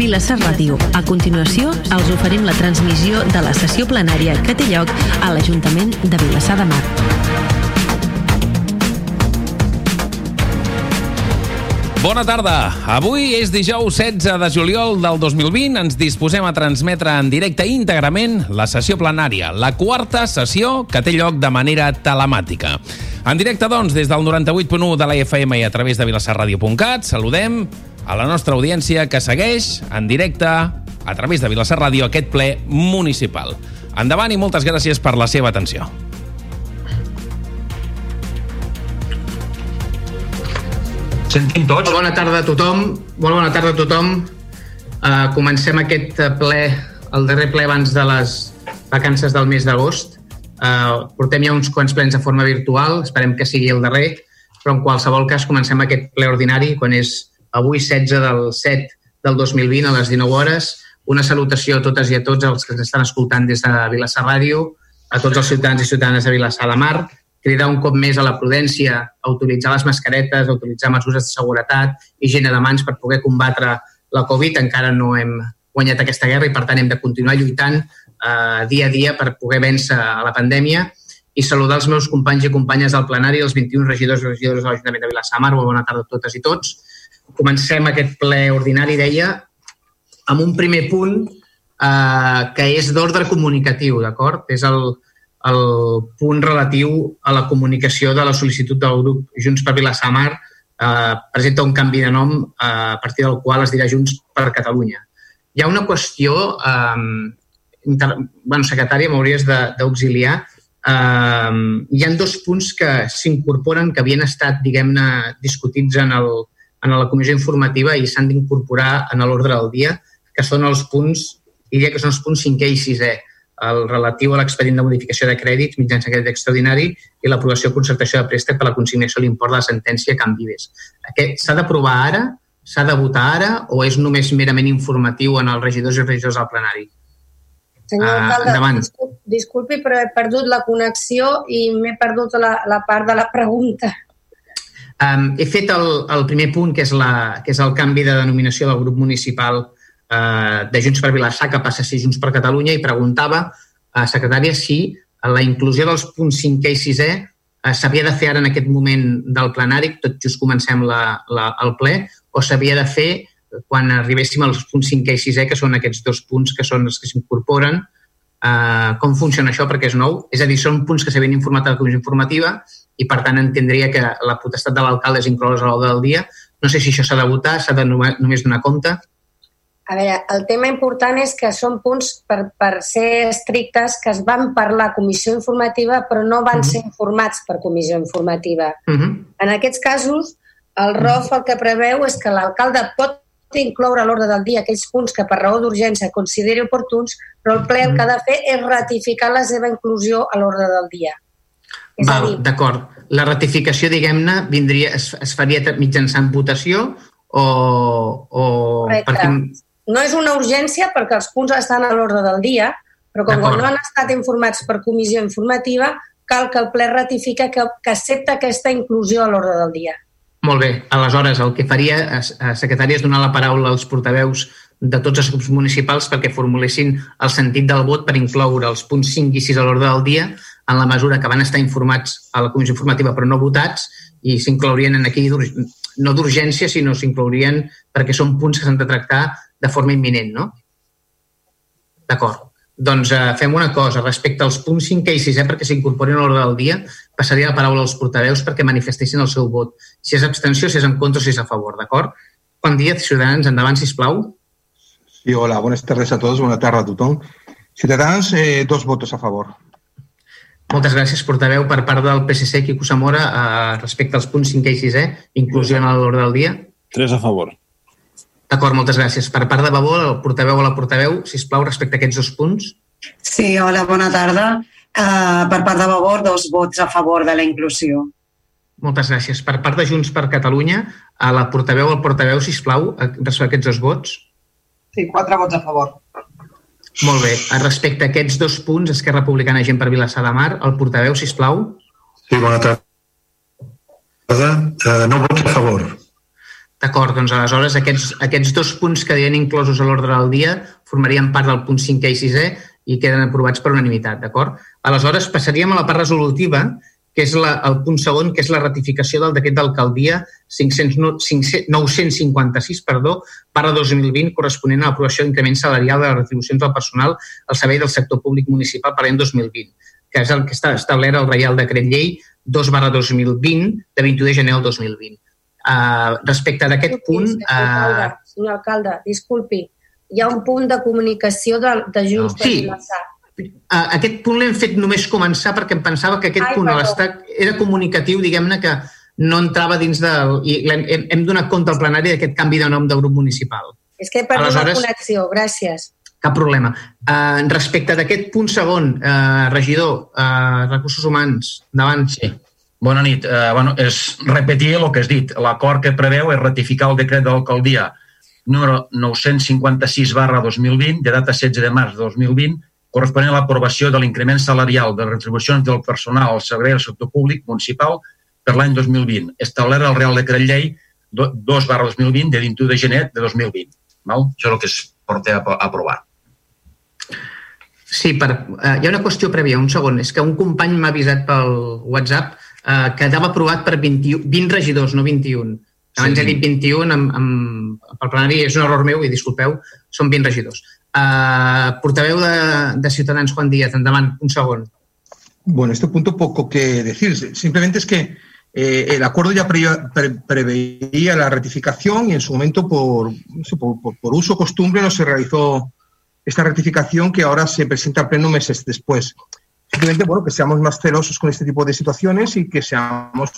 Vilassar Ràdio. A continuació, els oferim la transmissió de la sessió plenària que té lloc a l'Ajuntament de Vilassar de Mar. Bona tarda. Avui és dijous 16 de juliol del 2020. Ens disposem a transmetre en directe íntegrament la sessió plenària, la quarta sessió que té lloc de manera telemàtica. En directe, doncs, des del 98.1 de la FM i a través de vilassarradio.cat, saludem a la nostra audiència que segueix en directe a través de Vilassar Ràdio aquest ple municipal. Endavant i moltes gràcies per la seva atenció. Sentim tots. Molt bona tarda a tothom. Molt bona tarda a tothom. Uh, comencem aquest ple, el darrer ple abans de les vacances del mes d'agost. Uh, portem ja uns quants plens de forma virtual, esperem que sigui el darrer, però en qualsevol cas comencem aquest ple ordinari quan és avui 16 del 7 del 2020 a les 19 hores. Una salutació a totes i a tots els que ens estan escoltant des de Vilassar Ràdio, a tots els ciutadans i ciutadanes de Vilassar de Mar, cridar un cop més a la prudència, a utilitzar les mascaretes, a utilitzar mesures de seguretat, higiene de mans per poder combatre la Covid. Encara no hem guanyat aquesta guerra i, per tant, hem de continuar lluitant eh, dia a dia per poder vèncer a la pandèmia i saludar els meus companys i companyes del plenari, els 21 regidors i regidores de l'Ajuntament de Vilassamar. Bona tarda a totes i tots. Comencem aquest ple ordinari, deia, amb un primer punt eh, que és d'ordre comunicatiu, d'acord? És el, el punt relatiu a la comunicació de la sol·licitud del grup Junts per Vilassamar eh, presenta un canvi de nom eh, a partir del qual es dirà Junts per Catalunya. Hi ha una qüestió, eh, inter... bueno, secretària, m'hauries d'auxiliar. Eh, hi han dos punts que s'incorporen, que havien estat, diguem-ne, discutits en, el, en la comissió informativa i s'han d'incorporar en l'ordre del dia, que són els punts, diria que són els punts 5è i 6è el relatiu a l'expedient de modificació de crèdits mitjançant crèdit extraordinari i l'aprovació o concertació de préstec per la consignació de l'import de la sentència Can Vives. Aquest s'ha d'aprovar ara, s'ha de votar ara o és només merament informatiu en els regidors i regidors del plenari? Senyor alcalde, uh, disculpi, disculpi, però he perdut la connexió i m'he perdut la, la part de la pregunta. Um, he fet el, el primer punt, que és, la, que és el canvi de denominació del grup municipal eh, de Junts per Vilassar que passa a ser Junts per Catalunya i preguntava a secretària si la inclusió dels punts 5è i 6è eh, s'havia de fer ara en aquest moment del plenari, tot just comencem la, la, el ple, o s'havia de fer quan arribéssim als punts 5è i 6è, que són aquests dos punts que són els que s'incorporen. Uh, com funciona això perquè és nou? És a dir, són punts que s'havien informat a la comissió informativa i, per tant, entendria que la potestat de l'alcalde és inclosa a l'ordre del dia. No sé si això s'ha de votar, s'ha de només donar compte. A veure, el tema important és que són punts, per, per ser estrictes, que es van parlar a comissió informativa però no van uh -huh. ser informats per comissió informativa. Uh -huh. En aquests casos, el ROF el que preveu és que l'alcalde pot incloure a l'ordre del dia aquells punts que per raó d'urgència consideri oportuns, però el ple el que ha de fer és ratificar la seva inclusió a l'ordre del dia. És Val, d'acord. La ratificació, diguem-ne, vindria, es, es faria mitjançant votació o... o perquè no és una urgència perquè els punts estan a l'ordre del dia, però com que no han estat informats per comissió informativa, cal que el ple ratifica que, que accepta aquesta inclusió a l'ordre del dia. Molt bé. Aleshores, el que faria, a eh, secretària, és donar la paraula als portaveus de tots els grups municipals perquè formulessin el sentit del vot per incloure els punts 5 i 6 a l'ordre del dia en la mesura que van estar informats a la comissió informativa però no votats i s'inclourien en aquí no d'urgència, sinó s'inclourien perquè són punts que s'han de tractar de forma imminent, no? D'acord. Doncs eh, fem una cosa. Respecte als punts 5 i 6, perquè s'incorporin a l'hora del dia, passaria la paraula als portaveus perquè manifestessin el seu vot. Si és abstenció, si és en contra, si és a favor, d'acord? Bon dia, Ciutadans. Endavant, si plau. Sí, hola. Buenas tardes a todos. Bona tarda a tothom. Ciutadans, eh, dos votos a favor. Moltes gràcies, portaveu. Per part del PSC, Quico Zamora, eh, respecte als punts 5 i 6, inclusió en l'ordre del dia. Tres a favor. D'acord, moltes gràcies. Per part de Babó, el portaveu o la portaveu, si us plau, respecte a aquests dos punts. Sí, hola, bona tarda. Uh, per part de Babó, dos vots a favor de la inclusió. Moltes gràcies. Per part de Junts per Catalunya, a la portaveu o el portaveu, si us plau, respecte a aquests dos vots. Sí, quatre vots a favor. Molt bé. Respecte a aquests dos punts, Esquerra Republicana Gent per Vilassar de Mar, el portaveu, si plau. Sí, bona tarda. Uh, no vots a favor. D'acord, doncs aleshores aquests, aquests dos punts que deien inclosos a l'ordre del dia formarien part del punt 5è i 6è i queden aprovats per unanimitat, d'acord? Aleshores passaríem a la part resolutiva, que és la, el punt segon, que és la ratificació del decret d'alcaldia 956 perdó, barra 2020 corresponent a l'aprovació d'increment salarial de les retribucions del personal al servei del sector públic municipal per l'any 2020, que és el que està establert al Reial Decret Llei 2 barra 2020 de 21 de gener del 2020. Uh, respecte d'aquest punt... Uh... Alcalde, senyor alcalde, disculpi, hi ha un punt de comunicació de, de Junts no. per sí. Vilassar aquest punt l'hem fet només començar perquè em pensava que aquest Ai, punt l'estat era comunicatiu, diguem-ne, que no entrava dins del... I hem, hem donat compte al plenari d'aquest canvi de nom de grup municipal. És que he perdut Aleshores, la connexió, gràcies. Cap problema. Uh, respecte d'aquest punt segon, uh, regidor, uh, recursos humans, endavant. Sí. Bona nit. Uh, bueno, és repetir el que has dit. L'acord que preveu és ratificar el decret de l'alcaldia número 956 barra 2020, de data 16 de març de 2020, corresponent a l'aprovació de l'increment salarial de retribucions del personal al servei del sector públic municipal per l'any 2020, establert al Real Decret Llei 2 barra 2020 de 21 de gener de 2020. Val? Això és el que es porta a aprovar. Sí, per, uh, hi ha una qüestió prèvia, un segon. És que un company m'ha avisat pel WhatsApp uh, que quedava aprovat per 20, 20 regidors, no 21. Abans sí. he dit 21, amb, amb, pel plenari és un error meu i disculpeu, són 20 regidors. Uh, portaveu de, de Ciutadans, Juan Díaz, endavant, un segon. Bueno, este punto poco que decir. Simplemente es que eh, el acuerdo ya pre, pre, preveía la ratificación y en su momento por, por, por, uso costumbre no se realizó esta ratificación que ahora se presenta al pleno meses después. Simplemente, bueno, que seamos más celosos con este tipo de situaciones y que seamos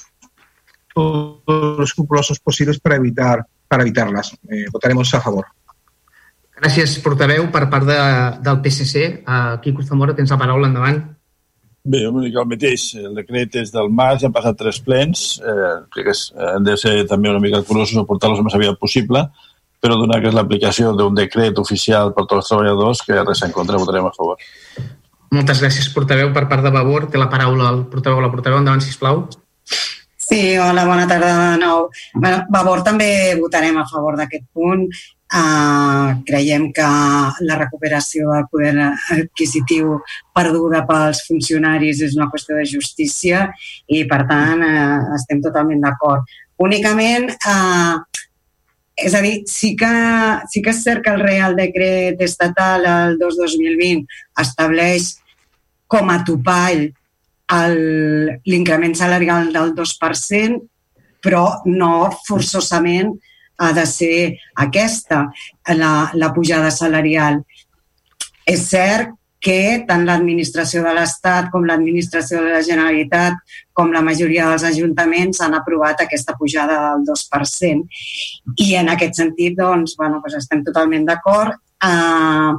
todos los escrupulosos posibles para evitar para evitarlas. Eh, votaremos a favor. Gràcies, portaveu, per part de, del PSC. Uh, Quico Zamora, tens la paraula, endavant. Bé, una mica el mateix. El decret és del març, han passat tres plens. Eh, crec que és, han de ser també una mica curosos a portar-los el més aviat possible, però donar que és l'aplicació d'un decret oficial per tots els treballadors, que res en contra, votarem a favor. Moltes gràcies, portaveu. Per part de Vavor, té la paraula el portaveu o la portaveu. Endavant, sisplau. Sí, hola, bona tarda de nou. Bueno, Vavor també votarem a favor d'aquest punt. Uh, creiem que la recuperació del poder adquisitiu perduda pels funcionaris és una qüestió de justícia i, per tant, uh, estem totalment d'acord. Únicament, uh, és a dir, sí que, sí que és cert que el Real Decret Estatal el 2-2020 estableix com a topall l'increment salarial del 2%, però no forçosament ha de ser aquesta, la, la pujada salarial. És cert que tant l'administració de l'Estat com l'administració de la Generalitat com la majoria dels ajuntaments han aprovat aquesta pujada del 2%. I en aquest sentit, doncs, bueno, doncs estem totalment d'acord. Uh,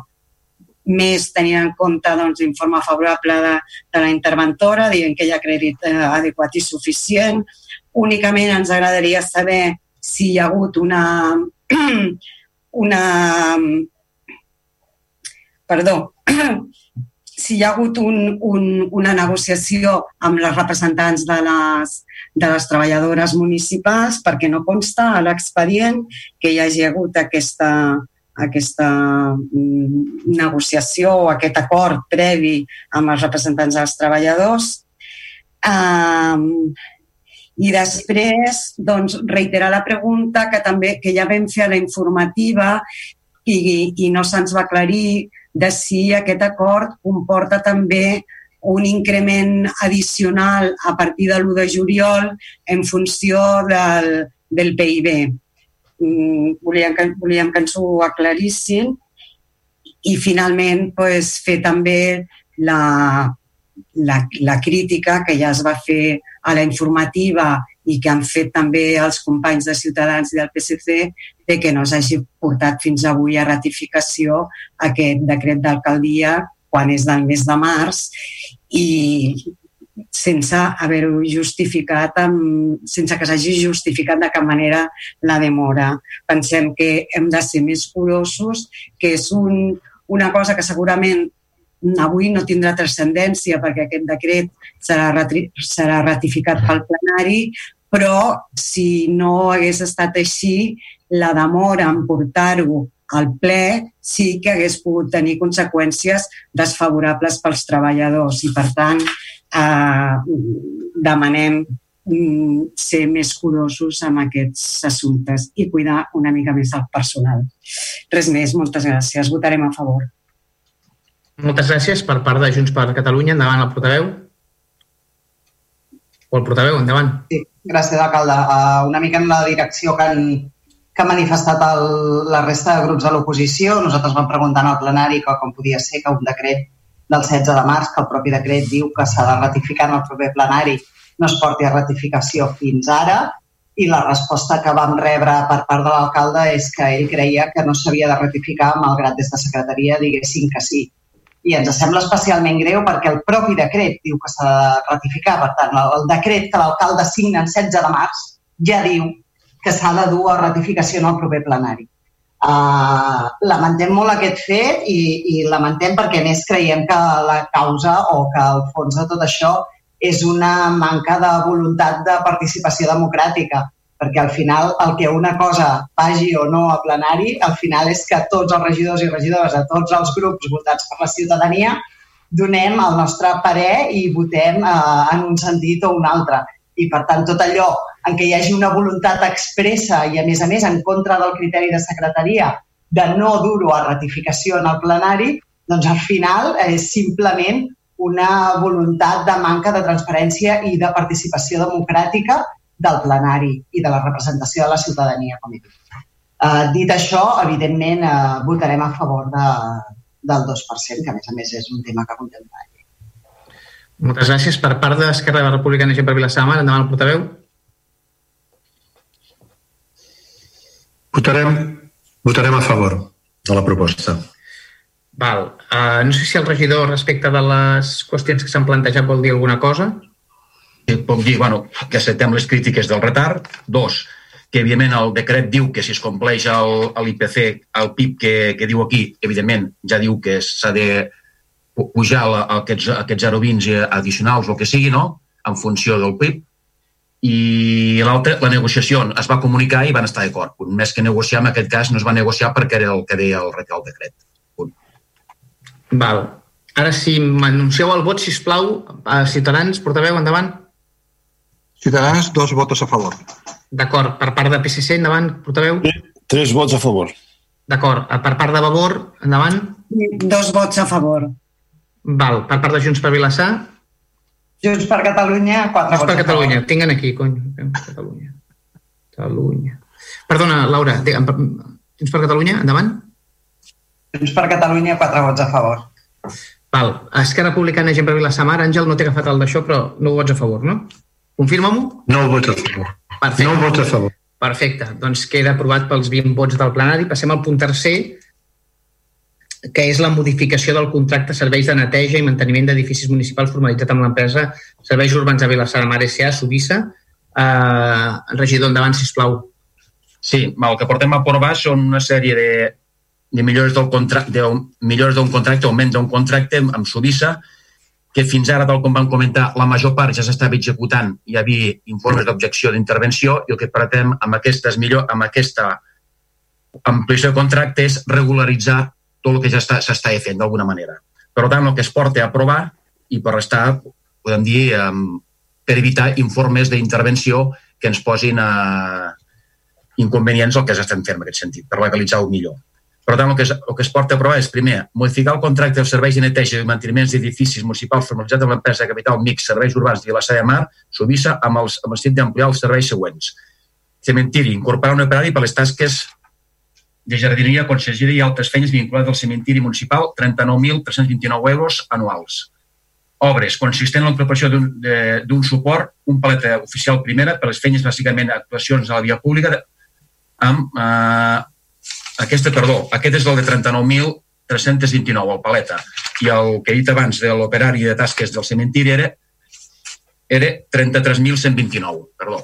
més tenint en compte doncs, l'informe favorable de, de la interventora, dient que hi ha crèdit eh, adequat i suficient. Únicament ens agradaria saber si hi ha hagut una, una perdó, si hi ha hagut un, un, una negociació amb les representants de les, de les treballadores municipals perquè no consta a l'expedient que hi hagi hagut aquesta, aquesta mm, negociació o aquest acord previ amb els representants dels treballadors. Um, i després, doncs, reiterar la pregunta que també que ja vam fer a la informativa i, i no se'ns va aclarir de si aquest acord comporta també un increment addicional a partir de l'1 de juliol en funció del, del PIB. Mm, volíem que, volíem que ens ho aclarissin i finalment pues, fer també la, la, la crítica que ja es va fer a la informativa i que han fet també els companys de Ciutadans i del PSC de que no s'hagi portat fins avui a ratificació aquest decret d'alcaldia quan és del mes de març i sense haver-ho justificat, amb, sense que s'hagi justificat de cap manera la demora. Pensem que hem de ser més curosos, que és un, una cosa que segurament avui no tindrà transcendència perquè aquest decret serà, serà ratificat pel plenari, però si no hagués estat així, la demora en portar-ho al ple sí que hagués pogut tenir conseqüències desfavorables pels treballadors i, per tant, eh, demanem mm, ser més curosos amb aquests assumptes i cuidar una mica més el personal. Res més, moltes gràcies. Votarem a favor. Moltes gràcies per part de Junts per Catalunya. Endavant el portaveu. O el portaveu, endavant. Sí, gràcies, alcalde. Uh, una mica en la direcció que han, que ha manifestat el, la resta de grups de l'oposició. Nosaltres vam preguntar al plenari que com podia ser que un decret del 16 de març, que el propi decret diu que s'ha de ratificar en el proper plenari, no es porti a ratificació fins ara i la resposta que vam rebre per part de l'alcalde és que ell creia que no s'havia de ratificar malgrat des de secretaria diguessin que sí. I ens sembla especialment greu perquè el propi decret diu que s'ha de ratificar. Per tant, el decret que l'alcalde signa en 16 de març ja diu que s'ha de dur a ratificació en el proper plenari. Uh, lamentem molt aquest fet i, i lamentem perquè més creiem que la causa o que el fons de tot això és una manca de voluntat de participació democràtica, perquè al final el que una cosa vagi o no a plenari, al final és que tots els regidors i regidores de tots els grups votats per la ciutadania donem el nostre parer i votem eh, en un sentit o un altre. I, per tant, tot allò en què hi hagi una voluntat expressa i, a més a més, en contra del criteri de secretaria de no dur-ho a ratificació en el plenari, doncs al final és simplement una voluntat de manca de transparència i de participació democràtica del plenari i de la representació de la ciutadania, com he dit. Uh, dit això, evidentment, uh, votarem a favor de, del 2%, que a més a més és un tema que contempla moltes gràcies. Per part d'Esquerra Republicana, Gent per Vilassamar, endavant el portaveu. Votarem, votarem a favor de la proposta. Val. Uh, no sé si el regidor, respecte de les qüestions que s'han plantejat, vol dir alguna cosa. Puc dir, bueno, que acceptem les crítiques del retard. Dos, que evidentment el decret diu que si es compleix l'IPC, el PIB que, que diu aquí, evidentment ja diu que s'ha de pujar la, aquests, aquests 0,20 addicionals o el que sigui, no?, en funció del PIB, i l'altre, la negociació es va comunicar i van estar d'acord. Més que negociar, en aquest cas no es va negociar perquè era el que deia el, el decret. Punt. Val. Ara, si m'anuncieu el vot, si plau, a Ciutadans, portaveu, endavant. Ciutadans, dos votos a favor. D'acord. Per part de PSC, endavant, portaveu. Tres vots a favor. D'acord. Per part de Vavor, endavant. Dos vots a favor. Val. Per part de Junts per Vilassar? Junts per Catalunya, quatre Junts per Catalunya. Tinguen aquí, cony. Catalunya. Catalunya. Perdona, Laura. Junts per Catalunya, endavant. Junts per Catalunya, quatre vots a favor. Val. Esquerra Republicana, gent per Vilassamar. Àngel, no t'he agafat el d'això, però no vots a favor, no? Confirma-m'ho? No vots a favor. Perfecte. No vots a favor. Perfecte. Doncs queda aprovat pels 20 vots del plenari. Passem al punt tercer, que és la modificació del contracte serveis de neteja i manteniment d'edificis municipals formalitzat amb l'empresa Serveis Urbans de Vilassar de Mar S.A. Subissa. Eh, regidor, endavant, sisplau. Sí, el que portem a aprovar són una sèrie de, de millores del contracte, de millores d'un contracte, augment d'un contracte amb Subissa, que fins ara, tal com vam comentar, la major part ja s'estava executant, hi havia informes d'objecció d'intervenció i el que pretem amb, aquestes millor, amb aquesta ampliació de contracte és regularitzar tot el que ja s'està fent d'alguna manera. Per tant, el que es porta a aprovar i per estar, podem dir, per evitar informes d'intervenció que ens posin a inconvenients el que s'estan fent en aquest sentit, per legalitzar-ho millor. Per tant, el que, es, el que es porta a aprovar és, primer, modificar el contracte dels serveis de neteja i manteniments d'edificis municipals formalitzats amb l'empresa de capital MIC Serveis Urbans de Vilassar de Mar, Subissa, amb, els, amb el sentit d'ampliar els serveis següents. Cementiri, incorporar un operari per les tasques de jardineria, consergeria i altres feines vinculades al cementiri municipal, 39.329 euros anuals. Obres, consistent en la incorporació d'un suport, un paleta oficial primera per les feines, bàsicament, actuacions a la via pública, amb eh, aquesta, perdó, aquest és el de 39.329, el paleta, i el que he dit abans de l'operari de tasques del cementiri era, era 33.129, perdó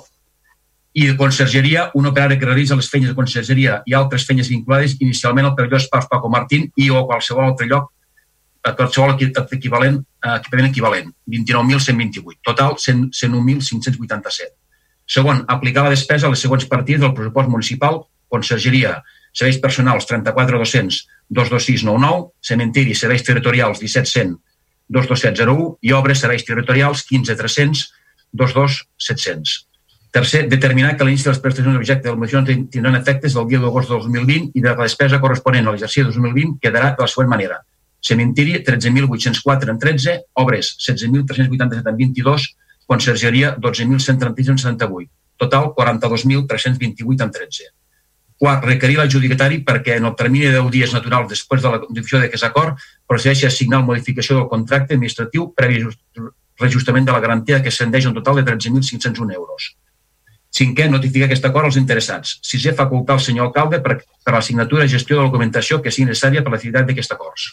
i de consergeria, un operari que realitza les feines de consergeria i altres feines vinculades inicialment al pavelló Esparç Paco Martín i o a qualsevol altre lloc a qualsevol equivalent, equipament equivalent, 29.128. Total, 101.587. Segon, aplicar la despesa a les següents partides del pressupost municipal, consergeria, serveis personals 34.200, 22699, cementiri, serveis territorials 1700, 22701 i obres, serveis territorials 15300, 22700. Tercer, determinar que l'inici de les prestacions d'objecte de la moció tindran efectes del dia d'agost del 2020 i de la despesa corresponent a l'exercici 2020 quedarà de la següent manera. Cementiri, 13.804 en 13, obres, 16.387 en 22, consergeria, 12.136 en 78. Total, 42.328 en 13. Quart, requerir l'adjudicatari perquè en el termini de 10 dies naturals després de la difusió d'aquest acord procedeixi a assignar la modificació del contracte administratiu previ reajustament de la garantia que ascendeix un total de 13.501 euros. Cinquè, notificar aquest acord als interessats. Sisè, facultar al senyor alcalde per, per la signatura i gestió de la documentació que sigui necessària per l'activitat d'aquest acord.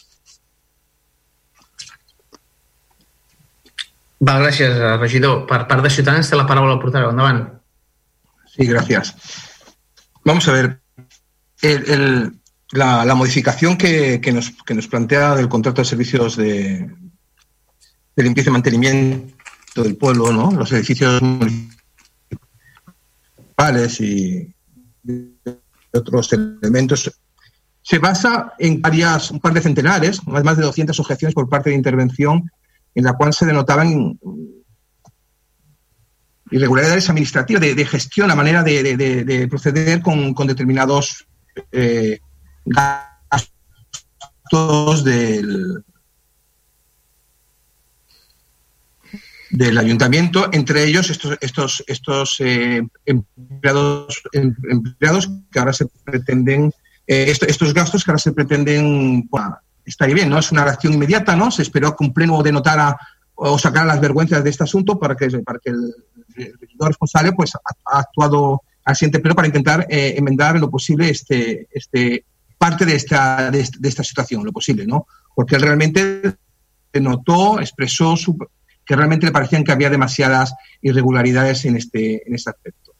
Va, gràcies, regidor. Per part de Ciutadans té la paraula al portaveu. Endavant. Sí, gracias. Vamos a ver. La, modificación que, que, nos, que nos plantea del contrato de servicios de, de limpieza y mantenimiento del pueblo, ¿no? los edificios municipales y otros elementos, se basa en varias, un par de centenares, más de 200 objeciones por parte de intervención, en la cual se denotaban irregularidades administrativas de, gestión, la manera de, de, de proceder con, con determinados eh, gastos del, del ayuntamiento, entre ellos estos, estos, estos eh, empleados, em, empleados que ahora se pretenden, eh, esto, estos gastos que ahora se pretenden, bueno, está bien, ¿no? Es una acción inmediata, ¿no? Se esperó que un pleno denotara o sacara las vergüenzas de este asunto para que, para que el, el responsable pues ha, actuado al siguiente pleno para intentar eh, enmendar en lo posible este, este parte de esta, de, esta situación, lo posible, ¿no? Porque él realmente denotó, expresó su, que realmente le parecían que había demasiadas irregularidades en este, en este aspecto,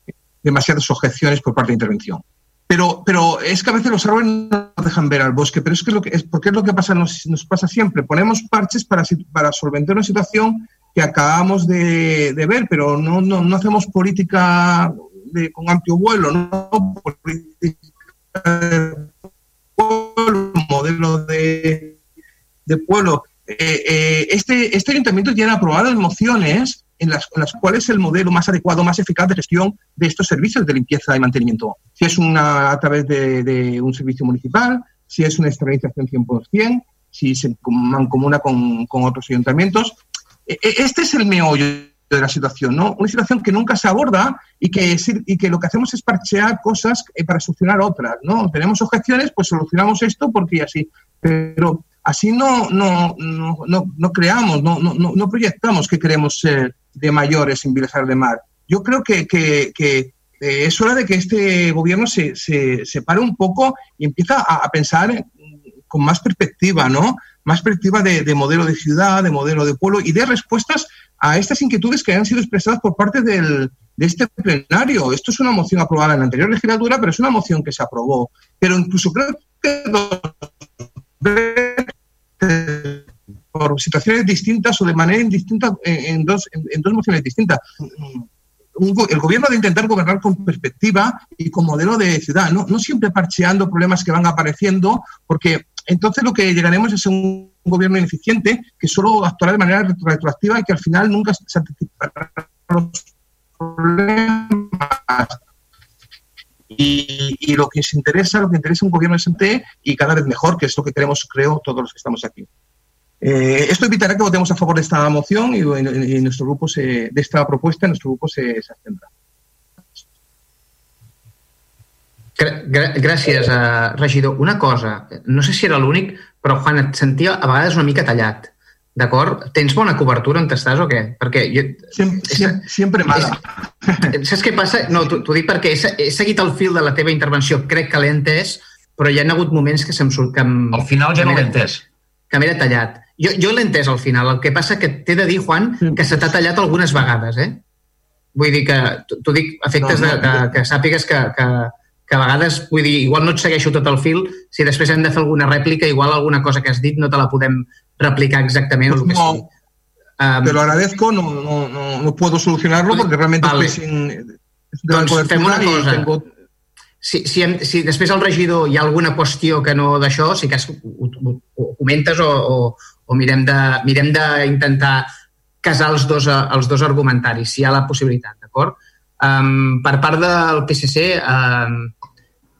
demasiadas objeciones por parte de intervención. Pero, pero es que a veces los árboles no dejan ver al bosque, pero es que es lo que es porque es lo que pasa, nos, nos pasa siempre. Ponemos parches para, para solventar una situación que acabamos de, ver, pero no, no, no hacemos política de, con amplio vuelo, no política modelo de, de pueblo eh, eh, este, este ayuntamiento tiene aprobado mociones en las, en las, cuales el modelo más adecuado, más eficaz de gestión de estos servicios de limpieza y mantenimiento. Si es una a través de, un servicio municipal, si es una externalización 100%, si se mancomuna con, con otros ayuntamientos. Este es el meollo de la situación, ¿no? Una situación que nunca se aborda y que, y que lo que hacemos es parchear cosas para solucionar otras, ¿no? Tenemos objeciones, pues solucionamos esto porque así. Pero así no, no, no, no, no creamos, no, no, no proyectamos que queremos ser de mayores en Vilasar de Mar. Yo creo que, que, que eh, es hora de que este gobierno se, se, se pare un poco y empieza a, a, pensar con más perspectiva, ¿no? Más perspectiva de, de, modelo de ciudad, de modelo de pueblo y de respuestas a estas inquietudes que han sido expresadas por parte del, de este plenario. Esto es una moción aprobada en la anterior legislatura, pero es una moción que se aprobó. Pero incluso creo que por situaciones distintas o de manera indistinta en dos, en, dos mociones distintas. El gobierno de intentar gobernar con perspectiva y con modelo de ciudad, no, no siempre parcheando problemas que van apareciendo, porque entonces lo que llegaremos es un gobierno ineficiente que solo actuará de manera retroactiva y que al final nunca se anticipará los problemas y, lo que nos interesa, lo que interesa un gobierno decente y cada vez mejor, que es lo que queremos, creo, todos los que estamos aquí. Eh, esto evitará que votemos a favor de esta moción y, y, nuestro grupo se, de esta propuesta, nuestro grupo se, se abstendrà. Gràcies, uh, regidor. Una cosa, no sé si era l'únic, però Juan, et sentia a vegades una mica tallat. D'acord? Tens bona cobertura on estàs o què? Perquè jo... Sempre, sempre, sempre mala. És, saps què passa? No, t'ho dic perquè he, he seguit el fil de la teva intervenció, crec que l'he entès, però hi ha hagut moments que se'm surt... Que em, al final ja no l'he entès. Que m'he tallat. Jo, jo l'he entès al final. El que passa que t'he de dir, Juan, que se t'ha tallat algunes vegades, eh? Vull dir que t'ho dic efectes no, no, de, que, que sàpigues que, que, que a vegades, vull dir, igual no et segueixo tot el fil, si després hem de fer alguna rèplica, igual alguna cosa que has dit no te la podem replicar que no, sí. Um, te lo agradezco, no, no, no, no puedo solucionarlo porque realmente vale. estoy sin... Doncs fem una cosa. Tengo... Si, si, hem, si després al regidor hi ha alguna qüestió que no d'això, si cas ho, ho, ho comentes o, o, o mirem de mirem d'intentar casar els dos, els dos argumentaris, si hi ha la possibilitat, d'acord? Um, per part del PSC, um,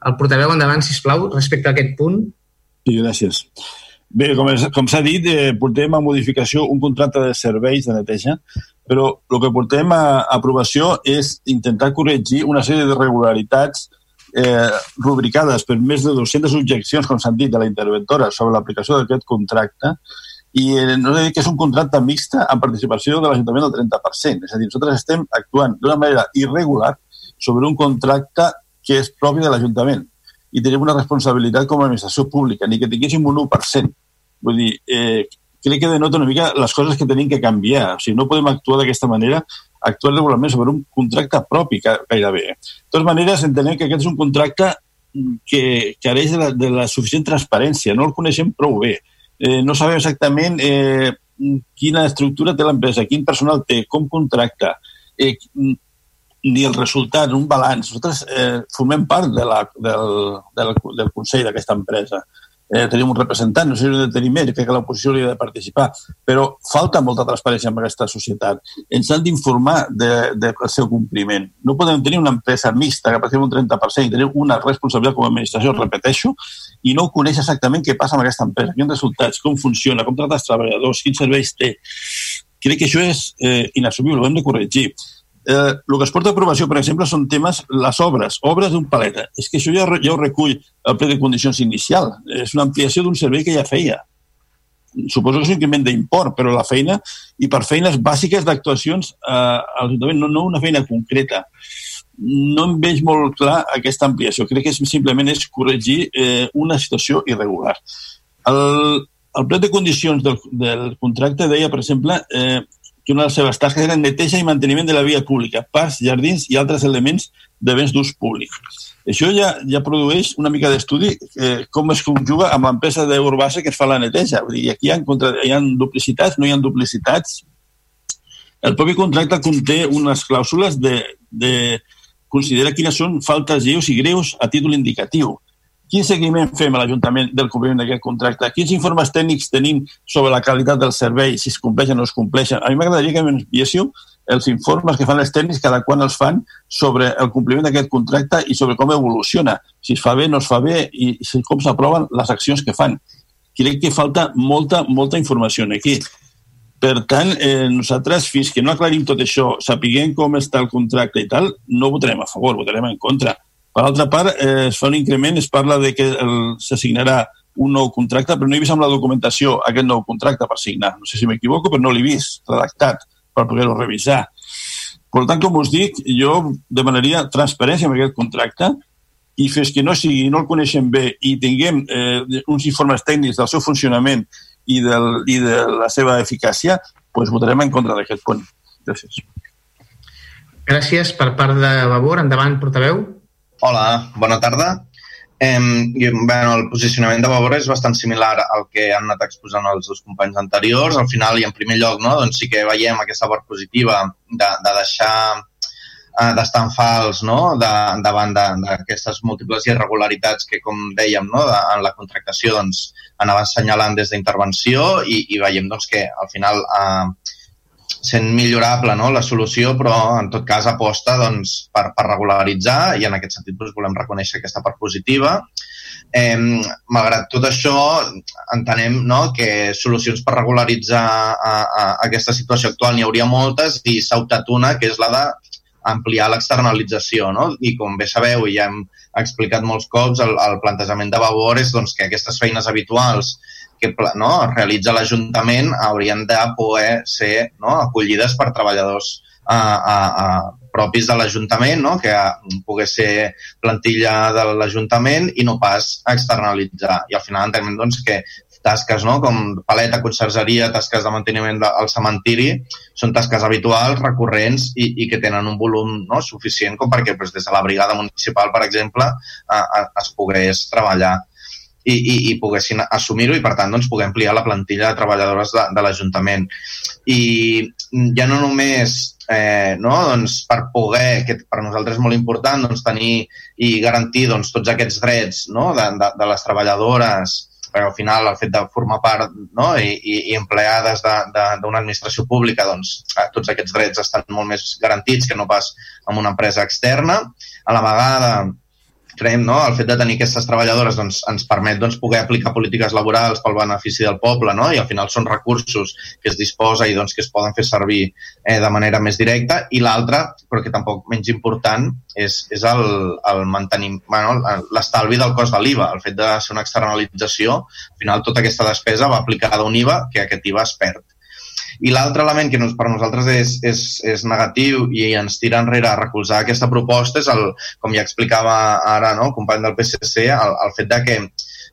el portaveu endavant, si plau, respecte a aquest punt. Sí, gràcies. Bé, com, com s'ha dit, eh, portem a modificació un contracte de serveis de neteja, però el que portem a aprovació és intentar corregir una sèrie de regularitats eh, rubricades per més de 200 objeccions, com s'han dit, de la interventora sobre l'aplicació d'aquest contracte, i eh, no he que és un contracte mixta amb participació de l'Ajuntament del 30%. És a dir, nosaltres estem actuant d'una manera irregular sobre un contracte que és propi de l'Ajuntament i tenim una responsabilitat com a administració pública, ni que tinguéssim un 1%. Vull dir, eh, crec que denota una mica les coses que tenim que canviar. O sigui, no podem actuar d'aquesta manera, actuar regularment sobre un contracte propi gairebé. De totes maneres, entenem que aquest és un contracte que careix de la, de la suficient transparència. No el coneixem prou bé. Eh, no sabem exactament eh, quina estructura té l'empresa, quin personal té, com contracta, eh, ni el resultat, un balanç. Nosaltres eh, formem part de la, del, del, del Consell d'aquesta empresa. Eh, tenim un representant, no sé si de tenir més, crec que l'oposició hauria de participar, però falta molta transparència en aquesta societat. Ens han d'informar de, de, seu compliment. No podem tenir una empresa mixta que participa un 30% i tenir una responsabilitat com a administració, repeteixo, i no coneix exactament què passa amb aquesta empresa, quins resultats, com funciona, com tracta els treballadors, quins serveis té. Crec que això és eh, inassumible, ho hem de corregir eh, el que es porta a aprovació, per exemple, són temes, les obres, obres d'un paleta. És que això ja, ja ho recull el ple de condicions inicial. És una ampliació d'un servei que ja feia. Suposo que és un increment d'import, però la feina, i per feines bàsiques d'actuacions eh, a l'Ajuntament, no, no una feina concreta. No em veig molt clar aquesta ampliació. Crec que és, simplement és corregir eh, una situació irregular. El, el ple de condicions del, del contracte deia, per exemple, eh, que una de les seves tasques era neteja i manteniment de la via pública, parcs, jardins i altres elements de béns d'ús públic. Això ja, ja produeix una mica d'estudi eh, com es conjuga amb l'empresa d'Urbasa que es fa la neteja. Vull dir, aquí hi ha, contra, hi ha duplicitats, no hi ha duplicitats. El propi contracte conté unes clàusules de, de considera quines són faltes lleus i greus a títol indicatiu Quin seguiment fem a l'Ajuntament del compliment d'aquest contracte? Quins informes tècnics tenim sobre la qualitat del servei, si es compleixen o no es compleixen? A mi m'agradaria que m'enviéssiu els informes que fan els tècnics cada quan els fan sobre el compliment d'aquest contracte i sobre com evoluciona, si es fa bé, no es fa bé i com s'aproven les accions que fan. Crec que falta molta, molta informació aquí. Per tant, eh, nosaltres, fins que no aclarim tot això, sapiguem com està el contracte i tal, no votarem a favor, votarem en contra per altra part, eh, es fa un increment, es parla de que s'assignarà un nou contracte, però no he vist amb la documentació aquest nou contracte per signar. No sé si m'equivoco, però no l'he vist redactat per poder-ho revisar. Per tant, com us dic, jo demanaria transparència en aquest contracte i fins que no sigui, no el coneixem bé i tinguem eh, uns informes tècnics del seu funcionament i, del, i de la seva eficàcia, doncs votarem en contra d'aquest punt. Gràcies. Gràcies per part de Vavor. Endavant, portaveu. Hola, bona tarda. Eh, bueno, el posicionament de Vavor és bastant similar al que han anat exposant els dos companys anteriors. Al final, i en primer lloc, no, doncs sí que veiem aquesta part positiva de, de deixar eh, d'estar en fals no? de, davant d'aquestes múltiples irregularitats que, com dèiem, no? de, en la contractació doncs, anaven assenyalant des d'intervenció i, i veiem doncs, que al final eh, sent millorable no, la solució, però en tot cas aposta doncs, per, per regularitzar i en aquest sentit doncs, volem reconèixer aquesta part positiva. Eh, malgrat tot això, entenem no, que solucions per regularitzar a, a, aquesta situació actual n'hi hauria moltes i s'ha optat una, que és la de ampliar l'externalització, no? I com bé sabeu, i ja hem explicat molts cops, el, el plantejament de Vavor és doncs, que aquestes feines habituals que no, realitza l'Ajuntament haurien de poder ser no, acollides per treballadors a, a, a, propis de l'Ajuntament, no? que pogués ser plantilla de l'Ajuntament i no pas externalitzar. I al final entenem doncs, que tasques no? com paleta, consergeria, tasques de manteniment al cementiri, són tasques habituals, recurrents i, i que tenen un volum no? suficient com perquè doncs, des de la brigada municipal, per exemple, a, a, es pogués treballar i, i, i poguessin assumir-ho i, per tant, doncs, poder ampliar la plantilla de treballadores de, de l'Ajuntament. I ja no només eh, no? doncs, per poder, que per nosaltres és molt important doncs, tenir i garantir doncs, tots aquests drets no? de, de, de les treballadores, perquè al final el fet de formar part no? I, i, i empleades d'una administració pública, doncs eh, tots aquests drets estan molt més garantits que no pas en una empresa externa. A la vegada, creiem, no? el fet de tenir aquestes treballadores doncs, ens permet doncs, poder aplicar polítiques laborals pel benefici del poble no? i al final són recursos que es disposa i doncs, que es poden fer servir eh, de manera més directa i l'altra, però que tampoc menys important, és, és el, el mantenir bueno, l'estalvi del cost de l'IVA. El fet de ser una externalització, al final tota aquesta despesa va aplicada a un IVA que aquest IVA es perd. I l'altre element que per nosaltres és, és, és negatiu i ens tira enrere a recolzar aquesta proposta és, el, com ja explicava ara no, el company del PSC, el, el fet de que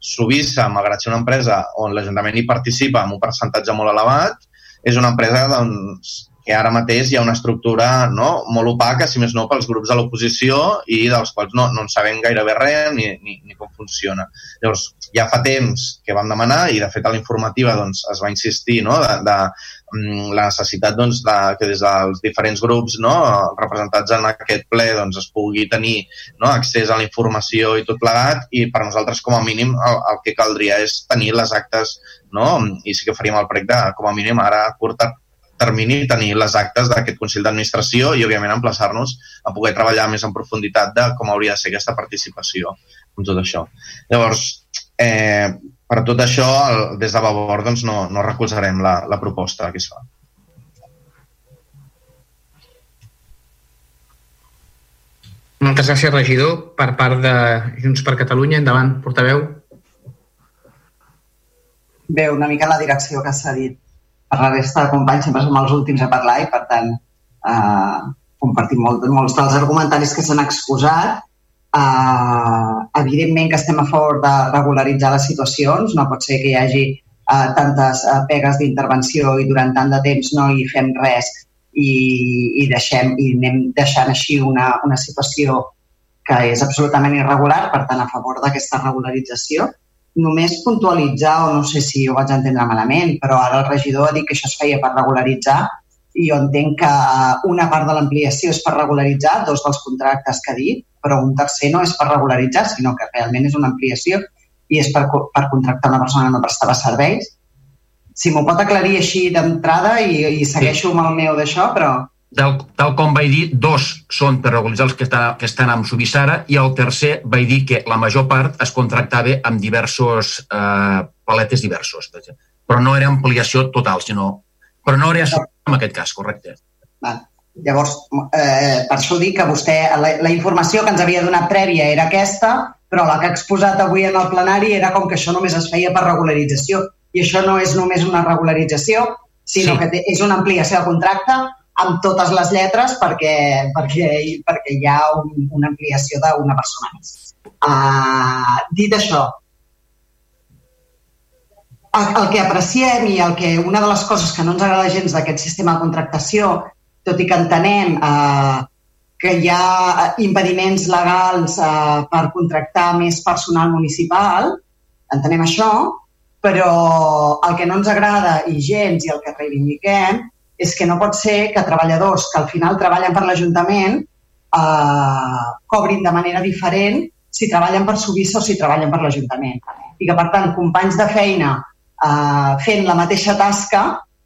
Subissa, malgrat ser una empresa on l'Ajuntament hi participa amb un percentatge molt elevat, és una empresa doncs, que ara mateix hi ha una estructura no, molt opaca, si més no, pels grups de l'oposició i dels quals no, no en sabem gairebé res ni, ni, ni com funciona. Llavors, ja fa temps que vam demanar i, de fet, a la informativa doncs, es va insistir no, de, de la necessitat doncs, de, que des dels diferents grups no, representats en aquest ple doncs, es pugui tenir no, accés a la informació i tot plegat i per nosaltres com a mínim el, el que caldria és tenir les actes no? i sí que faríem el prec de, com a mínim ara a curt termini tenir les actes d'aquest Consell d'Administració i, òbviament, emplaçar-nos a poder treballar més en profunditat de com hauria de ser aquesta participació amb tot això. Llavors, eh, per tot això, el, des de Vavor doncs, no, no recolzarem la, la proposta que es fa. Moltes gràcies, regidor. Per part de Junts per Catalunya, endavant, portaveu. Bé, una mica la direcció que s'ha dit per la resta de companys sempre som els últims a parlar i, per tant, eh, compartim molt, molts dels argumentaris que s'han exposat. Eh, evidentment que estem a favor de regularitzar les situacions. No pot ser que hi hagi eh, tantes eh, pegues d'intervenció i durant tant de temps no hi fem res i, i, deixem, i anem deixant així una, una situació que és absolutament irregular, per tant, a favor d'aquesta regularització només puntualitzar, o no sé si ho vaig entendre malament, però ara el regidor ha dit que això es feia per regularitzar i jo entenc que una part de l'ampliació és per regularitzar dos dels contractes que ha dit, però un tercer no és per regularitzar, sinó que realment és una ampliació i és per, per contractar una persona que no prestava serveis. Si m'ho pot aclarir així d'entrada i, i segueixo sí. amb el meu d'això, però tal, tal com vaig dir, dos són per regularitzar els que, està, que estan amb Subissara i el tercer vaig dir que la major part es contractava amb diversos eh, paletes diversos. Però no era ampliació total, sinó... Però no era en aquest cas, correcte. Val. Llavors, eh, per això dic que vostè, la, la informació que ens havia donat prèvia era aquesta, però la que ha exposat avui en el plenari era com que això només es feia per regularització. I això no és només una regularització, sinó sí. que té, és una ampliació de contracte amb totes les lletres perquè, perquè, perquè hi ha un, una ampliació d'una persona més. Uh, dit això, el, el que apreciem i el que una de les coses que no ens agrada gens d'aquest sistema de contractació, tot i que entenem eh, que hi ha impediments legals eh, per contractar més personal municipal, entenem això, però el que no ens agrada i gens i el que reivindiquem és que no pot ser que treballadors que al final treballen per l'Ajuntament eh, cobrin de manera diferent si treballen per Subissa o si treballen per l'Ajuntament. I que, per tant, companys de feina eh, fent la mateixa tasca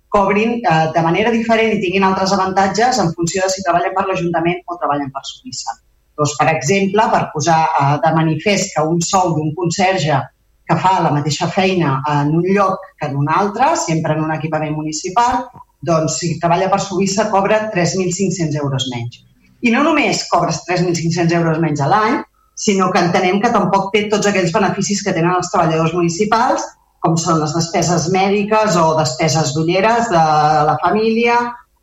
cobrin eh, de manera diferent i tinguin altres avantatges en funció de si treballen per l'Ajuntament o treballen per Subissa. Doncs, per exemple, per posar eh, de manifest que un sou d'un conserge que fa la mateixa feina en un lloc que en un altre, sempre en un equipament municipal, doncs si treballa per Suïssa cobra 3.500 euros menys. I no només cobres 3.500 euros menys a l'any, sinó que entenem que tampoc té tots aquells beneficis que tenen els treballadors municipals, com són les despeses mèdiques o despeses d'ulleres de la família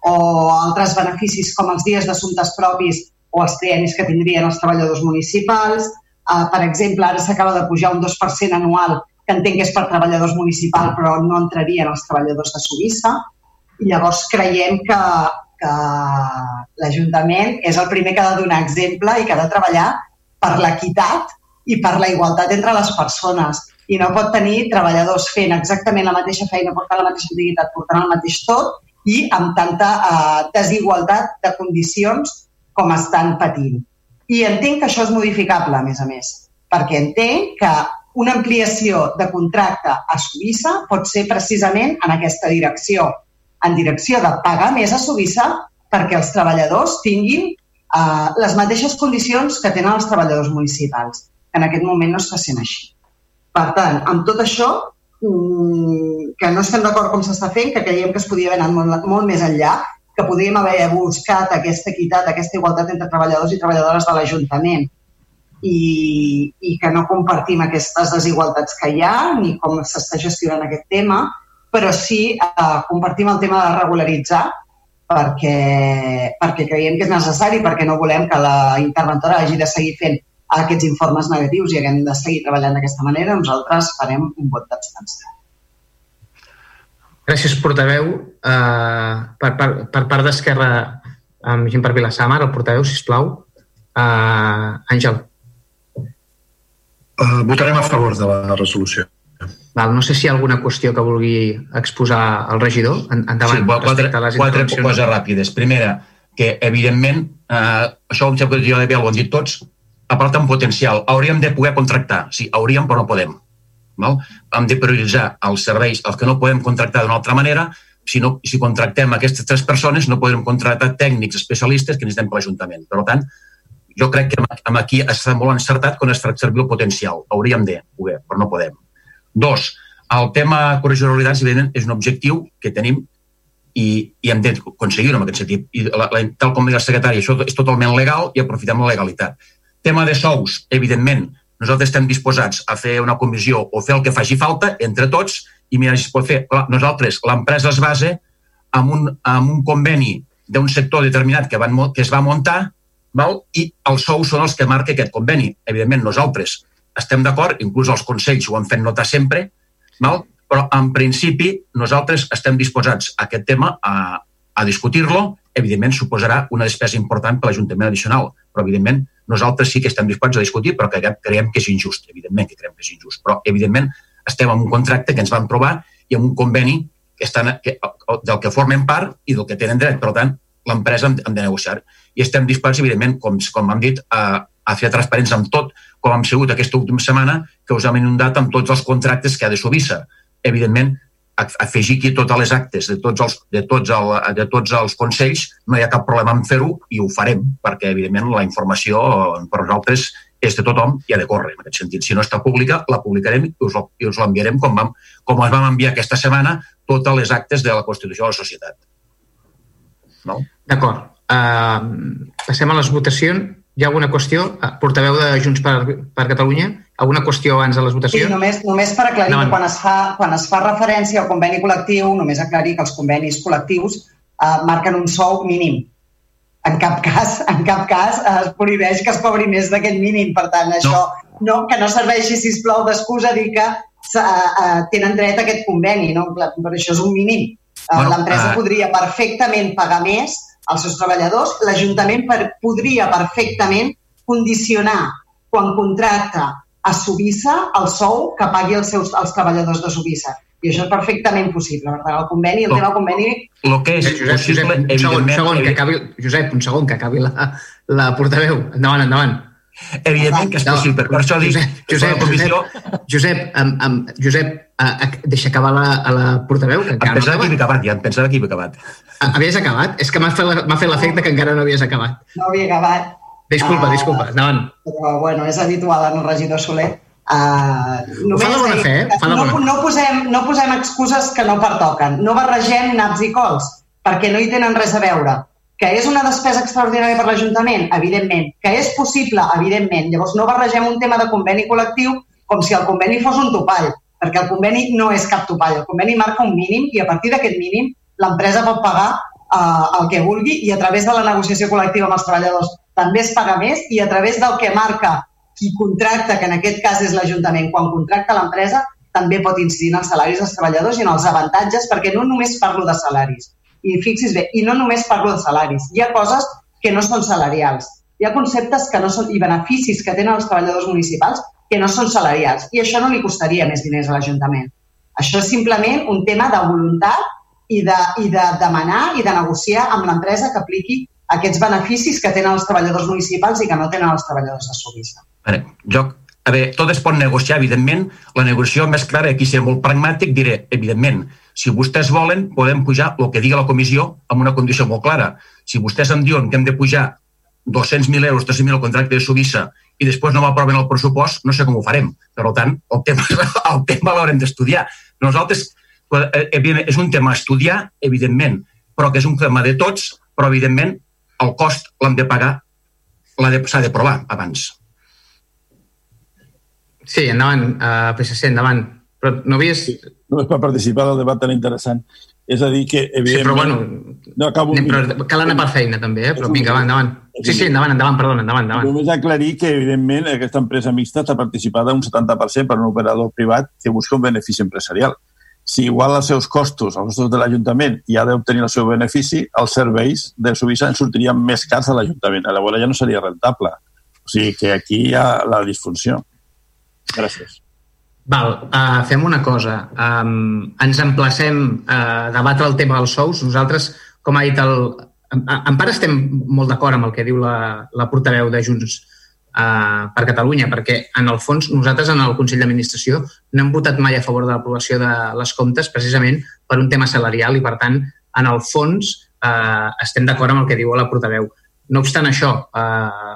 o altres beneficis com els dies d'assumptes propis o els triennis que tindrien els treballadors municipals. Uh, per exemple, ara s'acaba de pujar un 2% anual, que entenc que és per treballadors municipals, però no entrarien els treballadors de Suïssa. Llavors creiem que, que l'Ajuntament és el primer que ha de donar exemple i que ha de treballar per l'equitat i per la igualtat entre les persones. I no pot tenir treballadors fent exactament la mateixa feina, portant la mateixa antiguitat, portant el mateix tot, i amb tanta uh, desigualtat de condicions com estan patint. I entenc que això és modificable, a més a més, perquè entenc que una ampliació de contracte a Suïssa pot ser precisament en aquesta direcció, en direcció de pagar més a Suïssa perquè els treballadors tinguin uh, les mateixes condicions que tenen els treballadors municipals. En aquest moment no està sent així. Per tant, amb tot això, mm, que no estem d'acord com s'està fent, que creiem que es podia haver anat molt, molt més enllà, que podríem haver buscat aquesta equitat, aquesta igualtat entre treballadors i treballadores de l'Ajuntament. I, i que no compartim aquestes desigualtats que hi ha ni com s'està gestionant aquest tema, però sí eh, compartim el tema de regularitzar perquè, perquè creiem que és necessari, perquè no volem que la interventora hagi de seguir fent aquests informes negatius i haguem de seguir treballant d'aquesta manera, nosaltres farem un vot d'abstenció. Gràcies, portaveu. Uh, per, per, per part d'Esquerra, amb gent per Vilassamar, el portaveu, sisplau. Uh, Àngel. Uh, votarem a favor de la resolució. Val, no sé si hi ha alguna qüestió que vulgui exposar el regidor. Endavant, sí, quatre, a les quatre coses ràpides. Primera, que evidentment, eh, això ho jo de bé ho han dit tots, a part en potencial, hauríem de poder contractar. Sí, hauríem, però no podem. Val? Hem de prioritzar els serveis, els que no podem contractar d'una altra manera, si, no, si contractem aquestes tres persones no podrem contractar tècnics especialistes que necessitem per l'Ajuntament. Per tant, jo crec que amb aquí està molt encertat quan es fa servir el potencial. Hauríem de poder, però no podem. Dos, el tema corregir realitats, evidentment, és un objectiu que tenim i, i hem d'aconseguir-ho en aquest sentit. I la, la, tal com deia el secretari, això és totalment legal i aprofitem la legalitat. Tema de sous, evidentment, nosaltres estem disposats a fer una comissió o fer el que faci falta entre tots i mira es pot fer. Nosaltres, l'empresa es base amb un, amb un conveni d'un sector determinat que, van, que es va muntar val? i els sous són els que marca aquest conveni. Evidentment, nosaltres estem d'acord, inclús els consells ho han fet notar sempre, val? però en principi nosaltres estem disposats a aquest tema a, a discutir-lo. Evidentment, suposarà una despesa important per l'Ajuntament addicional, però evidentment nosaltres sí que estem disposats a discutir, però que creiem que és injust, evidentment que creiem que és injust. Però, evidentment, estem en un contracte que ens vam trobar i en un conveni que estan, que, del que formen part i del que tenen dret. Per tant, l'empresa hem, hem de negociar. I estem disposats, evidentment, com, com hem dit, a, a fer transparents amb tot, com hem sigut aquesta última setmana, que us hem inundat amb tots els contractes que ha de Subissa. Evidentment, afegir aquí totes les actes de tots els, de tots, el, de tots els consells, no hi ha cap problema en fer-ho i ho farem, perquè, evidentment, la informació per nosaltres és de tothom i ha de córrer, en aquest sentit. Si no està pública, la publicarem i us, i us l'enviarem com, vam, com ens vam enviar aquesta setmana totes les actes de la Constitució de la Societat. No? D'acord. Uh, passem a les votacions. Hi ha alguna qüestió? Ah, portaveu de Junts per, per Catalunya? Alguna qüestió abans de les votacions? Sí, només, només per aclarir no. que quan es, fa, quan es fa referència al conveni col·lectiu, només aclarir que els convenis col·lectius eh, marquen un sou mínim. En cap cas, en cap cas es prohibeix que es cobri més d'aquest mínim. Per tant, això no. no que no serveixi, si plau d'excusa dir que uh, uh, tenen dret a aquest conveni. No? Per això és un mínim. Uh, bueno, L'empresa uh... podria perfectament pagar més als seus treballadors, l'Ajuntament per, podria perfectament condicionar quan contracta a Subissa el sou que pagui els seus els treballadors de Subissa. I això és perfectament possible. Per tant, el conveni, el tema del conveni... El que és Josep, possible, Josep, un segon, un segon, que acabi, Josep, un segon, que acabi la, la portaveu. Endavant, endavant. Evidentment que és possible, no, per això dic... Josep, Josep, comissió... Josep, amb, amb, Josep a, a, deixa acabar la, a la portaveu, que encara em pensava no que havia acabat, ja, em pensava que havia acabat. Havies acabat? És que m'ha fet l'efecte que encara no havies acabat. No havia acabat. Disculpa, uh, disculpa, endavant. Però, bueno, és habitual en el regidor Soler. Uh, només fa de bona fe, eh? Fa de bona no, no, posem, no posem excuses que no pertoquen. No barregem naps i cols, perquè no hi tenen res a veure que és una despesa extraordinària per l'Ajuntament? Evidentment. Que és possible? Evidentment. Llavors no barregem un tema de conveni col·lectiu com si el conveni fos un topall, perquè el conveni no és cap topall. El conveni marca un mínim i a partir d'aquest mínim l'empresa pot pagar eh, el que vulgui i a través de la negociació col·lectiva amb els treballadors també es paga més i a través del que marca qui contracta, que en aquest cas és l'Ajuntament, quan contracta l'empresa, també pot incidir en els salaris dels treballadors i en els avantatges, perquè no només parlo de salaris, i fixis bé, i no només parlo de salaris, hi ha coses que no són salarials, hi ha conceptes que no són, i beneficis que tenen els treballadors municipals que no són salarials, i això no li costaria més diners a l'Ajuntament. Això és simplement un tema de voluntat i de, i de demanar i de negociar amb l'empresa que apliqui aquests beneficis que tenen els treballadors municipals i que no tenen els treballadors de Sovisa. Veure, jo, a veure, tot es pot negociar, evidentment. La negociació més clara, aquí seré molt pragmàtic, diré, evidentment, si vostès volen, podem pujar el que diga la comissió amb una condició molt clara. Si vostès em diuen que hem de pujar 200.000 euros, 300.000 el contracte de Sovisa i després no m'aproven el pressupost, no sé com ho farem. Per tant, el tema, el tema l'haurem d'estudiar. Nosaltres, eh, evidentment, és un tema a estudiar, evidentment, però que és un tema de tots, però evidentment el cost l'hem de pagar, s'ha de provar abans. Sí, endavant, uh, PSC, endavant. Però no havies... Només per participar del debat tan interessant. És a dir que, evidentment... Sí, però bueno, no, acabo anem, però cal anar per feina també, eh? però vinga, va, endavant. Sí, sí, endavant, endavant, perdona, endavant, endavant. Només aclarir que, evidentment, aquesta empresa mixta està participada un 70% per un operador privat que busca un benefici empresarial si igual els seus costos, els costos de l'Ajuntament, i ha d'obtenir el seu benefici, els serveis de Subisa en sortirien més cars a l'Ajuntament. Llavors ja no seria rentable. O sigui que aquí hi ha la disfunció. Gràcies. Val, uh, fem una cosa. Um, ens emplacem a debatre el tema dels sous. Nosaltres, com ha dit el... En, en part estem molt d'acord amb el que diu la, la portaveu de Junts uh, per Catalunya, perquè en el fons nosaltres en el Consell d'Administració no hem votat mai a favor de l'aprovació de les comptes precisament per un tema salarial i, per tant, en el fons uh, estem d'acord amb el que diu la portaveu. No obstant això, uh,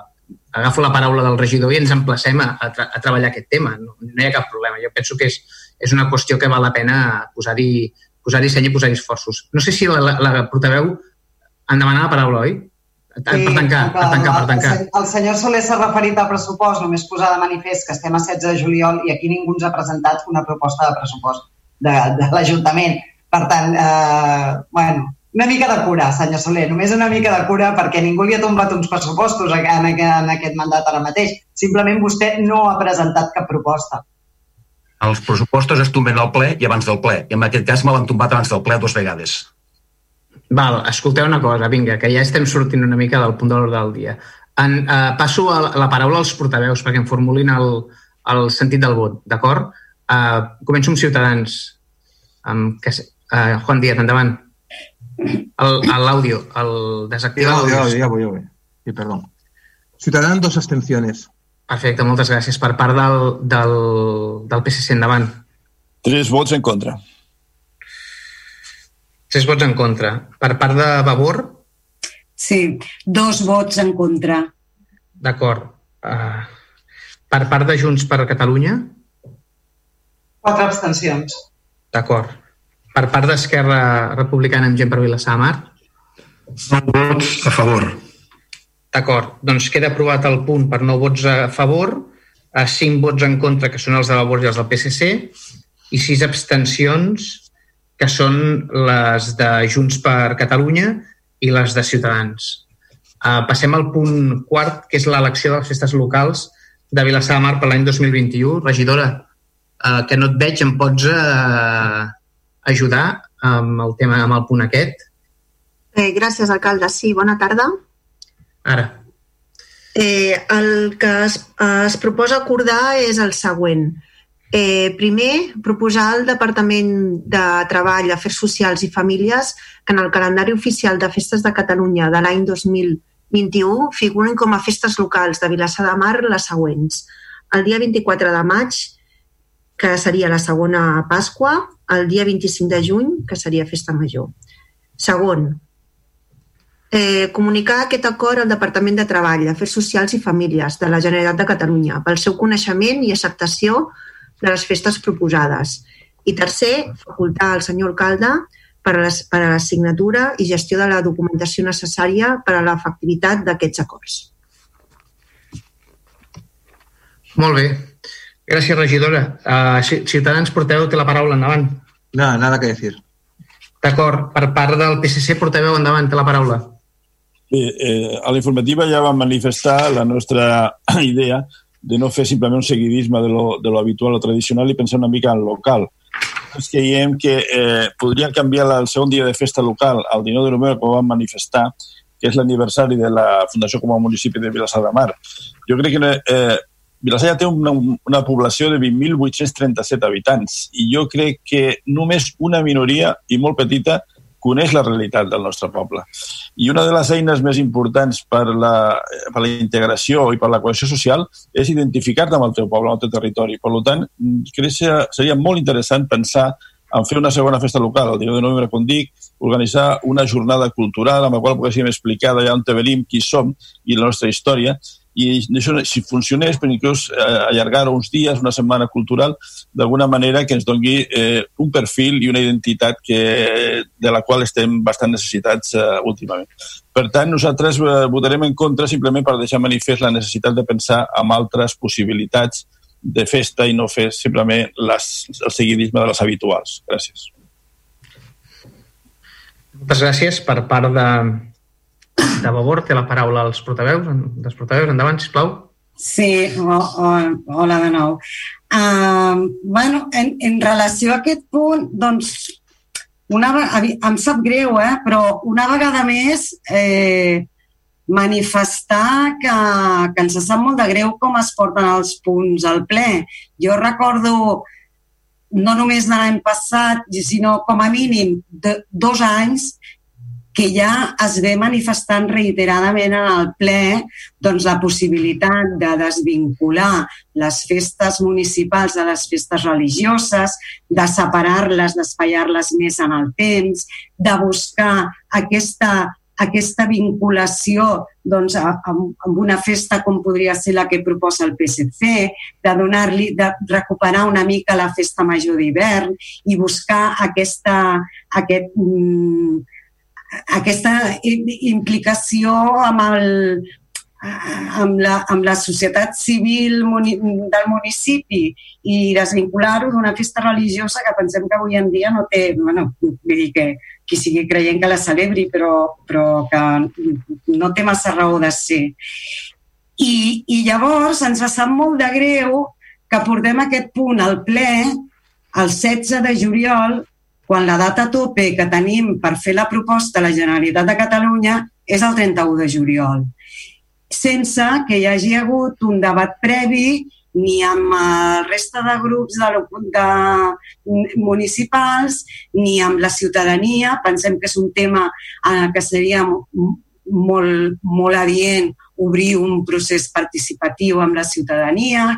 agafo la paraula del regidor i ens emplacem a, a, tra a treballar aquest tema. No, no hi ha cap problema. Jo penso que és, és una qüestió que val la pena posar-hi posar seny i posar-hi esforços. No sé si la, la, la portaveu en demanar la paraula, oi? Sí, per tancar, per tancar, per tancar. El senyor Soler s'ha referit al pressupost, només posar de manifest que estem a 16 de juliol i aquí ningú ens ha presentat una proposta de pressupost de, de l'Ajuntament. Per tant, eh, bueno, una mica de cura, senyor Soler, només una mica de cura perquè ningú li ha tombat uns pressupostos en, en, en aquest mandat ara mateix. Simplement vostè no ha presentat cap proposta. Els pressupostos es tomben al ple i abans del ple. I en aquest cas me l'han tombat abans del ple dues vegades. Val, escolteu una cosa, vinga, que ja estem sortint una mica del punt de l'ordre del dia. En, uh, passo a la, la paraula als portaveus perquè em formulin el, el sentit del vot, d'acord? Uh, començo amb Ciutadans. Um, que, uh, Juan Díaz, endavant. L'àudio, el, el desactiva l'àudio. Ja, ja, ja voy, ja voy. Sí, perdó. Ciutadans, dos abstenciones. Perfecte, moltes gràcies. Per part del, del, del PSC, endavant. Tres vots en contra. Tres vots en contra. Per part de Vavor? Sí, dos vots en contra. D'acord. Uh, per part de Junts per Catalunya? Quatre abstencions. D'acord. Per part d'Esquerra Republicana amb gent per Vilassar? Nou vots a favor. D'acord. Doncs queda aprovat el punt per nou vots a favor, a cinc vots en contra, que són els de Vavor i els del PSC, i sis abstencions que són les de Junts per Catalunya i les de Ciutadans. Uh, passem al punt quart, que és l'elecció de les festes locals de Vilassar de Mar per l'any 2021. Regidora, uh, que no et veig, em pots uh, ajudar amb el tema, amb el punt aquest? Eh, gràcies, alcalde. Sí, bona tarda. Ara. Eh, el que es, es proposa acordar és el següent. Eh, primer, proposar al Departament de Treball, Afers Socials i Famílies que en el calendari oficial de Festes de Catalunya de l'any 2021 figuren com a festes locals de Vilassar de Mar les següents. El dia 24 de maig, que seria la segona Pasqua, el dia 25 de juny, que seria Festa Major. Segon, eh, comunicar aquest acord al Departament de Treball, Afers Socials i Famílies de la Generalitat de Catalunya pel seu coneixement i acceptació de les festes proposades. I tercer, facultar al senyor alcalde per a, les, per a la signatura i gestió de la documentació necessària per a l'efectivitat d'aquests acords. Molt bé. Gràcies, regidora. Uh, Ciutadans, porteu té la paraula, endavant. Nada, nada que decir. D'acord. Per part del PSC, portaveu, endavant, té la paraula. Bé, eh, a la informativa ja vam manifestar la nostra idea de no fer simplement un seguidisme de lo, de lo habitual o tradicional i pensar una mica en local. Que creiem que eh, podrien canviar el segon dia de festa local al 19 de novembre, com vam manifestar, que és l'aniversari de la Fundació com a municipi de Vilassar de Mar. Jo crec que eh, Vilassar ja té una, una població de 20.837 habitants i jo crec que només una minoria, i molt petita, coneix la realitat del nostre poble. I una de les eines més importants per la, per la integració i per la cohesió social és identificar-te amb el teu poble, amb el teu territori. Per tant, crec que seria molt interessant pensar en fer una segona festa local, el dia de novembre, com dic, organitzar una jornada cultural amb la qual poguéssim explicar d'allà on venim, qui som i la nostra història, i això, si funcionés, per inclús eh, allargar uns dies, una setmana cultural, d'alguna manera que ens doni eh, un perfil i una identitat que, de la qual estem bastant necessitats eh, últimament. Per tant, nosaltres eh, votarem en contra simplement per deixar manifest la necessitat de pensar en altres possibilitats de festa i no fer simplement les, el seguidisme de les habituals. Gràcies. Moltes gràcies per part de, de Vavor. Té la paraula als portaveus. Dels portaveus, endavant, sisplau. Sí, o, o, hola de nou. Uh, bueno, en, en relació a aquest punt, doncs, una, em sap greu, eh? però una vegada més eh, manifestar que, que ens sap molt de greu com es porten els punts al ple. Jo recordo no només de l'any passat, sinó com a mínim de dos anys que ja es ve manifestant reiteradament en el ple doncs, la possibilitat de desvincular les festes municipals de les festes religioses, de separar-les, d'espaiar-les més en el temps, de buscar aquesta aquesta vinculació doncs, amb, amb una festa com podria ser la que proposa el PSC, de donar-li, de recuperar una mica la festa major d'hivern i buscar aquesta, aquest, mm, aquesta implicació amb el, amb la, amb la societat civil muni, del municipi i desvincular-ho d'una festa religiosa que pensem que avui en dia no té, bueno, vull dir que qui sigui creient que la celebri, però, però que no té massa raó de ser. I, I llavors ens sap molt de greu que portem aquest punt al ple el 16 de juliol, quan la data tope que tenim per fer la proposta a la Generalitat de Catalunya és el 31 de juliol sense que hi hagi hagut un debat previ ni amb la resta de grups de, de municipals ni amb la ciutadania. Pensem que és un tema eh, que seria molt, molt adient obrir un procés participatiu amb la ciutadania.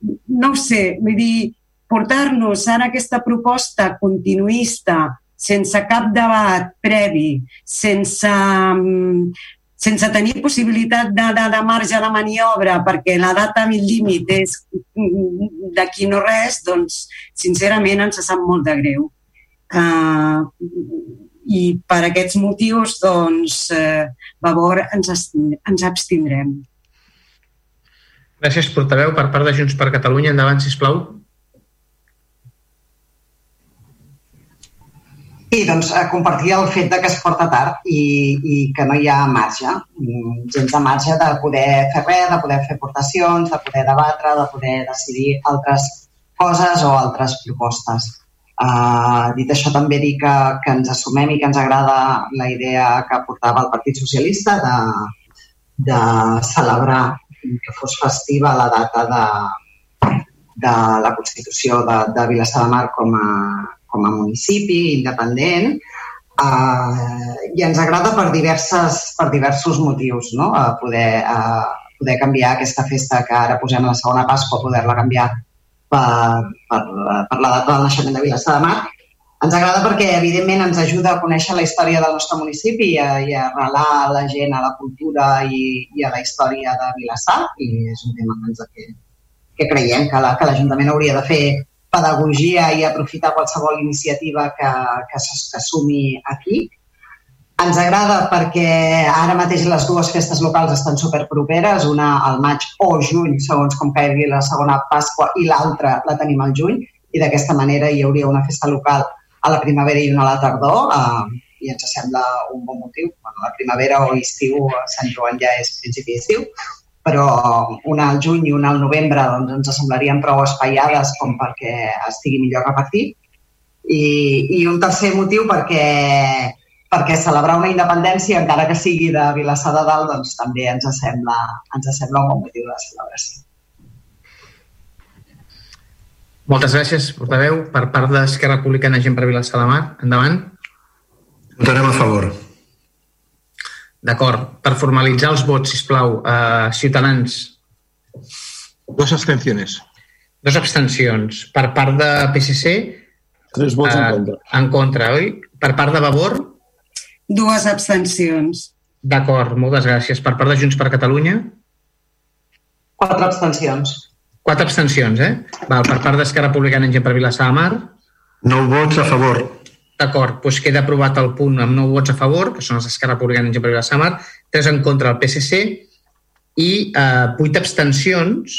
No ho sé, vull dir, portar-nos ara aquesta proposta continuista sense cap debat previ, sense sense tenir possibilitat de, de, de marge de maniobra perquè la data límit és d'aquí no res, doncs sincerament ens sap molt de greu. Uh, I per aquests motius, doncs, uh, Vavor, ens, ens abstindrem. Gràcies, portaveu. Per part de Junts per Catalunya, endavant, sisplau. Sí, doncs eh, compartir el fet de que es porta tard i, i que no hi ha marge, mm, gens de marge de poder fer res, de poder fer aportacions, de poder debatre, de poder decidir altres coses o altres propostes. Uh, dit això, també dir que, que ens assumem i que ens agrada la idea que portava el Partit Socialista de, de celebrar que fos festiva la data de, de la Constitució de, de Vilassar de Mar com a, com a municipi independent eh, i ens agrada per, diverses, per diversos motius, no? a poder, a poder canviar aquesta festa que ara posem a la segona Pasqua, poder-la canviar per, per, per la data del naixement de Vilassar de Mar. Ens agrada perquè, evidentment, ens ajuda a conèixer la història del nostre municipi i a, i a arrelar la gent a la cultura i, i a la història de Vilassar, i és un tema que, ens, que, que creiem que l'Ajuntament la, hauria de fer pedagogia i aprofitar qualsevol iniciativa que, que s'assumi aquí. Ens agrada perquè ara mateix les dues festes locals estan superproperes, una al maig o juny, segons com caigui la segona Pasqua, i l'altra la tenim al juny, i d'aquesta manera hi hauria una festa local a la primavera i una a la tardor, eh, i ens sembla un bon motiu. Bueno, la primavera o estiu, Sant Joan ja és principi d'estiu, però una al juny i una al novembre doncs, ens semblarien prou espaiades com perquè estigui millor repartit. I, i un tercer motiu perquè, perquè celebrar una independència, encara que sigui de Vilassar de Dalt, doncs també ens sembla, ens sembla un bon motiu de celebració. Moltes gràcies, portaveu. Per part d'Esquerra Republicana, gent per Vilassar de Mar. Endavant. Votarem a favor. D'acord. Per formalitzar els vots, sisplau, uh, Ciutadans. Dos abstenciones. Dos abstencions. Per part de PSC... Tres vots uh, en contra. En contra, oi? Per part de Vavor? Dues abstencions. D'acord, moltes gràcies. Per part de Junts per Catalunya? Quatre abstencions. Quatre abstencions, eh? Val, per part d'Esquerra Republicana en Gent per Vilassar de Mar? Nou vots a favor. D'acord, doncs queda aprovat el punt amb 9 vots a favor, que són els d'Esquerra Republicana i de Samar, 3 en contra del PSC i eh, 8 abstencions,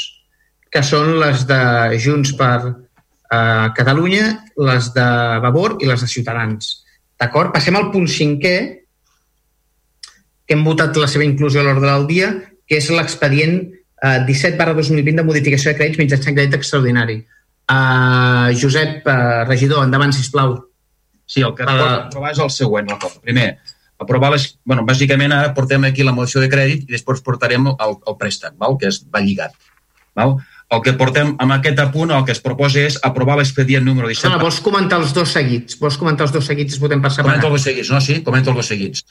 que són les de Junts per eh, Catalunya, les de Vavor i les de Ciutadans. D'acord? Passem al punt cinquè, que hem votat la seva inclusió a l'ordre del dia, que és l'expedient eh, 17 barra 2020 de modificació de crèdits mitjançant crèdit extraordinari. Uh, Josep, uh, regidor, endavant, sisplau. Sí, el que es pot aprovar és el següent acord. Primer, aprovar les... bueno, bàsicament ara portem aquí la moció de crèdit i després portarem el, el préstec, val? que és, va lligat. Val? El que portem amb aquest apunt, el que es proposa és aprovar l'expedient número 17. No, vols comentar els dos seguits? Vols comentar els dos seguits i votem per? Comento els dos seguits, no? Sí, comento els dos seguits.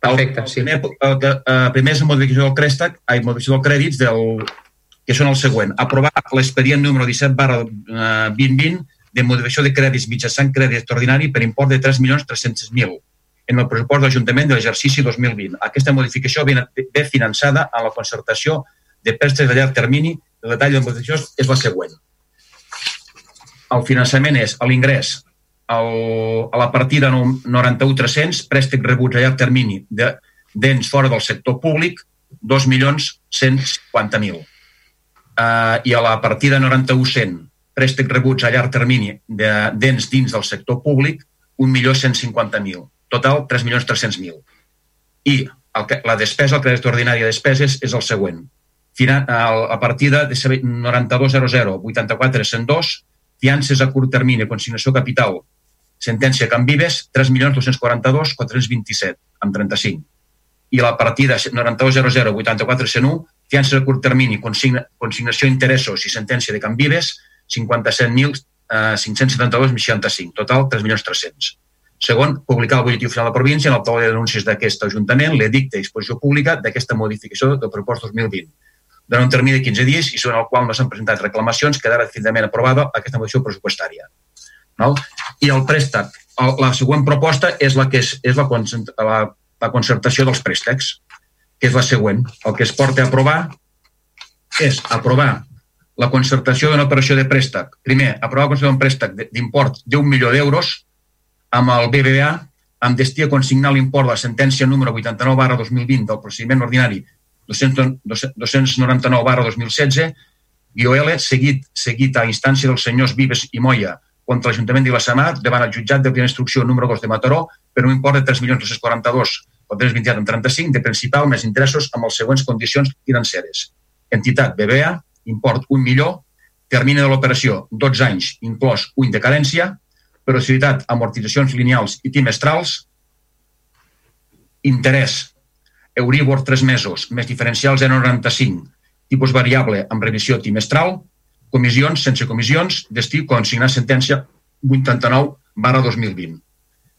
Perfecte, el, sí. Primer, el, que, uh, primer és la modificació del préstec, ai, modificació dels crèdits del, que són el següent. Aprovar l'expedient número 17 barra 2020 de modificació de crèdits mitjançant crèdit extraordinari per import de 3.300.000 en el pressupost de l'Ajuntament de l'exercici 2020. Aquesta modificació ve, ve finançada a la concertació de préstecs de llarg termini. El detall de la modificació és la següent. El finançament és l'ingrés a la partida 91.300, préstec rebuts a llarg termini de d'ens fora del sector públic, 2.150.000. Uh, I a la partida 91.100, préstecs rebuts a llarg termini de dents dins del sector públic, 1.150.000. Total, 3.300.000. I el que, la despesa, el crèdit ordinari de despeses, és el següent. Fina, a partir de 9200 84 102, fiances a curt termini, consignació capital, sentència Can Vives, 3.242 427, amb 35. I la partida 9200 84 101, fiances a curt termini, consigna, consignació interessos i sentència de Can Vives, 57.572,65. Total, 3.300.000. Segon, publicar el butlletí oficial de la província en el taula de denúncies d'aquest Ajuntament l'edicte d'exposició pública d'aquesta modificació del propost 2020 durant un termini de 15 dies i sobre el qual no s'han presentat reclamacions quedarà definitivament aprovada aquesta modificació pressupostària. No? I el préstec, la següent proposta és la que és, és la, la, la concertació dels préstecs, que és la següent. El que es porta a aprovar és aprovar la concertació d'una operació de préstec. Primer, aprovar la concertació d'un préstec d'import d'un milió d'euros amb el BBVA amb destí a consignar l'import de la sentència número 89 barra 2020 del procediment ordinari 299 barra 2016 IOL seguit, seguit a instància dels senyors Vives i Moya contra l'Ajuntament de Vilassamar davant el jutjat de primera instrucció número 2 de Mataró per un import de 3.242 o 3.235 de principal més interessos amb les següents condicions financeres. Entitat BBA, import 1 milió, termini de l'operació 12 anys, inclòs un de carència, periodicitat, amortitzacions lineals i trimestrals, interès, Euribor 3 mesos, més diferencial 0,95, tipus variable amb revisió trimestral, comissions sense comissions, destí consignar sentència 89 barra 2020.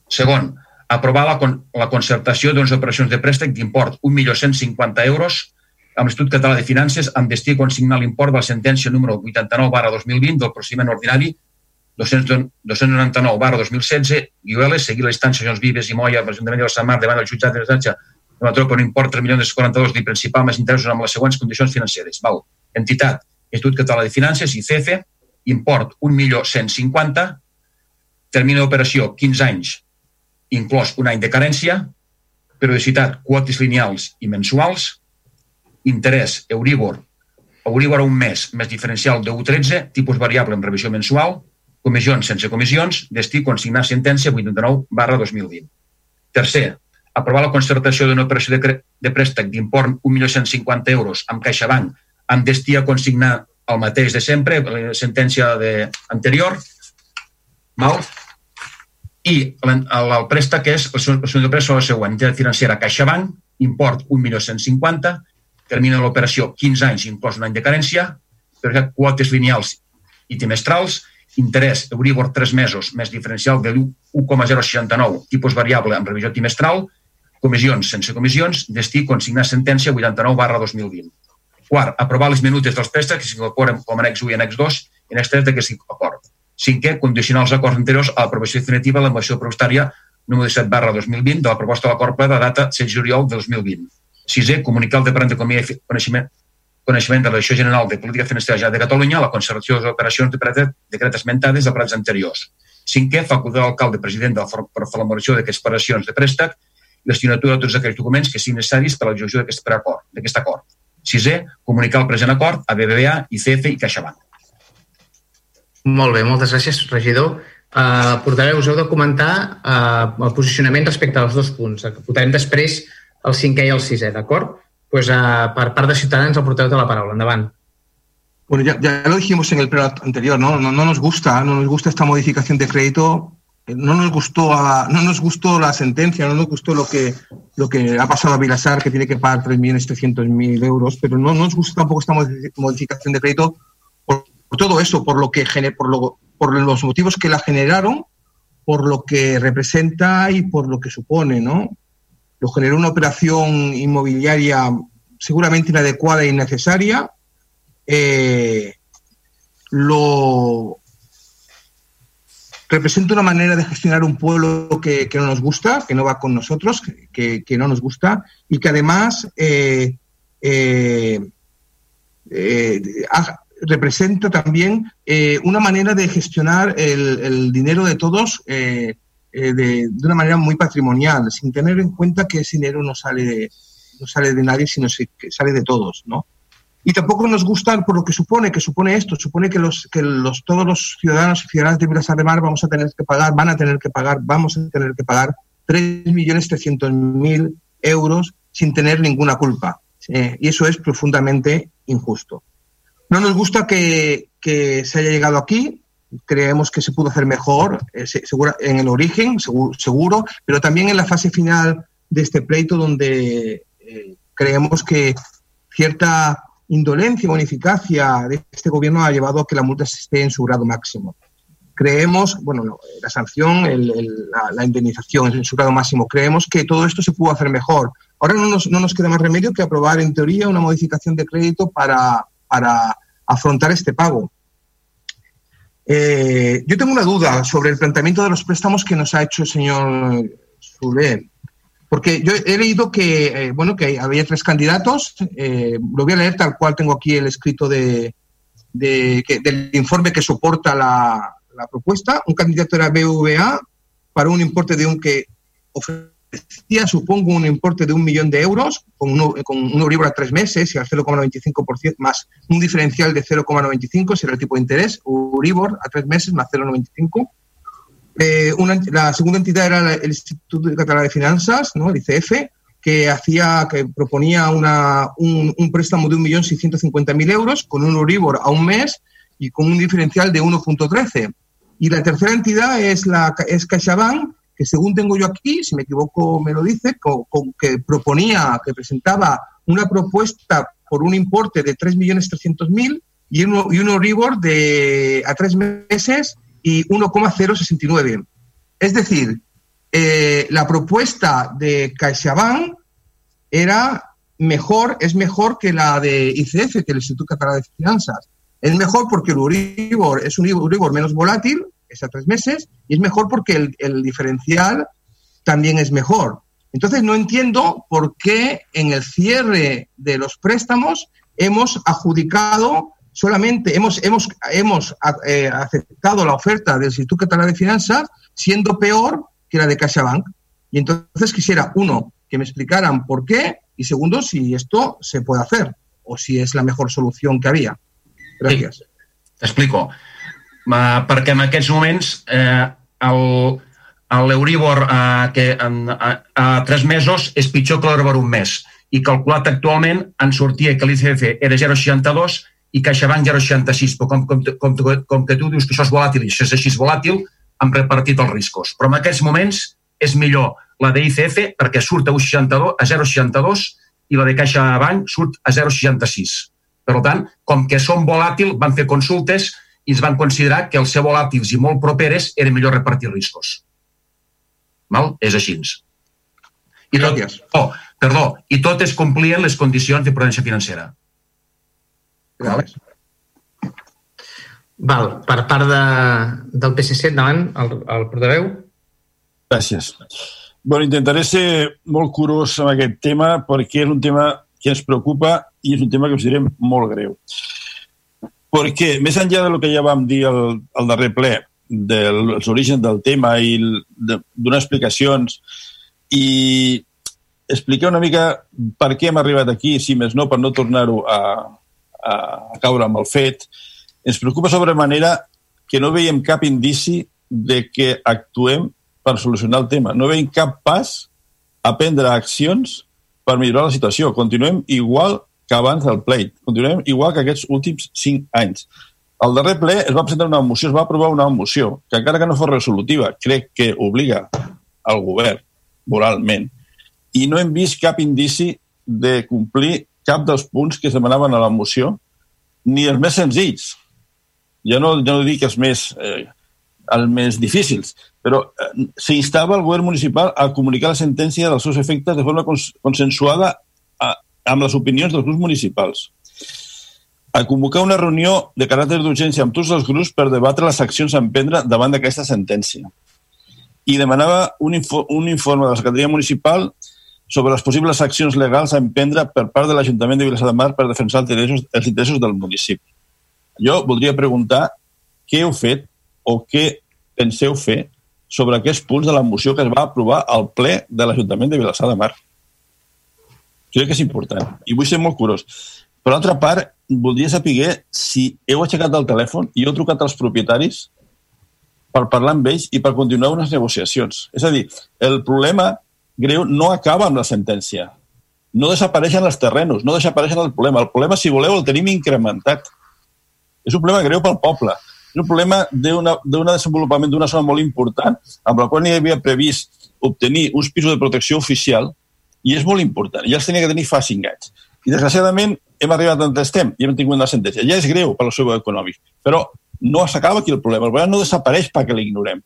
Segon, aprovar la, la concertació d'unes operacions de préstec d'import 1.150 euros amb l'Institut Català de Finances amb destí a consignar l'import de la sentència número 89 barra 2020 del procediment ordinari 299 barra 2016 i UL seguir la instància Jocs Vives i Moya l'Ajuntament de la Samar davant del jutjat de l'Estatge de Mataró per un import 3.042 de principal més interessos amb les següents condicions financeres. Val. Entitat, Institut Català de Finances, ICF, import 1.150, termini d'operació 15 anys, inclòs un any de carència, periodicitat, quotes lineals i mensuals, interès Euribor, Euribor un mes més diferencial de 1,13, tipus variable en revisió mensual, comissions sense comissions, destí consignar sentència 89 barra 2020. Tercer, aprovar la concertació d'una operació de, de préstec d'import 1.150 euros amb CaixaBank amb destí a consignar el mateix de sempre, la sentència de, anterior, val? i el, el préstec és, el, el préstec és la següent, entitat financera CaixaBank, import 1.150, termina l'operació 15 anys, inclòs un any de carència, per quotes lineals i trimestrals, interès Euribor 3 mesos més diferencial de 1,069, tipus variable amb revisió trimestral, comissions sense comissions, destí consignar sentència 89 barra 2020. Quart, aprovar les minutes dels préstecs que s'incorporen com a annex 1 i annex 2 i annex 3 d'aquest acord. Cinquè, condicionar els acords anteriors a l'aprovació definitiva de la moció pressupostària número 17 barra 2020 de la proposta de l'acord ple de data 7 juliol de 2020. Sisè, comunicar al Departament d'Economia i Coneixement, coneixement de la Direcció General de Política Financera de Catalunya la conservació de les operacions de decret, esmentades de plans anteriors. Cinquè, facultar l'alcalde president de la, formulació d'aquestes operacions de préstec i l'estimatura de tots aquells documents que siguin necessaris per a l'execució d'aquest acord. acord. Sisè, comunicar el present acord a BBVA, ICF i CaixaBank. Molt bé, moltes gràcies, regidor. Uh, portaveu, us heu de comentar uh, el posicionament respecte als dos punts. Votarem després el cinquè i el sisè, d'acord? Pues, uh, per part de Ciutadans, el portaveu de la paraula. Endavant. Bueno, ya, ya, lo dijimos en el pleno anterior, ¿no? ¿no? No, nos gusta, no nos gusta esta modificación de crédito, no nos gustó, a, no nos gustó la sentencia, no nos gustó lo que, lo que ha pasado a Vilasar, que tiene que pagar 3.300.000 euros, pero no, no nos gusta tampoco esta modificación de crédito por, por todo eso, por lo que por, lo, por los motivos que la generaron, por lo que representa y por lo que supone, ¿no? Lo generó una operación inmobiliaria seguramente inadecuada e innecesaria. Eh, lo representa una manera de gestionar un pueblo que, que, no nos gusta, que no va con nosotros, que, que no nos gusta y que además eh, eh, representa también una manera de gestionar el, el dinero de todos eh, de, de, una manera muy patrimonial, sin tener en cuenta que ese dinero no sale de, no sale de nadie, sino que sale de todos, ¿no? Y tampoco nos gusta por lo que supone, que supone esto, supone que, los, que los, todos los ciudadanos y ciudadanas de Vilasar de Mar vamos a tener que pagar, van a tener que pagar, vamos a tener que pagar 3.300.000 euros sin tener ninguna culpa. Eh, y eso es profundamente injusto. No nos gusta que, que, se haya llegado aquí, creemos que se pudo hacer mejor eh, seguro, en el origen, seguro, pero también en la fase final de este pleito donde eh, creemos que cierta indolencia o ineficacia de este gobierno ha llevado a que la multa esté en su grado máximo. Creemos, bueno, la sanción, la, la, indemnización en su grado máximo, creemos que todo esto se pudo hacer mejor. Ahora no nos, no nos queda más remedio que aprobar, en teoría, una modificación de crédito para, para afrontar este pago. Eh, yo tengo una duda sobre el planteamiento de los préstamos que nos ha hecho el señor Zulé. Porque yo he leído que, eh, bueno, que había tres candidatos. Eh, lo voy a leer tal cual tengo aquí el escrito de, del informe que soporta la, la, propuesta. Un candidato era BVA para un importe de un que supongo, un importe de un millón de euros con un, con un Euribor a tres meses y al 0,95% más un diferencial de 0,95 será el tipo de interés. Euribor a tres meses más 0,95 eh, la segunda entidad era el Instituto Catalán de Finanzas, ¿no? el ICF, que hacía, que proponía una, un, un préstamo de 1.650.000 euros con un Euribor a un mes y con un diferencial de 1.13. Y la tercera entidad es, la, es CaixaBank, que según tengo yo aquí, si me equivoco me lo dice, con, que proponía, que presentaba una propuesta por un importe de 3.300.000 y un, y un Euribor de, a tres meses y 1,069. Es decir, eh, la propuesta de CaixaBank era mejor, es mejor que la de ICF, que el Instituto Catalán de Finanzas. Es mejor porque el Uribor es un Uribor menos volátil, es a tres meses, y es mejor porque el, el diferencial también es mejor. Entonces no entiendo por qué en el cierre de los préstamos hemos adjudicado solamente hemos, hemos, hemos eh, aceptado la oferta del Instituto Catalán de Finanzas siendo peor que la de CaixaBank. Y entonces quisiera, uno, que me explicaran por qué y segundo, si esto se puede hacer o si és la mejor solució que havia. Gràcies. Sí, T'explico. Uh, perquè en aquests moments eh, l'Euríbor uh, que en, a, a tres mesos és pitjor que l'Euríbor un mes i calculat actualment en sortia que l'ICF era 0,62 i CaixaBank 0,66, però com, com, com, com que tu dius que això és volàtil i això és així volàtil, han repartit els riscos. Però en aquests moments és millor la de ICF perquè surt a 0,62 i la de CaixaBank surt a 0,66. Per tant, com que són volàtil, van fer consultes i ens van considerar que els ser volàtils i molt properes era millor repartir riscos. Val? És així. I tot, oh, perdó, i totes complien les condicions de prudència financera. Vale. Val, per part de, del PSC, endavant, el, el portaveu. Gràcies. Bueno, intentaré ser molt curós amb aquest tema perquè és un tema que ens preocupa i és un tema que considerem molt greu. Perquè, més enllà del que ja vam dir al, al darrer ple, dels orígens del tema i de, donar explicacions i explicar una mica per què hem arribat aquí, si més no, per no tornar-ho a, a, a caure amb el fet, ens preocupa sobre manera que no veiem cap indici de que actuem per solucionar el tema. No veiem cap pas a prendre accions per millorar la situació. Continuem igual que abans del pleit. Continuem igual que aquests últims cinc anys. Al darrer ple es va presentar una moció, es va aprovar una moció, que encara que no fos resolutiva, crec que obliga al govern moralment, i no hem vist cap indici de complir cap dels punts que es demanaven a la moció, ni els més senzills. Jo no, jo no dic els més, eh, els més difícils, però eh, s'instava el govern municipal a comunicar la sentència dels seus efectes de forma cons consensuada amb les opinions dels grups municipals a convocar una reunió de caràcter d'urgència amb tots els grups per debatre les accions a emprendre davant d'aquesta sentència. I demanava un, info, un informe de la Secretaria Municipal sobre les possibles accions legals a emprendre per part de l'Ajuntament de Vilassar de Mar per defensar els interessos, els interessos del municipi. Jo voldria preguntar què heu fet o què penseu fer sobre aquests punts de la moció que es va aprovar al ple de l'Ajuntament de Vilassar de Mar. Crec que és important. I vull ser molt curós. Per altra part, voldria saber si heu aixecat el telèfon i heu trucat als propietaris per parlar amb ells i per continuar unes negociacions. És a dir, el problema greu no acaba amb la sentència. No desapareixen els terrenos, no desapareixen el problema. El problema, si voleu, el tenim incrementat. És un problema greu pel poble. És un problema d'un desenvolupament d'una zona molt important amb la qual hi havia previst obtenir uns pisos de protecció oficial i és molt important. Ja els tenia que tenir fa cinc anys. I, desgraciadament, hem arribat on estem i hem tingut una sentència. Ja és greu per al seu econòmic, però no s'acaba aquí el problema. El problema no desapareix perquè l'ignorem.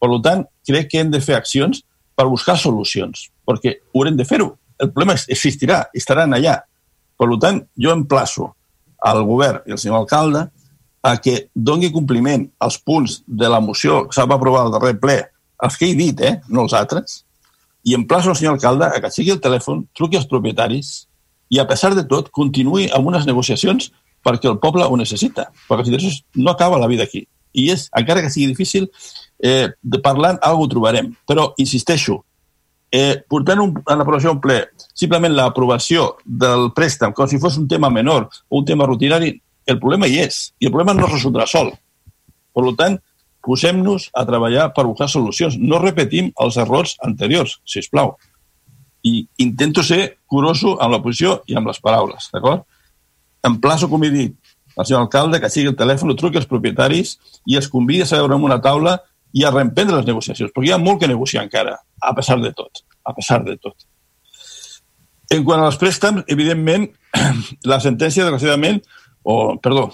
Per tant, crec que hem de fer accions per buscar solucions, perquè haurem de fer-ho. El problema existirà, estaran allà. Per tant, jo emplaço al govern i al senyor alcalde a que doni compliment als punts de la moció que s'ha aprovar al darrer ple, els que he dit, eh, no els altres, i emplaço al senyor alcalde a que sigui el telèfon, truqui als propietaris i, a pesar de tot, continuï amb unes negociacions perquè el poble ho necessita. Perquè els interessos no acaba la vida aquí. I és, encara que sigui difícil, eh, de parlant, alguna ho trobarem. Però, insisteixo, eh, portant un, a l'aprovació un ple simplement l'aprovació del préstec com si fos un tema menor o un tema rutinari, el problema hi és. I el problema no es resoldrà sol. Per tant, posem-nos a treballar per buscar solucions. No repetim els errors anteriors, si us plau i intento ser curoso amb la posició i amb les paraules, d'acord? Emplaço, com he dit, al senyor alcalde que sigui el telèfon, truqui als propietaris i els convidi a seure en una taula i a reemprendre les negociacions, perquè hi ha molt que negociar encara, a pesar de tot, a pesar de tot. En quant als préstecs, evidentment, la sentència, desgraciadament, o, perdó,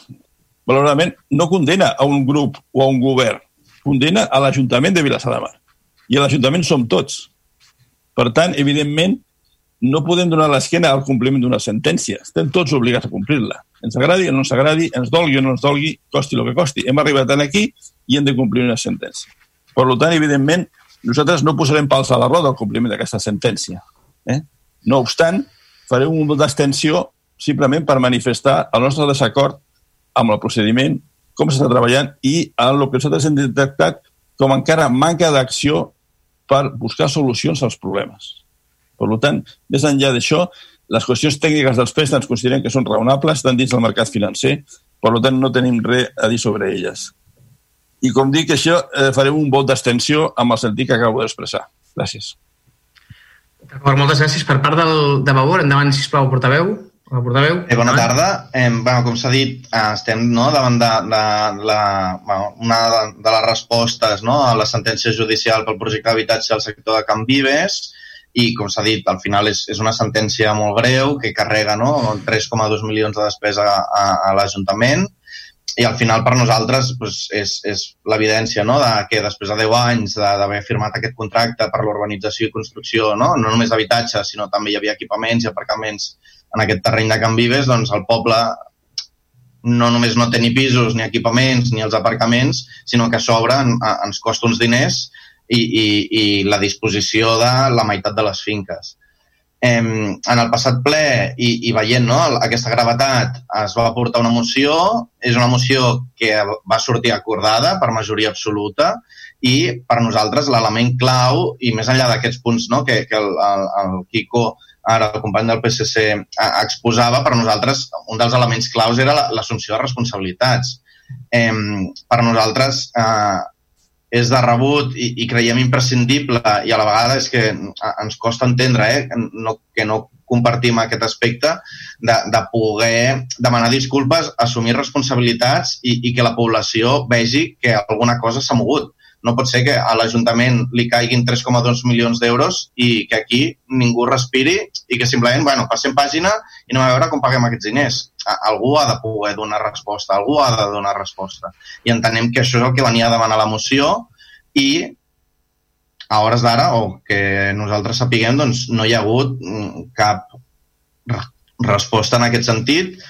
valoradament, no condena a un grup o a un govern, condena a l'Ajuntament de Vilassar de Mar. I l'Ajuntament som tots, per tant, evidentment, no podem donar l'esquena al compliment d'una sentència. Estem tots obligats a complir-la. Ens agradi o no ens agradi, ens dolgui o no ens dolgui, costi el que costi. Hem arribat aquí i hem de complir una sentència. Per tant, evidentment, nosaltres no posarem pals a la roda al compliment d'aquesta sentència. Eh? No obstant, farem un vot d'extensió simplement per manifestar el nostre desacord amb el procediment, com s'està treballant i el que nosaltres hem detectat com encara manca d'acció per buscar solucions als problemes. Per tant, més enllà d'això, les qüestions tècniques dels préstecs considerem que són raonables, estan dins del mercat financer, per tant no tenim res a dir sobre elles. I com dic, això eh, farem un vot d'extensió amb el sentit que acabo d'expressar. Gràcies. D'acord, moltes gràcies. Per part del, de Vavor, endavant, sisplau, portaveu. La portaveu. Eh, bona tarda. Eh, bueno, com s'ha dit, eh, estem no, davant de, de, de, la, bueno, una de, de les respostes no, a la sentència judicial pel projecte d'habitatge al sector de Can Vives i, com s'ha dit, al final és, és una sentència molt greu que carrega no, 3,2 milions de despesa a, a l'Ajuntament i al final per nosaltres doncs, és, és l'evidència no? de que després de 10 anys d'haver firmat aquest contracte per l'urbanització i construcció, no, no només d'habitatge, sinó també hi havia equipaments i aparcaments en aquest terreny de Can Vives, doncs el poble no només no té ni pisos, ni equipaments, ni els aparcaments, sinó que a sobre ens costa uns diners i, i, i la disposició de la meitat de les finques. Em, en el passat ple i, i veient no, aquesta gravetat es va portar una moció, és una moció que va sortir acordada per majoria absoluta i per nosaltres l'element clau, i més enllà d'aquests punts no, que, que el, el, el Quico ara el company del PSC exposava, per nosaltres un dels elements claus era l'assumpció de responsabilitats. Eh, per nosaltres eh, és de rebut i, i creiem imprescindible i a la vegada és que ens costa entendre eh, no, que no compartim aquest aspecte de, de poder demanar disculpes, assumir responsabilitats i, i que la població vegi que alguna cosa s'ha mogut. No pot ser que a l'Ajuntament li caiguin 3,2 milions d'euros i que aquí ningú respiri i que simplement, bueno, passem pàgina i no a veure com paguem aquests diners. Algú ha de poder donar resposta, algú ha de donar resposta. I entenem que això és el que venia a demanar la moció i a hores d'ara, o que nosaltres sapiguem, doncs no hi ha hagut mm, cap resposta en aquest sentit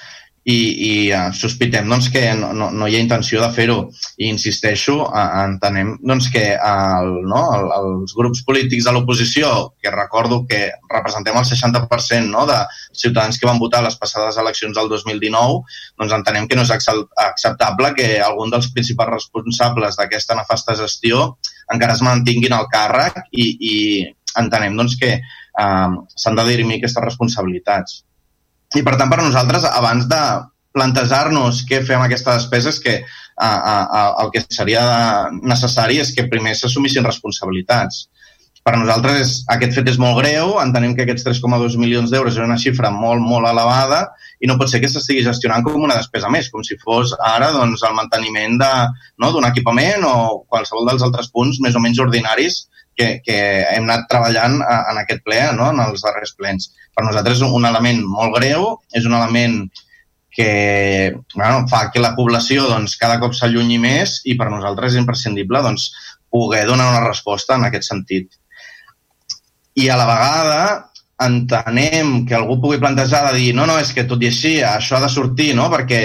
i, i uh, sospitem doncs, que no, no, no hi ha intenció de fer-ho. I insisteixo, uh, entenem doncs, que el, no, el, els grups polítics de l'oposició, que recordo que representem el 60% no, de ciutadans que van votar les passades eleccions del 2019, doncs entenem que no és acceptable que algun dels principals responsables d'aquesta nefasta gestió encara es mantinguin al càrrec i, i entenem doncs, que uh, s'han de dirimir aquestes responsabilitats. I, per tant, per nosaltres, abans de plantejar-nos què fer amb aquesta despesa, és que a, a, a, el que seria necessari és que primer s'assumissin responsabilitats. Per nosaltres és, aquest fet és molt greu, entenem que aquests 3,2 milions d'euros és una xifra molt, molt elevada i no pot ser que s'estigui gestionant com una despesa més, com si fos ara doncs, el manteniment d'un no, equipament o qualsevol dels altres punts més o menys ordinaris que, que hem anat treballant en aquest ple, no, en els darrers plens per nosaltres és un element molt greu, és un element que bueno, fa que la població doncs, cada cop s'allunyi més i per nosaltres és imprescindible doncs, poder donar una resposta en aquest sentit. I a la vegada entenem que algú pugui plantejar de dir no, no, és que tot i així això ha de sortir no? perquè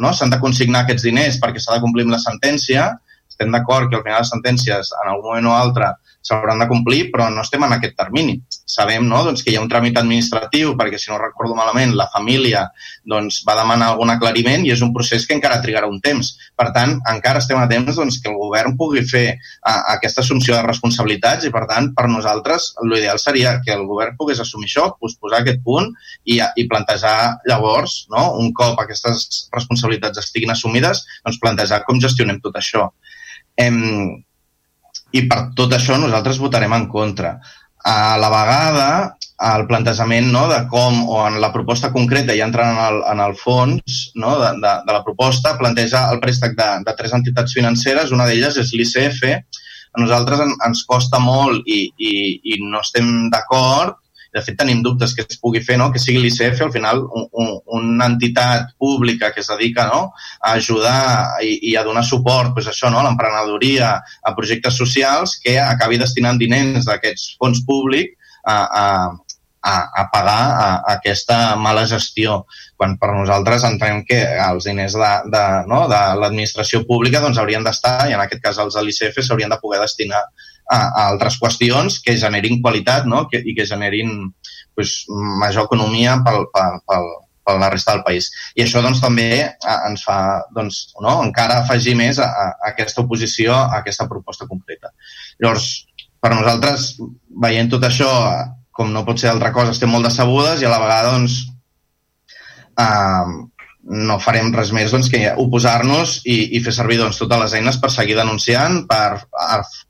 no? s'han de consignar aquests diners perquè s'ha de complir amb la sentència. Estem d'acord que al final les sentències en algun moment o altre s'hauran de complir, però no estem en aquest termini. Sabem no, doncs, que hi ha un tràmit administratiu, perquè si no recordo malament, la família doncs, va demanar algun aclariment i és un procés que encara trigarà un temps. Per tant, encara estem a temps doncs, que el govern pugui fer a, aquesta assumpció de responsabilitats i, per tant, per nosaltres l'ideal seria que el govern pogués assumir això, posar aquest punt i, i plantejar llavors, no, un cop aquestes responsabilitats estiguin assumides, doncs plantejar com gestionem tot això. Em, i per tot això nosaltres votarem en contra. A la vegada, el plantejament no, de com, o en la proposta concreta, ja entrant en el, en el fons no, de, de, de la proposta, planteja el préstec de, de tres entitats financeres, una d'elles és l'ICF, a nosaltres en, ens costa molt i, i, i no estem d'acord de fet tenim dubtes que es pugui fer, no? que sigui l'ICF al final un, un, una entitat pública que es dedica no? a ajudar i, i a donar suport pues, això, no? a l'emprenedoria, a projectes socials, que acabi destinant diners d'aquests fons públics a, a, a, a pagar a, a aquesta mala gestió, quan per nosaltres entenem que els diners de, de, no, de l'administració pública doncs, haurien d'estar, i en aquest cas els de l'ICF s'haurien de poder destinar a, a altres qüestions que generin qualitat no? que, i que generin pues, major economia pel, pel, pel, per la resta del país. I això doncs, també ens fa doncs, no? encara afegir més a, a aquesta oposició a aquesta proposta concreta. Llavors, per nosaltres, veient tot això, com no pot ser altra cosa, estem molt decebudes i a la vegada doncs, eh, no farem res més doncs, que oposar-nos i, i fer servir doncs, totes les eines per seguir denunciant, per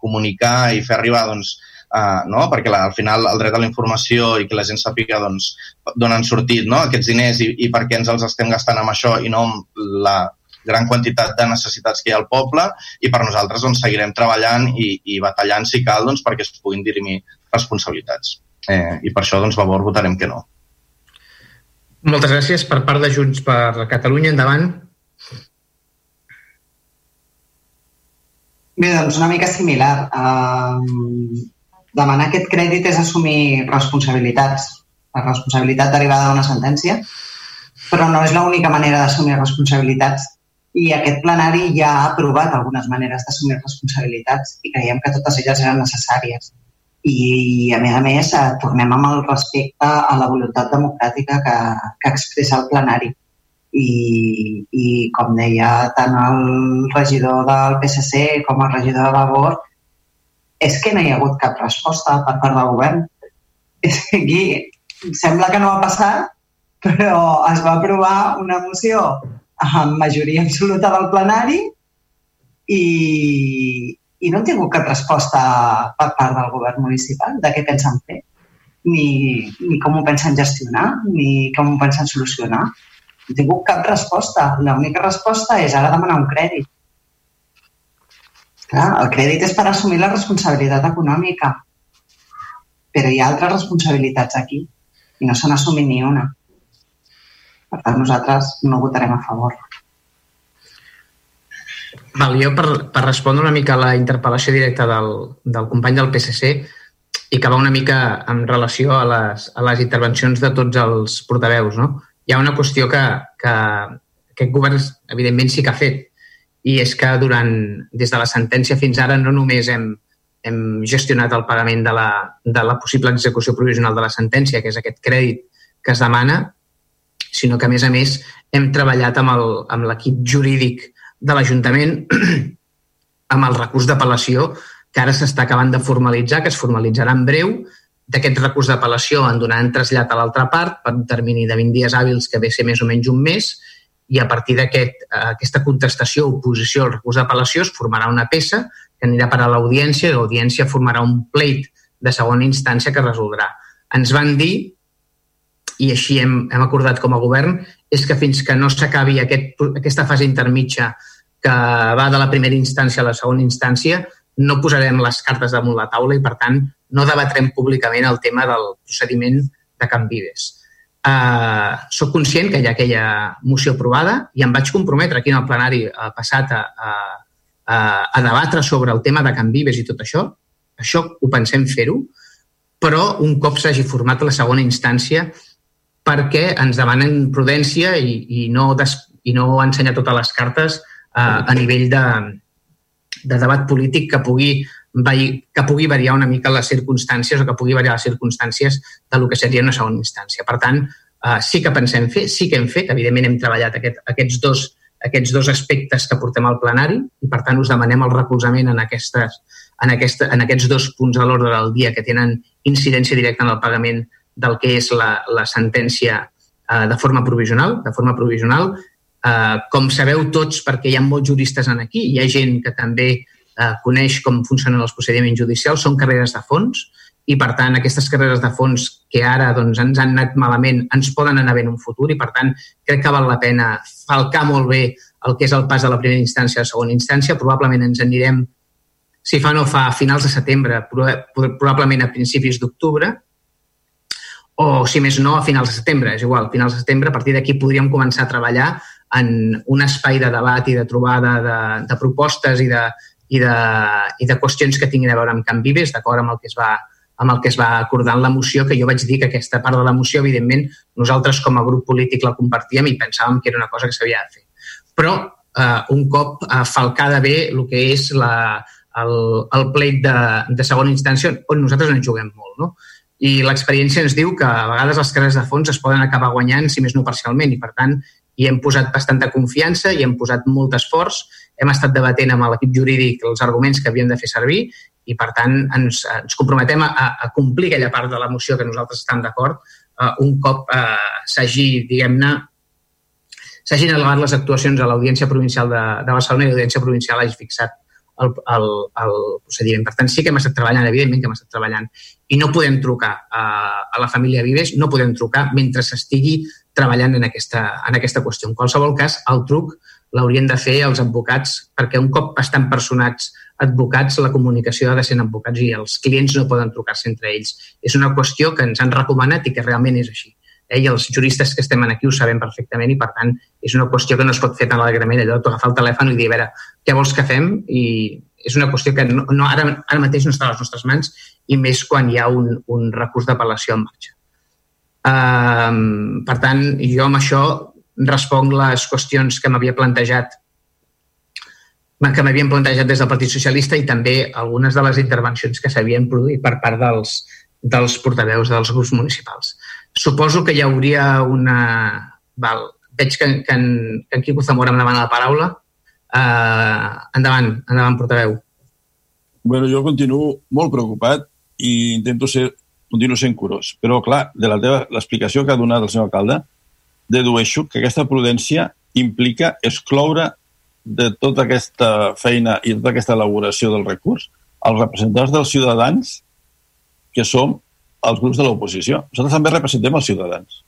comunicar i fer arribar doncs, uh, no? perquè la, al final el dret a la informació i que la gent sàpiga doncs, donen sortit no? aquests diners i, i per què ens els estem gastant amb això i no amb la gran quantitat de necessitats que hi ha al poble i per nosaltres doncs, seguirem treballant i, i batallant si cal doncs, perquè es puguin dirimir responsabilitats. Eh, I per això doncs, favor votarem que no. Moltes gràcies per part de Junts per Catalunya. Endavant. Bé, doncs una mica similar. Demanar aquest crèdit és assumir responsabilitats. La responsabilitat derivada d'una sentència, però no és l'única manera d'assumir responsabilitats. I aquest plenari ja ha aprovat algunes maneres d'assumir responsabilitats i creiem que totes elles eren necessàries. I, a més a més, eh, tornem amb el respecte a la voluntat democràtica que, que expressa el plenari i, i com deia tant el regidor del PSC com el regidor de Vavor, és que no hi ha hagut cap resposta per part del govern. És que aquí sembla que no ha passat, però es va aprovar una moció amb majoria absoluta del plenari i, i no han tingut cap resposta per part del govern municipal de què pensen fer, ni, ni com ho pensen gestionar, ni com ho pensen solucionar. No he tingut cap resposta. L'única resposta és ara demanar un crèdit. Clar, el crèdit és per assumir la responsabilitat econòmica. Però hi ha altres responsabilitats aquí i no se n'assumit ni una. Per tant, nosaltres no votarem a favor. Val, jo per, per respondre una mica a la interpel·lació directa del, del company del PSC i que va una mica en relació a les, a les intervencions de tots els portaveus, no? hi ha una qüestió que, que aquest govern, evidentment, sí que ha fet, i és que durant, des de la sentència fins ara no només hem, hem gestionat el pagament de la, de la possible execució provisional de la sentència, que és aquest crèdit que es demana, sinó que, a més a més, hem treballat amb l'equip jurídic de l'Ajuntament amb el recurs d'apel·lació que ara s'està acabant de formalitzar, que es formalitzarà en breu, d'aquest recurs d'apel·lació en donaran trasllat a l'altra part per un termini de 20 dies hàbils que ve ser més o menys un mes i a partir d'aquesta aquest, contestació o oposició al recurs d'apel·lació es formarà una peça que anirà per a l'audiència i l'audiència formarà un pleit de segona instància que resoldrà. Ens van dir, i així hem, hem acordat com a govern, és que fins que no s'acabi aquest, aquesta fase intermitja que va de la primera instància a la segona instància, no posarem les cartes damunt la taula i, per tant, no debatrem públicament el tema del procediment de Can Vives. Uh, soc conscient que hi ha aquella moció aprovada i em vaig comprometre aquí en el plenari uh, passat a, a, a, debatre sobre el tema de Can Vives i tot això. Això ho pensem fer-ho, però un cop s'hagi format la segona instància perquè ens demanen prudència i, i, no, des, i no ensenyar totes les cartes uh, a nivell de, de debat polític que pugui, que pugui variar una mica les circumstàncies o que pugui variar les circumstàncies de lo que seria una segona instància. Per tant, eh, sí que pensem fer, sí que hem fet, evidentment hem treballat aquest, aquests, dos, aquests dos aspectes que portem al plenari i, per tant, us demanem el recolzament en, aquestes, en, aquesta, en aquests dos punts de l'ordre del dia que tenen incidència directa en el pagament del que és la, la sentència eh, de forma provisional, de forma provisional, Eh, com sabeu tots, perquè hi ha molts juristes en aquí, hi ha gent que també eh, coneix com funcionen els procediments judicials, són carreres de fons i, per tant, aquestes carreres de fons que ara doncs, ens han anat malament ens poden anar bé en un futur i, per tant, crec que val la pena falcar molt bé el que és el pas de la primera instància a la segona instància. Probablement ens anirem, si fa no fa, a finals de setembre, probablement a principis d'octubre, o, si més no, a finals de setembre. És igual, a finals de setembre, a partir d'aquí podríem començar a treballar en un espai de debat i de trobada de, de propostes i de, i, de, i de qüestions que tinguin a veure amb Can Vives, d'acord amb el que es va amb el que es va acordar en la moció, que jo vaig dir que aquesta part de la moció, evidentment, nosaltres com a grup polític la compartíem i pensàvem que era una cosa que s'havia de fer. Però eh, un cop eh, falcada bé el que és la, el, el pleit de, de segona instància, on nosaltres ens juguem molt. No? I l'experiència ens diu que a vegades les carreres de fons es poden acabar guanyant, si més no parcialment, i per tant hi hem posat bastanta confiança, i hem posat molt esforç, hem estat debatent amb l'equip jurídic els arguments que havíem de fer servir i, per tant, ens, ens comprometem a, a complir aquella part de la moció que nosaltres estem d'acord uh, un cop uh, s'hagi, diguem-ne, s'hagin elevat les actuacions a l'Audiència Provincial de, de Barcelona i l'Audiència Provincial hagi fixat el, el, el procediment. Per tant, sí que hem estat treballant, evidentment que hem estat treballant, i no podem trucar a, a la família Vives, no podem trucar mentre s'estigui treballant en aquesta, en aquesta qüestió. En qualsevol cas, el truc l'haurien de fer els advocats perquè un cop estan personats advocats, la comunicació ha de ser en advocats i els clients no poden trucar-se entre ells. És una qüestió que ens han recomanat i que realment és així. Eh? I els juristes que estem aquí ho sabem perfectament i, per tant, és una qüestió que no es pot fer tan alegrement allò d'agafar el telèfon i dir, a veure, què vols que fem? I, és una qüestió que no, no, ara, ara mateix no està a les nostres mans i més quan hi ha un, un recurs d'apel·lació en marxa. Uh, per tant, jo amb això responc les qüestions que m'havia plantejat que m'havien plantejat des del Partit Socialista i també algunes de les intervencions que s'havien produït per part dels, dels portaveus dels grups municipals. Suposo que hi hauria una... Val, veig que, que, en, que en Quico Zamora em demana la paraula. Uh, endavant, endavant, portaveu. Bueno, jo continuo molt preocupat i intento ser, continuo sent curós. Però, clar, de la teva l'explicació que ha donat el senyor alcalde, dedueixo que aquesta prudència implica excloure de tota aquesta feina i tota aquesta elaboració del recurs els representants dels ciutadans que som els grups de l'oposició. Nosaltres també representem els ciutadans.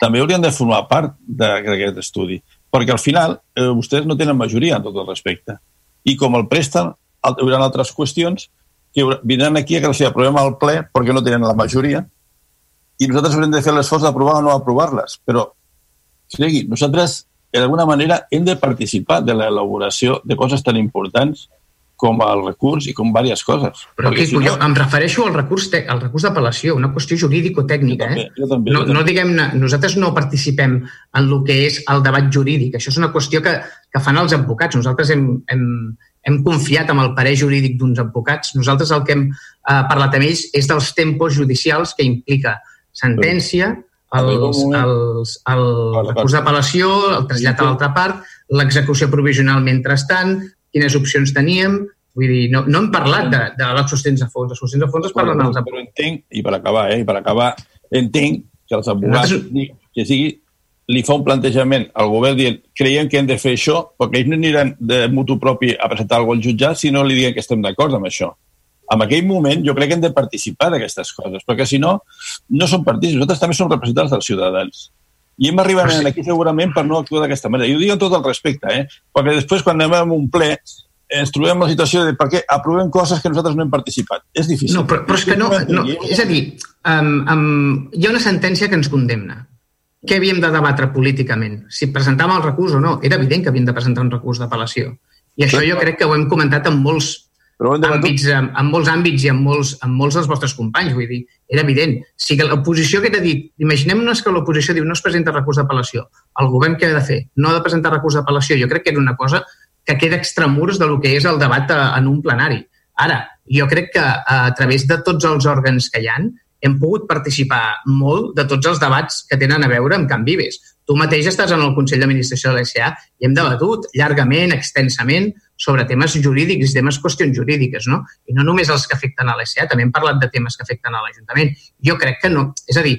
També haurien de formar part d'aquest estudi, perquè al final eh, vostès no tenen majoria en tot el respecte. I com el presten, hi haurà altres qüestions que vindran aquí a que els aprovem al ple perquè no tenen la majoria i nosaltres haurem de fer l'esforç d'aprovar o no aprovar-les. Però, cregui, nosaltres d'alguna manera hem de participar de l'elaboració de coses tan importants com el recurs i com diverses coses. Però aquí, si no... jo em refereixo al recurs, al recurs d'apel·lació, una qüestió jurídico-tècnica. Eh? Jo també, no, jo també. no diguem nosaltres no participem en el que és el debat jurídic. Això és una qüestió que, que fan els advocats. Nosaltres hem, hem, hem confiat en el parer jurídic d'uns advocats. Nosaltres el que hem eh, parlat amb ells és dels tempos judicials que implica sentència, els, els, el recurs d'apel·lació, el trasllat a l'altra part, l'execució provisional mentrestant, quines opcions teníem, Vull dir, no, no hem parlat de, de les sostens de fons. Les sostens de fons es parlen als Però entenc, i per acabar, eh, i per acabar, entenc que els advocats, Nosaltres... que sigui, li fa un plantejament al govern dient creiem que hem de fer això, perquè ells no aniran de mutu propi a presentar alguna al jutjat si no li diuen que estem d'acord amb això en aquell moment jo crec que hem de participar d'aquestes coses, perquè si no, no som partits, nosaltres també som representants dels ciutadans. I hem arribat sí. aquí segurament per no actuar d'aquesta manera. I ho dic amb tot el respecte, eh? perquè després quan anem a un ple ens trobem la situació de per què aprovem coses que nosaltres no hem participat. És difícil. No, però, però és que no... no és a dir, um, um, hi ha una sentència que ens condemna. Què havíem de debatre políticament? Si presentàvem el recurs o no. Era evident que havíem de presentar un recurs d'apel·lació. I això jo crec que ho hem comentat amb molts però àmbits, en, en molts àmbits i en molts, en molts dels vostres companys, vull dir, era evident. Si que l'oposició que t'ha dit, imaginem-nos que l'oposició diu no es presenta recurs d'apel·lació, el govern què ha de fer? No ha de presentar recurs d'apel·lació. Jo crec que era una cosa que queda extramurs del que és el debat a, en un plenari. Ara, jo crec que a, a través de tots els òrgans que hi han, hem pogut participar molt de tots els debats que tenen a veure amb Can Vives. Tu mateix estàs en el Consell d'Administració de l'SA i hem debatut llargament, extensament, sobre temes jurídics, temes qüestions jurídiques, no? I no només els que afecten a l'SA, també hem parlat de temes que afecten a l'Ajuntament. Jo crec que no. És a dir,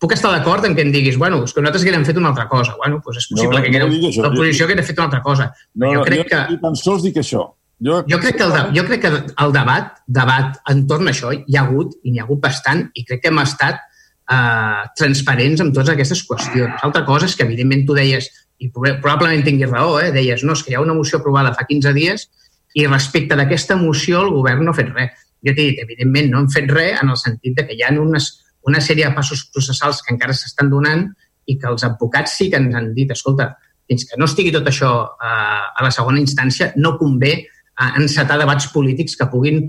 puc estar d'acord en que em diguis, bueno, és que nosaltres haguérem fet una altra cosa. Bueno, doncs és possible no, que haguérem, no l'oposició hagués fet una altra cosa. No, jo crec jo, que... Ni tan sols dic això. Jo, jo, crec que el, de, jo crec que el debat, debat entorn a això hi ha hagut, i n'hi ha hagut bastant, i crec que hem estat eh, transparents amb totes aquestes qüestions. Altra cosa és que, evidentment, tu deies, i probablement tinguis raó, eh? deies, no, és que hi ha una moció aprovada fa 15 dies i respecte d'aquesta moció el govern no ha fet res. Jo t'he dit, evidentment, no hem fet res en el sentit de que hi ha unes, una sèrie de passos processals que encara s'estan donant i que els advocats sí que ens han dit, escolta, fins que no estigui tot això eh, a la segona instància, no convé eh, encetar debats polítics que puguin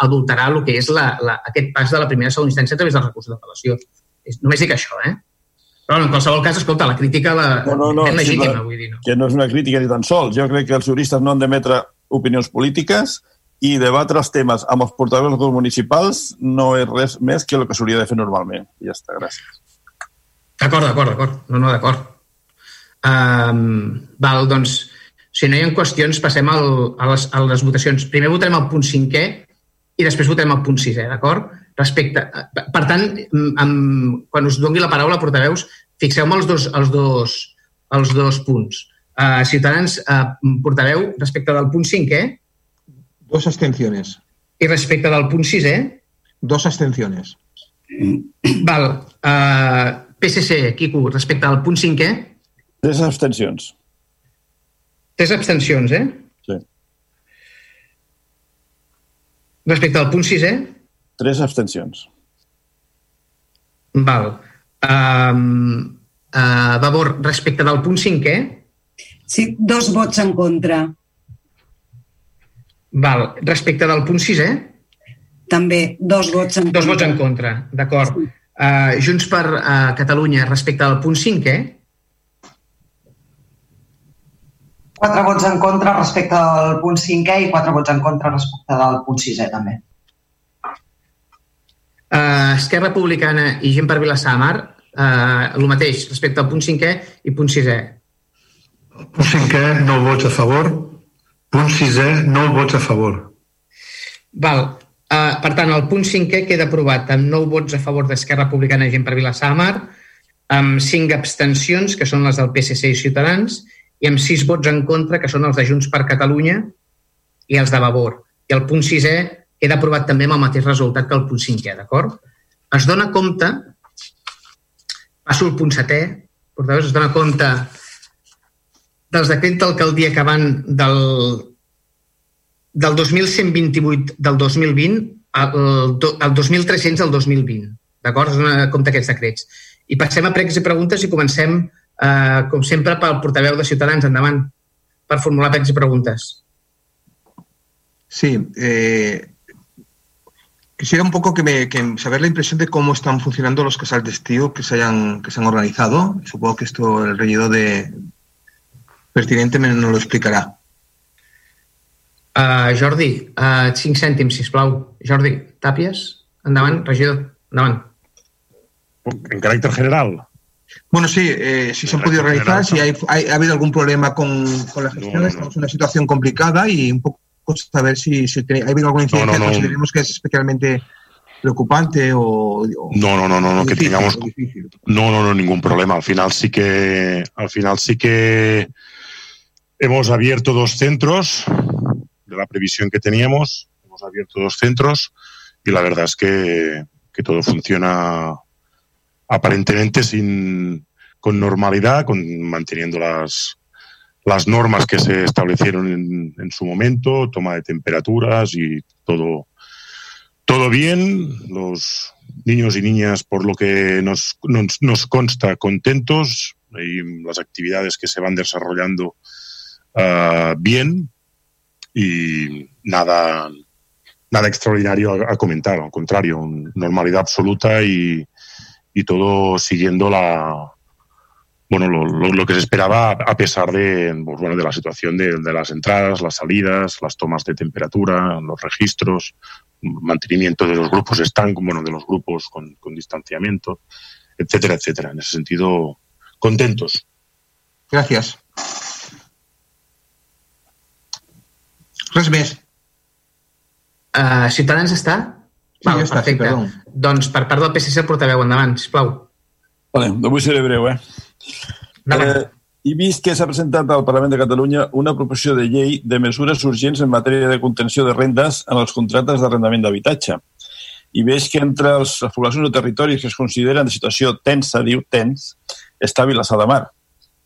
adulterar el que és la, la, aquest pas de la primera a segona instància a través del recurs d'apel·lació. Només dic això, eh? Però en qualsevol cas, escolta, la crítica la... no, no, no, és legítima, sí, vull dir. No? Que no és una crítica ni tan sols. Jo crec que els juristes no han d'emetre opinions polítiques i debatre els temes amb els portaveus municipals no és res més que el que s'hauria de fer normalment. I ja està, gràcies. D'acord, d'acord, d'acord. No, no, d'acord. Um, val, doncs, si no hi ha qüestions, passem al, a, les, a les votacions. Primer votarem el punt cinquè i després votarem el punt sisè, d'acord? Respecte... Per tant, amb, quan us doni la paraula, portaveus, fixeu-me els dos, els dos, els dos punts. Uh, Ciutadans, uh, portaveu, respecte del punt cinquè... Dos abstenciones. I respecte del punt sisè... Dos abstenciones. Val. Uh, PSC, Quico, respecte al punt cinquè... Tres abstencions. Tres abstencions, eh? Sí. Respecte al punt sisè... Tres abstencions. Val. Um, uh, Vavor, respecte del punt cinquè... Sí, dos vots en contra. Val. Respecte del punt 6, eh? També dos vots en contra. Dos vots en contra, d'acord. Sí. Uh, Junts per uh, Catalunya, respecte al punt 5, eh? Quatre vots en contra respecte al punt 5è i quatre vots en contra respecte del punt 6è, també. Uh, Esquerra Republicana i gent per Vilassar de Mar, uh, el mateix respecte al punt 5è i punt 6è. Punt 5è, no vots a favor. Punt 6è, no vots a favor. Val. Uh, per tant, el punt 5è queda aprovat amb 9 vots a favor d'Esquerra Republicana i gent per Vilassar de Mar, amb 5 abstencions, que són les del PSC i Ciutadans, i amb 6 vots en contra, que són els de Junts per Catalunya i els de Vavor. I el punt 6è queda aprovat també amb el mateix resultat que el punt 5è, d'acord? Es dona compte, passo al punt 7è, portaveus, es dona compte dels decrets d'alcaldia que van del, del 2128 del 2020 al, al 2300 al 2020. D'acord? Es dona compte aquests decrets. I passem a pregs i preguntes i comencem, eh, com sempre, pel portaveu de Ciutadans. Endavant, per formular pregs i preguntes. Sí, eh, Quisiera un poco que, me, que saber la impresión de cómo están funcionando los casales de estío que se hayan que se han organizado. Supongo que esto el regidor de pertinente me nos lo explicará. Uh, Jordi, uh, 5 cèntims, sisplau. Jordi, Tàpies, endavant, regidor, endavant. En carácter general. Bueno, sí, eh, si se han podido realizar, si hay, hay, ha habido algún problema con, con la gestión, no, no, no. estamos en una situación complicada y un poco saber si, si hay habido alguna incidencia no, no. consideremos que es especialmente preocupante o, o no no no no, no que tengamos no no no ningún problema al final sí que al final sí que hemos abierto dos centros de la previsión que teníamos hemos abierto dos centros y la verdad es que, que todo funciona aparentemente sin con normalidad con manteniendo las las normas que se establecieron en, en, su momento, toma de temperaturas y todo, todo bien. Los niños y niñas, por lo que nos, nos, consta, contentos y las actividades que se van desarrollando uh, bien y nada, nada extraordinario a, a, comentar, al contrario, normalidad absoluta y, y todo siguiendo la, bueno, lo, lo, lo, que se esperaba a pesar de, pues, bueno, de la situación de, de, las entradas, las salidas, las tomas de temperatura, los registros, mantenimiento de los grupos están, bueno, de los grupos con, con distanciamiento, etcétera, etcétera. En ese sentido, contentos. Gracias. Res més. Uh, Ciutadans està? Sí, Val, està, perfecte. Sí, doncs per part del PSC el portaveu, endavant, sisplau. Vale, avui seré breu, eh? Eh, he vist que s'ha presentat al Parlament de Catalunya una proposició de llei de mesures urgents en matèria de contenció de rendes en els contractes d'arrendament d'habitatge. I veig que entre els, les poblacions o territoris que es consideren de situació tensa, diu tens, està Vilassar de Mar.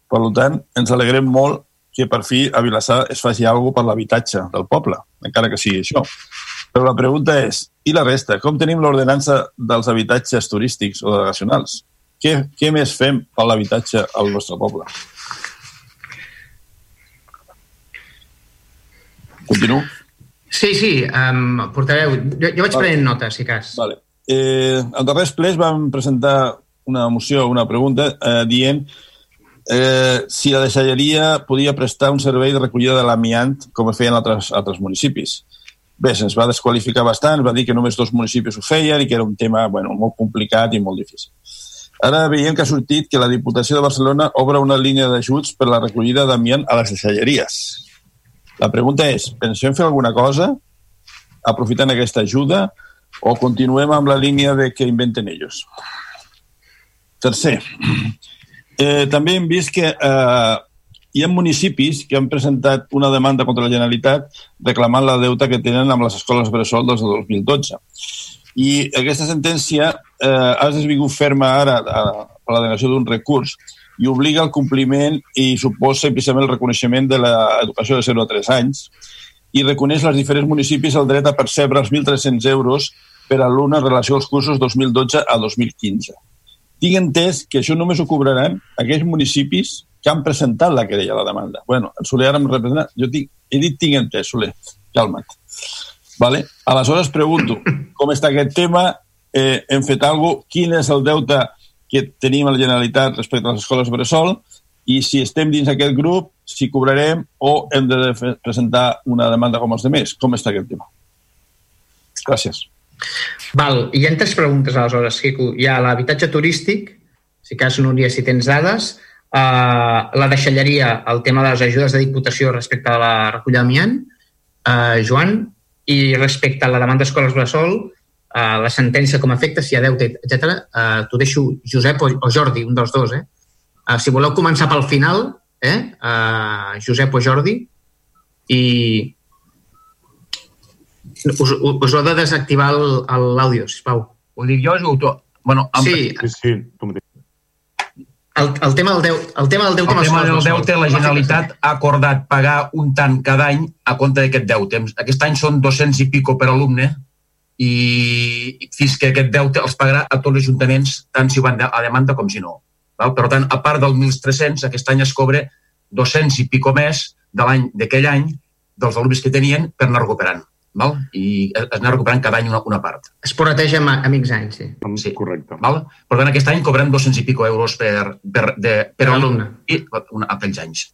Per tant, ens alegrem molt que per fi a Vilassar es faci alguna per l'habitatge del poble, encara que sigui això. Però la pregunta és, i la resta? Com tenim l'ordenança dels habitatges turístics o delegacionals? Què, què més fem per l'habitatge al nostre poble? Continuo? Sí, sí, um, portaveu. Jo, jo vaig vale. prenent notes, si cas. Vale. Eh, al darrer ple vam presentar una moció, una pregunta, eh, dient eh, si la deixalleria podia prestar un servei de recollida de l'amiant com feien altres, altres municipis. Bé, se'ns va desqualificar bastant, va dir que només dos municipis ho feien i que era un tema bueno, molt complicat i molt difícil. Ara veiem que ha sortit que la Diputació de Barcelona obre una línia d'ajuts per la recollida d'amiant a les deixalleries. La pregunta és, pensem fer alguna cosa aprofitant aquesta ajuda o continuem amb la línia de que inventen ells? Tercer, eh, també hem vist que eh, hi ha municipis que han presentat una demanda contra la Generalitat reclamant la deuta que tenen amb les escoles bressol des del 2012. I aquesta sentència eh, ha desvingut ferma ara a, a la denegació d'un recurs i obliga al compliment i suposa implícitament el reconeixement de l'educació de 0 a 3 anys i reconeix als diferents municipis el dret a percebre els 1.300 euros per alumne en relació als cursos 2012 a 2015. Tinc entès que això només ho cobraran aquells municipis que han presentat la querella, la demanda. Bueno, el Soler ara em representa... Jo tinc, he dit tinc entès, Soler. Calma't. Vale? Aleshores pregunto, com està aquest tema? Eh, hem fet alguna cosa? Quin és el deute que tenim a la Generalitat respecte a les escoles Bressol? I si estem dins aquest grup, si cobrarem o hem de presentar una demanda com els demés? Com està aquest tema? Gràcies. Val, hi ha tres preguntes aleshores, Quico. Hi ha l'habitatge turístic, si cas, Núria, si tens dades, uh, la deixalleria, el tema de les ajudes de diputació respecte a la recollida d'amiant, uh, Joan, i respecte a la demanda d'escoles Bressol, uh, la sentència com a efecte, si hi ha deute, etc. Uh, T'ho deixo Josep o, o Jordi, un dels dos. Eh? Uh, si voleu començar pel final, eh? uh, Josep o Jordi, i us, us ho he de desactivar l'àudio, sisplau. Ho dic jo o tu? Bueno, amb... Sí, sí, sí el, el, tema del deute, el tema del deute... El tema del deute, la Generalitat ha acordat pagar un tant cada any a compte d'aquest deute. Aquest any són 200 i pico per alumne i fins que aquest deute els pagarà a tots els ajuntaments, tant si van a demanda com si no. Val? Per tant, a part del 1.300, aquest any es cobre 200 i pico més de l'any d'aquell any dels alumnes que tenien per anar recuperant val? i es anar recuperant cada any una, una part. Es proteja a, a mig anys, sí. sí. Correcte. Val? Per tant, aquest any cobrem 200 i pico euros per, per, de, per, per alumne. I una, aquells anys.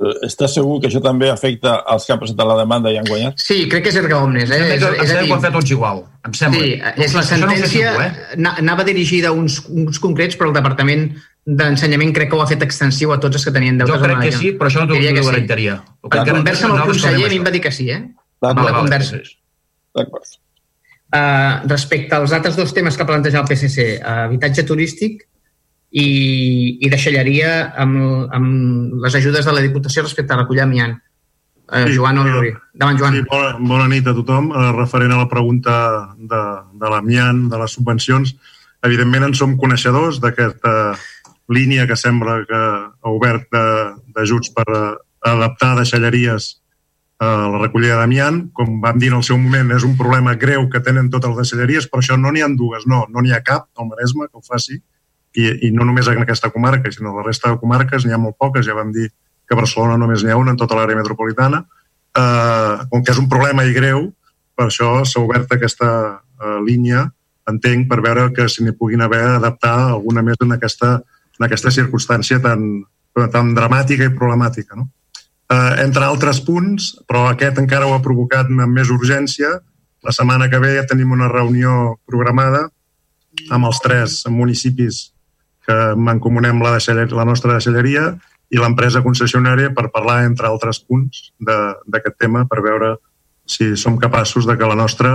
Eh, Estàs segur que això també afecta als que han presentat la demanda i han guanyat? Sí, crec que és erga omnes. Eh? És, és, és que ho han fet tots igual, em sembla. Sí, és la sentència no eh? anava dirigida a uns, uns concrets, però el Departament d'Ensenyament crec que ho ha fet extensiu a tots els que tenien deutes. Jo crec que sí, però això no t'ho garantiria. Sí. La conversa amb el conseller a mi em va dir que sí, eh? La conversa. D'acord. Uh, respecte als altres dos temes que ha plantejat el PSC, uh, habitatge turístic i, i deixalleria amb, amb les ajudes de la Diputació respecte a recollir amiant. Uh, sí, Joan o Luri. Davant, Joan. Sí, bona, bona nit a tothom. Uh, referent a la pregunta de, de l'amiant, de les subvencions, evidentment en som coneixedors d'aquesta línia que sembla que ha obert d'ajuts per adaptar deixalleries la recollida d'amiant, com vam dir en el seu moment, és un problema greu que tenen totes les deixalleries, però això no n'hi ha dues, no, no n'hi ha cap al Maresme que ho faci, i, i no només en aquesta comarca, sinó la resta de comarques n'hi ha molt poques, ja vam dir que a Barcelona només n'hi ha una en tota l'àrea metropolitana, eh, com que és un problema i greu, per això s'ha obert aquesta eh, línia, entenc, per veure que si n'hi puguin haver adaptar alguna més en aquesta, en aquesta circumstància tan, tan dramàtica i problemàtica. No? Eh, entre altres punts, però aquest encara ho ha provocat amb més urgència. La setmana que ve ja tenim una reunió programada amb els tres municipis que mancomunem la, la nostra deixalleria i l'empresa concessionària per parlar, entre altres punts, d'aquest tema, per veure si som capaços de que la nostra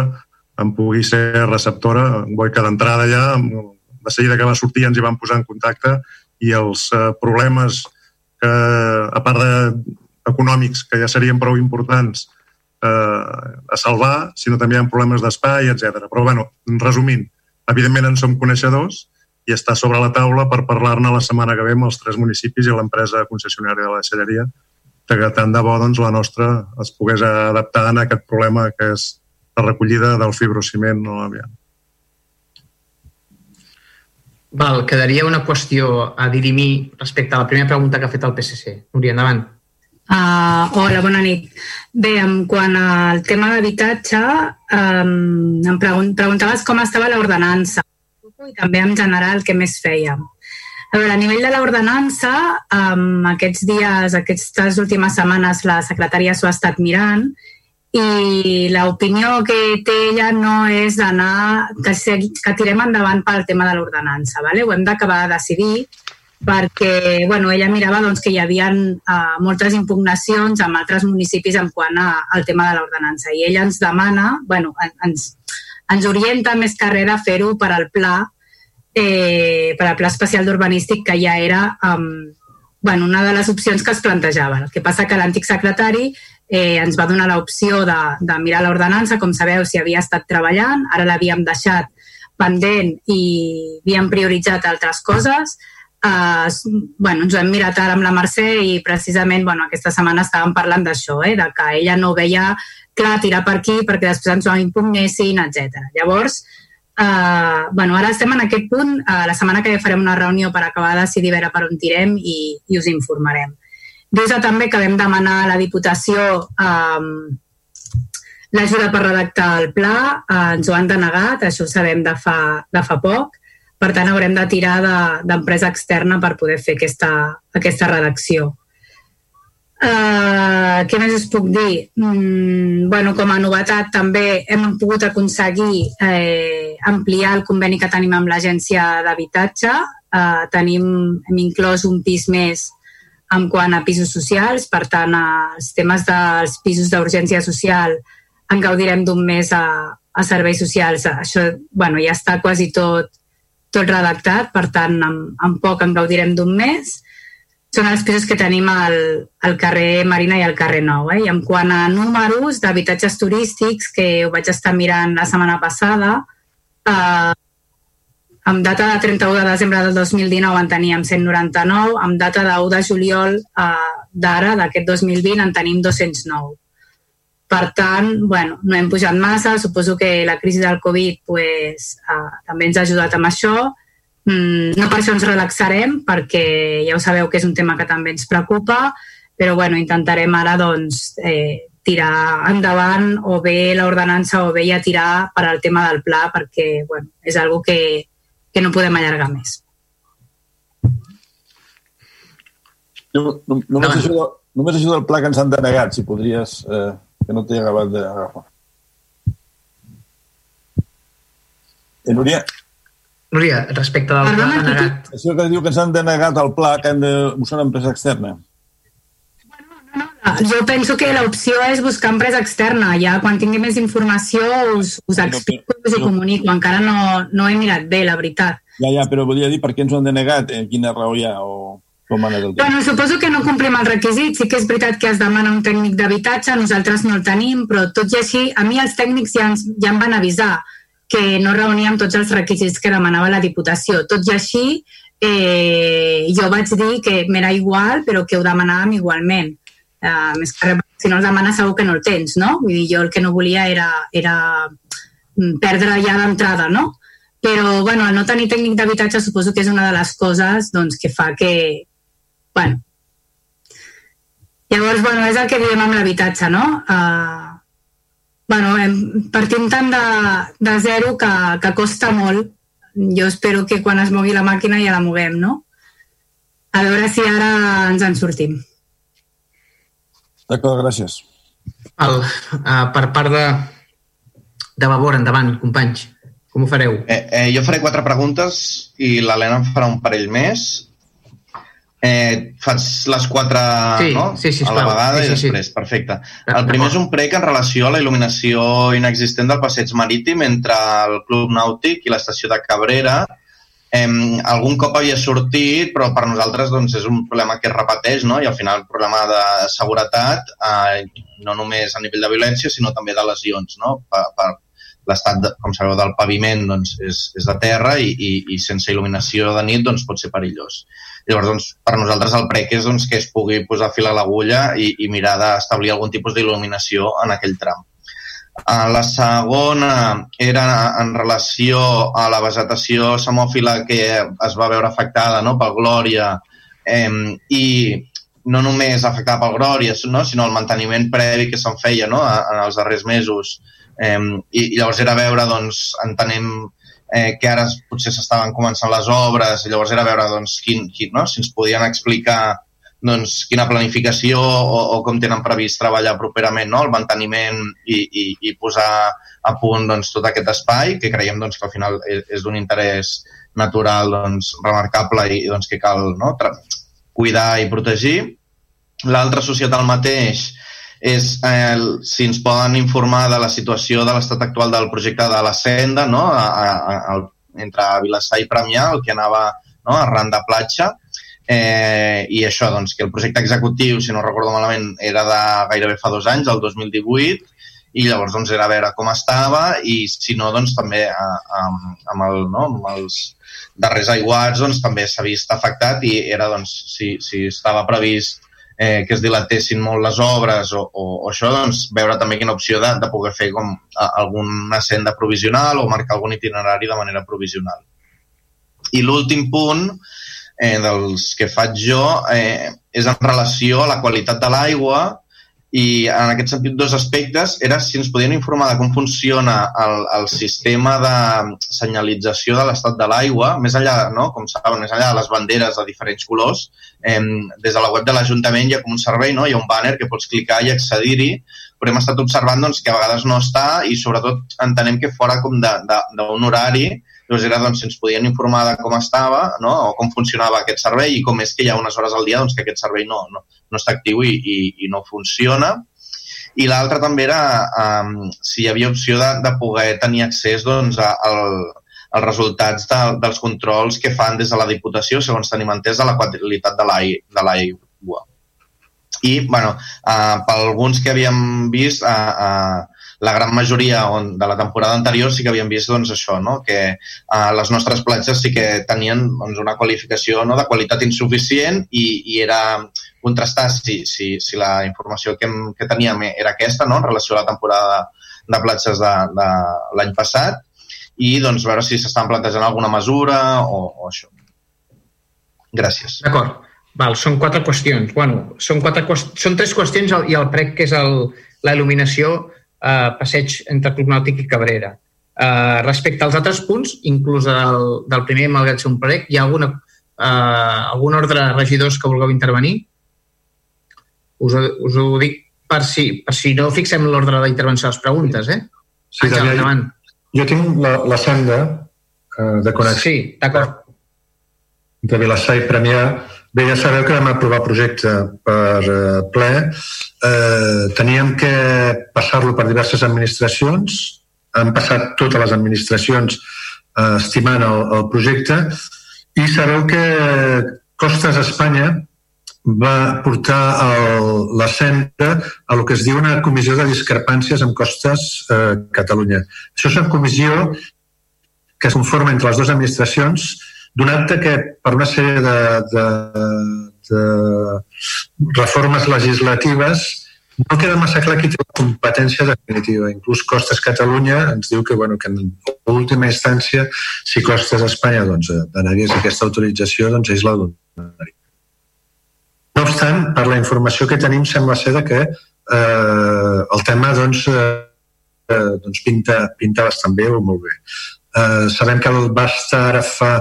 en pugui ser receptora. Vull que d'entrada ja, de seguida que va sortir, ens hi vam posar en contacte i els eh, problemes que, a part de econòmics que ja serien prou importants eh, a salvar, sinó també hi ha problemes d'espai, etc. Però, bueno, resumint, evidentment en som coneixedors i està sobre la taula per parlar-ne la setmana que ve amb els tres municipis i l'empresa concessionària de la deixalleria que tant de bo doncs, la nostra es pogués adaptar a aquest problema que és la recollida del fibrociment no l'aviant. Val, quedaria una qüestió a dirimir respecte a la primera pregunta que ha fet el PSC. Núria, endavant. Uh, hola, bona nit. Bé, en quant al tema d'habitatge, um, em pregun preguntaves com estava l'ordenança i també en general què més fèiem. A veure, a nivell de l'ordenança, um, aquests dies, aquestes últimes setmanes, la secretària s'ho ha estat mirant i l'opinió que té ella no és d'anar, que, que tirem endavant pel tema de l'ordenança. ¿vale? Ho hem d'acabar de decidir perquè bueno, ella mirava doncs, que hi havia uh, moltes impugnacions amb altres municipis en quant al tema de l'ordenança. I ella ens demana, bueno, ens, ens orienta més carrer a fer-ho per al pla, eh, per al pla especial d'urbanístic que ja era um, bueno, una de les opcions que es plantejava. El que passa que l'antic secretari eh, ens va donar l'opció de, de mirar l'ordenança, com sabeu, si havia estat treballant, ara l'havíem deixat pendent i havíem prioritzat altres coses, Uh, bueno, ens ho hem mirat ara amb la Mercè i precisament bueno, aquesta setmana estàvem parlant d'això, eh, de que ella no veia clar tirar per aquí perquè després ens ho impugnessin, etc. Llavors, Uh, bueno, ara estem en aquest punt. Uh, la setmana que ve farem una reunió per acabar de decidir veure per on tirem i, i us informarem. De també que vam demanar a la Diputació um, l'ajuda per redactar el pla, uh, ens ho han denegat, això ho sabem de fa, de fa poc, per tant haurem de tirar d'empresa de, externa per poder fer aquesta, aquesta redacció. Uh, què més us puc dir? Mm, bueno, com a novetat també hem pogut aconseguir eh, ampliar el conveni que tenim amb l'agència d'habitatge. Uh, tenim, hem inclòs un pis més en quant a pisos socials, per tant, els temes dels pisos d'urgència social en gaudirem d'un mes a, a serveis socials. Això bueno, ja està quasi tot, tot redactat, per tant, en, en poc en gaudirem d'un mes són els pisos que tenim al, al carrer Marina i al carrer Nou. Eh? I en quant a números d'habitatges turístics, que ho vaig estar mirant la setmana passada, eh, amb data de 31 de desembre del 2019 en teníem 199, amb data de 1 de juliol eh, d'ara, d'aquest 2020, en tenim 209. Per tant, bueno, no hem pujat massa, suposo que la crisi del Covid pues, eh, també ens ha ajudat amb això, Mm, no per això ens relaxarem, perquè ja ho sabeu que és un tema que també ens preocupa, però bueno, intentarem ara doncs, eh, tirar endavant o bé l'ordenança o bé ja tirar per al tema del pla perquè bueno, és algo que, que no podem allargar més. No, no, només, no. Això, només això del pla que ens han denegat, si podries, eh, que no t'he acabat d'agafar. Eh, Núria? Núria, respecte del Perdona, pla denegat... Això que diu que ens han denegat el pla, que hem de buscar una empresa externa. Jo penso que l'opció és buscar empresa externa. Ja quan tingui més informació us, us explico i us ho comunico. Encara no, no he mirat bé, la veritat. Ja, ja, però volia dir per què ens ho han denegat, eh? quina raó hi ha o Bueno, suposo que no complim el requisit. Sí que és veritat que es demana un tècnic d'habitatge, nosaltres no el tenim, però tot i així, a mi els tècnics ja, ens, ja em van avisar que no reuníem tots els requisits que demanava la Diputació. Tot i així, eh, jo vaig dir que m'era igual, però que ho demanàvem igualment. Eh, més que res, si no el demanes segur que no el tens, no? Vull dir, jo el que no volia era, era mm, perdre ja d'entrada, no? Però, bueno, el no tenir tècnic d'habitatge suposo que és una de les coses doncs, que fa que... Bueno. Llavors, bueno, és el que diem amb l'habitatge, no? Uh, bueno, hem, partim tant de, de zero que, que costa molt. Jo espero que quan es mogui la màquina ja la moguem, no? A veure si ara ens en sortim. D'acord, gràcies. El, uh, per part de, de Vavor, endavant, companys. Com ho fareu? Eh, eh, jo faré quatre preguntes i l'Helena en farà un parell més Eh, faig les quatre sí, no? sí, sí, a la vegada sí, sí, i després, sí. perfecte. El primer és un prec en relació a la il·luminació inexistent del passeig marítim entre el Club Nàutic i l'estació de Cabrera. Eh, algun cop havia sortit, però per nosaltres doncs, és un problema que es repeteix no? i al final el problema de seguretat, eh, no només a nivell de violència, sinó també de lesions. No? Per, per l'estat, com sabeu, del paviment doncs, és, és de terra i, i, i sense il·luminació de nit doncs, pot ser perillós. Llavors, doncs, per nosaltres el prec és doncs, que es pugui posar fil a l'agulla i, i mirar d'establir algun tipus d'il·luminació en aquell tram. Uh, la segona era en relació a la vegetació samòfila que es va veure afectada no, pel Glòria eh, i no només afectada pel Glòria, no, sinó el manteniment previ que se'n feia no, en els darrers mesos. Eh, I llavors era veure, doncs, entenem eh, que ara potser s'estaven començant les obres, i llavors era veure doncs, quin, quin, no? si ens podien explicar doncs, quina planificació o, o com tenen previst treballar properament no? el manteniment i, i, i posar a punt doncs, tot aquest espai, que creiem doncs, que al final és, és d'un interès natural doncs, remarcable i doncs, que cal no? cuidar i protegir. L'altra societat el mateix és eh, si ens poden informar de la situació de l'estat actual del projecte de la Senda no? a, a, a, entre Vilassar i Premià, el que anava no? arran de platja, eh, i això, doncs, que el projecte executiu, si no recordo malament, era de gairebé fa dos anys, el 2018, i llavors doncs, era a veure com estava i si no, doncs també a, a, amb, el, no? amb els darrers aiguats doncs, també s'ha vist afectat i era doncs, si, si estava previst eh, que es dilatessin molt les obres o, o, o això, doncs veure també quina opció de, de poder fer com alguna senda provisional o marcar algun itinerari de manera provisional. I l'últim punt eh, dels que faig jo eh, és en relació a la qualitat de l'aigua i en aquest sentit dos aspectes era si ens podien informar de com funciona el, el sistema de senyalització de l'estat de l'aigua, més enllà, no? com saben, més enllà de les banderes de diferents colors, eh, des de la web de l'Ajuntament hi ha com un servei, no? hi ha un banner que pots clicar i accedir-hi, però hem estat observant doncs, que a vegades no està i sobretot entenem que fora com d'un horari Llavors era doncs, si ens podien informar de com estava no? o com funcionava aquest servei i com és que hi ha unes hores al dia doncs, que aquest servei no, no, no està actiu i, i, i no funciona. I l'altre també era um, si hi havia opció de, de poder tenir accés doncs, a, al, als resultats de, dels controls que fan des de la Diputació, segons tenim entès, de la qualitat de l'aigua. I, bueno, uh, per alguns que havíem vist, uh, uh, la gran majoria on, de la temporada anterior sí que havíem vist doncs, això, no? que uh, les nostres platges sí que tenien doncs, una qualificació no? de qualitat insuficient i, i era contrastar si, si, si la informació que, que teníem era aquesta no? en relació a la temporada de platges de, de l'any passat i doncs, veure si s'estan plantejant alguna mesura o, o això. Gràcies. D'acord. Val, són quatre qüestions. Bueno, són, quatre qüest... són tres qüestions i el prec, que és el, la il·luminació, eh, passeig entre Club Nàutic i Cabrera. Eh, respecte als altres punts, inclús del, del primer, malgrat ser un prec, hi ha alguna, eh, algun ordre de regidors que vulgueu intervenir? Us, us ho dic per si, per si no fixem l'ordre d'intervenció de les preguntes, eh? Sí, Àngel, endavant. Jo tinc la, la senda eh, de connexió. Sí, d'acord. De Vilassar i Premià. Bé, ja sabeu que vam aprovar projecte per eh, ple. Eh, teníem que passar-lo per diverses administracions, han passat totes les administracions eh, estimant el, el projecte. I sabeu que Costes Espanya va portar el, la senda a el que es diu una comissió de discrepàncies amb Costes eh, Catalunya. Això és una comissió que es conforma entre les dues administracions donat que per una sèrie de, de, de reformes legislatives no queda massa clar qui té la competència definitiva. Inclús Costes Catalunya ens diu que, bueno, que en última instància, si Costes Espanya doncs, denegués aquesta autorització, doncs ells la donarien. No obstant, per la informació que tenim, sembla ser que eh, el tema doncs, eh, doncs pinta, pinta bastant bé o molt bé. Eh, sabem que el va estar ara fa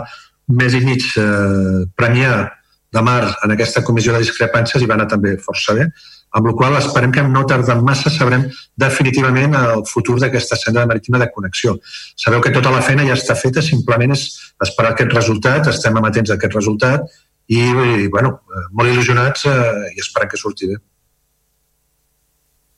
més i mig eh, premiar de mar en aquesta comissió de discrepàncies i va anar també força bé, amb la qual esperem que no tardant massa sabrem definitivament el futur d'aquesta senda marítima de connexió. Sabeu que tota la feina ja està feta, simplement és esperar aquest resultat, estem amatents a aquest resultat i, i bueno, molt il·lusionats eh, i esperem que surti bé.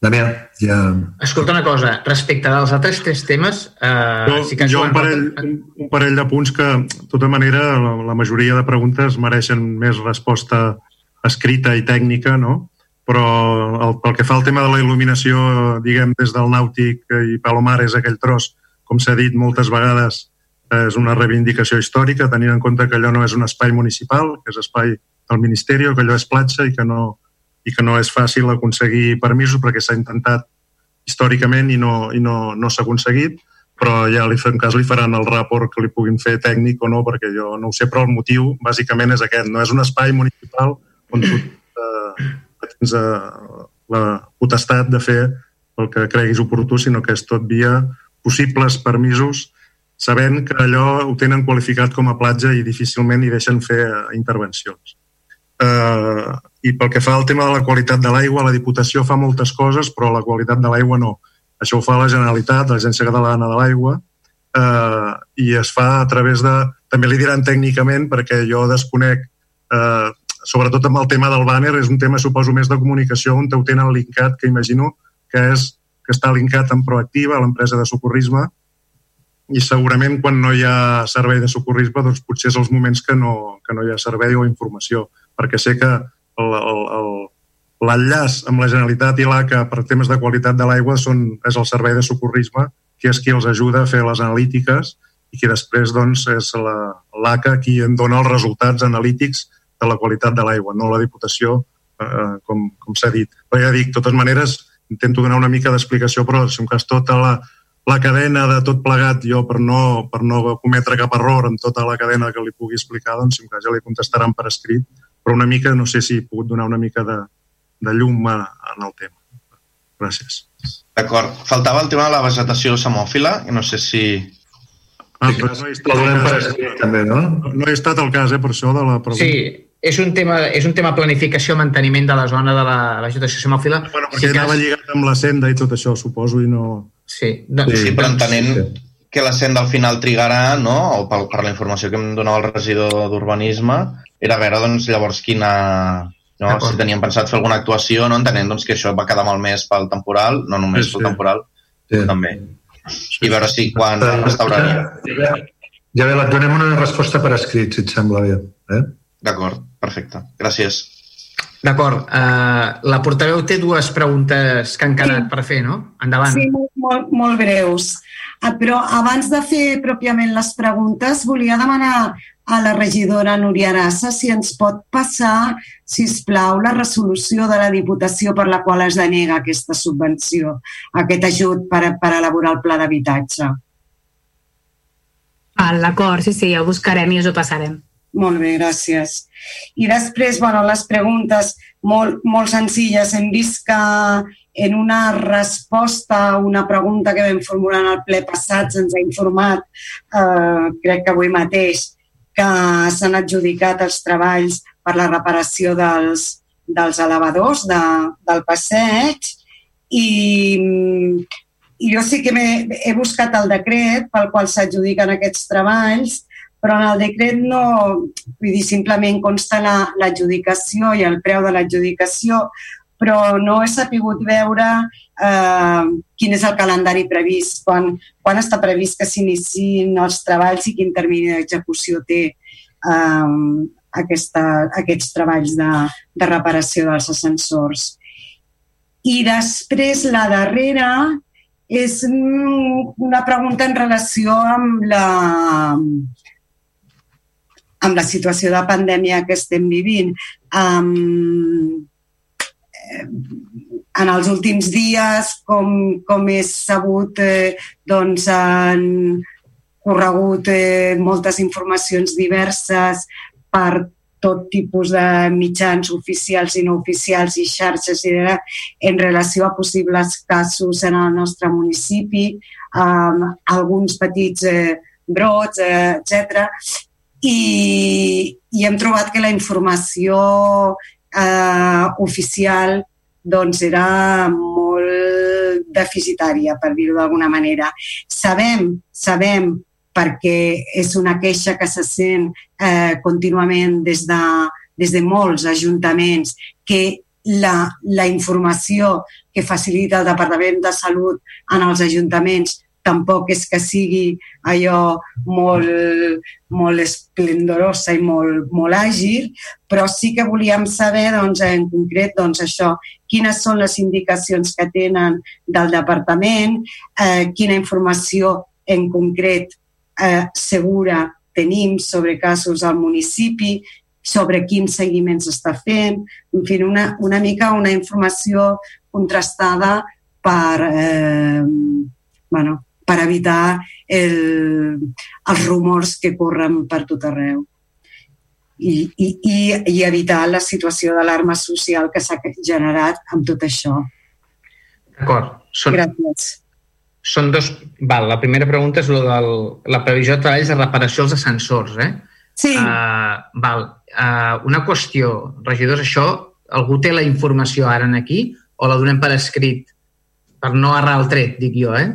Damià, ja... Escolta una cosa, respecte dels altres tres temes... Eh, jo, sí que jo un, parell, un, un parell de punts que, de tota manera, la, la majoria de preguntes mereixen més resposta escrita i tècnica, no? Però el, pel que fa al tema de la il·luminació, diguem, des del Nàutic i Palomar és aquell tros, com s'ha dit moltes vegades, és una reivindicació històrica, tenint en compte que allò no és un espai municipal, que és espai del Ministeri, que allò és platja i que no, i que no és fàcil aconseguir permisos perquè s'ha intentat històricament i no, i no, no s'ha aconseguit, però ja li, en cas li faran el rapport que li puguin fer tècnic o no, perquè jo no ho sé, però el motiu bàsicament és aquest, no és un espai municipal on tu eh, tens eh, la potestat de fer el que creguis oportú, sinó que és tot via possibles permisos, sabent que allò ho tenen qualificat com a platja i difícilment hi deixen fer eh, intervencions. Eh, I pel que fa al tema de la qualitat de l'aigua, la Diputació fa moltes coses, però la qualitat de l'aigua no. Això ho fa la Generalitat, l'Agència Catalana de l'Aigua, eh, i es fa a través de... També li diran tècnicament, perquè jo desconec, eh, sobretot amb el tema del bàner, és un tema, suposo, més de comunicació, on ho tenen linkat, que imagino que és que està linkat en Proactiva, l'empresa de socorrisme, i segurament quan no hi ha servei de socorrisme doncs potser és els moments que no, que no hi ha servei o informació perquè sé que l'enllaç amb la Generalitat i l'ACA per temes de qualitat de l'aigua són, és el servei de socorrisme, que és qui els ajuda a fer les analítiques i que després doncs, és l'ACA qui en dona els resultats analítics de la qualitat de l'aigua, no la Diputació eh, com, com s'ha dit. Però ja dic, de totes maneres, intento donar una mica d'explicació, però si un cas tota la, la cadena de tot plegat, jo per no, per no cometre cap error en tota la cadena que li pugui explicar, doncs si un cas ja li contestaran per escrit, però una mica, no sé si he pogut donar una mica de, de llum en el tema. Gràcies. D'acord. Faltava el tema de la vegetació samòfila, i no sé si... Ah, però no he estat, el cas, també, no? no he estat el cas, eh, per això de la pregunta. Sí, és un tema, és un tema planificació, manteniment de la zona de la vegetació samòfila. Bueno, perquè si anava cas... lligat amb la senda i tot això, suposo, i no... Sí, no, sí, sí però entenent sí. Que la senda al final trigarà, no?, o per, per la informació que em donava el regidor d'Urbanisme, era veure, doncs, llavors quina, no? si teníem pensat fer alguna actuació, no? entenent doncs, que això va quedar malmès pel temporal, no només sí, pel temporal, sí. també. I veure si quan uh, restauraria. Ja, ja bé, et donem una resposta per escrit, si et sembla bé. Eh? D'acord, perfecte. Gràcies. D'acord. Uh, la portaveu té dues preguntes que han quedat sí. per fer, no? Endavant. Sí, molt, molt, molt breus. Uh, però abans de fer pròpiament les preguntes, volia demanar a la regidora Núria Arassa si ens pot passar, si us plau, la resolució de la Diputació per la qual es denega aquesta subvenció, aquest ajut per, per elaborar el pla d'habitatge. D'acord, sí, sí, ja ho buscarem i us ho passarem. Molt bé, gràcies. I després, bueno, les preguntes molt, molt senzilles. Hem vist que en una resposta a una pregunta que vam formular en el ple passat se'ns ha informat, eh, crec que avui mateix, que s'han adjudicat els treballs per la reparació dels, dels elevadors de, del passeig i, i jo sí que he, he buscat el decret pel qual s'adjudiquen aquests treballs, però en el decret no, vull dir, simplement consta l'adjudicació la, i el preu de l'adjudicació, però no he sapigut veure eh, quin és el calendari previst, quan, quan està previst que s'iniciïn els treballs i quin termini d'execució té eh, aquesta, aquests treballs de, de reparació dels ascensors. I després la darrera és una pregunta en relació amb la, amb la situació de pandèmia que estem vivint. Um, en els últims dies, com, com és sabut, eh, doncs han corregut eh, moltes informacions diverses per tot tipus de mitjans oficials i no oficials i xarxes i de, en relació a possibles casos en el nostre municipi, amb alguns petits eh, brots, eh, etc. I, I hem trobat que la informació eh, oficial doncs era molt deficitària, per dir-ho d'alguna manera. Sabem, sabem, perquè és una queixa que se sent eh, contínuament des de, des de molts ajuntaments, que la, la informació que facilita el Departament de Salut en els ajuntaments tampoc és que sigui allò molt, molt esplendorosa i molt, molt àgil, però sí que volíem saber doncs, en concret doncs, això, quines són les indicacions que tenen del departament, eh, quina informació en concret eh, segura tenim sobre casos al municipi, sobre quin seguiment s'està fent, en fi, una, una mica una informació contrastada per, eh, bueno, per evitar el, els rumors que corren per tot arreu i, i, i, i evitar la situació d'alarma social que s'ha generat amb tot això. D'acord. Són, Gràcies. Són dos... Val, la primera pregunta és de la previsió de treballs de reparació als ascensors, eh? Sí. Uh, val. Uh, una qüestió, regidors, això, algú té la informació ara en aquí o la donem per escrit? Per no errar el tret, dic jo, eh?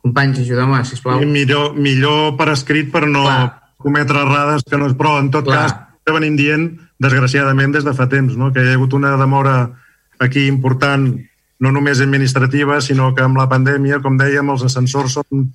Companys, ajudeu-me, sisplau. I millor, millor per escrit per no Clar. cometre errades que no és... Però, en tot Clar. cas, que venim dient, desgraciadament, des de fa temps, no? que hi ha hagut una demora aquí important, no només administrativa, sinó que amb la pandèmia, com dèiem, els ascensors són,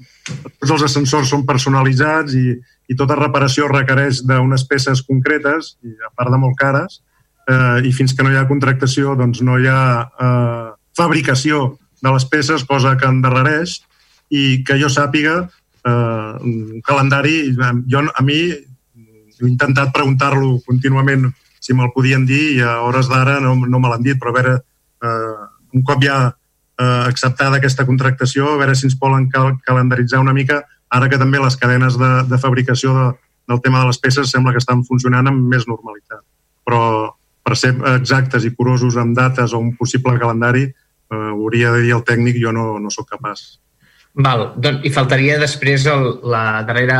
tots els ascensors són personalitzats i, i tota reparació requereix d'unes peces concretes, i a part de molt cares, eh, i fins que no hi ha contractació doncs no hi ha eh, fabricació de les peces, cosa que endarrereix, i que jo sàpiga eh, un calendari, jo, a mi he intentat preguntar-lo contínuament si me'l podien dir i a hores d'ara no, no me l'han dit, però a veure, eh, un cop ja eh, acceptada aquesta contractació, a veure si ens poden cal calendaritzar una mica, ara que també les cadenes de, de fabricació de, del tema de les peces sembla que estan funcionant amb més normalitat. Però per ser exactes i curosos amb dates o un possible calendari, eh, hauria de dir el tècnic, jo no, no sóc capaç. Val, doncs, i faltaria després el, la, darrera,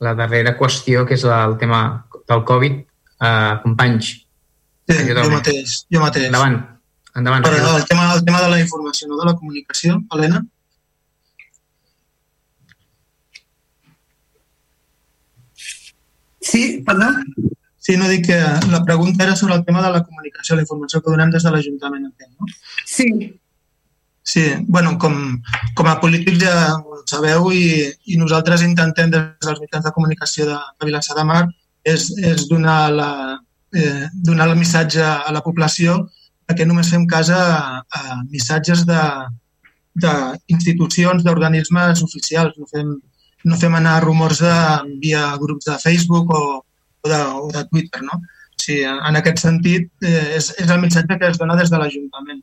la darrera qüestió, que és el tema del Covid, Uh, companys. Sí, jo mateix, jo mateix. Endavant. Endavant. Per, el, tema, el tema de la informació, no de la comunicació, Helena? Sí, perdó? Sí, no dic que la pregunta era sobre el tema de la comunicació, la informació que donem des de l'Ajuntament, no? Sí. Sí, bueno, com, com a polítics ja ho sabeu i, i nosaltres intentem des dels mitjans de comunicació de, de Vilassar de Mar és, és donar, la, eh, donar el missatge a la població que només fem cas a, a missatges d'institucions, d'organismes oficials. No fem, no fem anar rumors de, via grups de Facebook o, o, de, o de Twitter. No? O sigui, en aquest sentit, eh, és, és el missatge que es dona des de l'Ajuntament.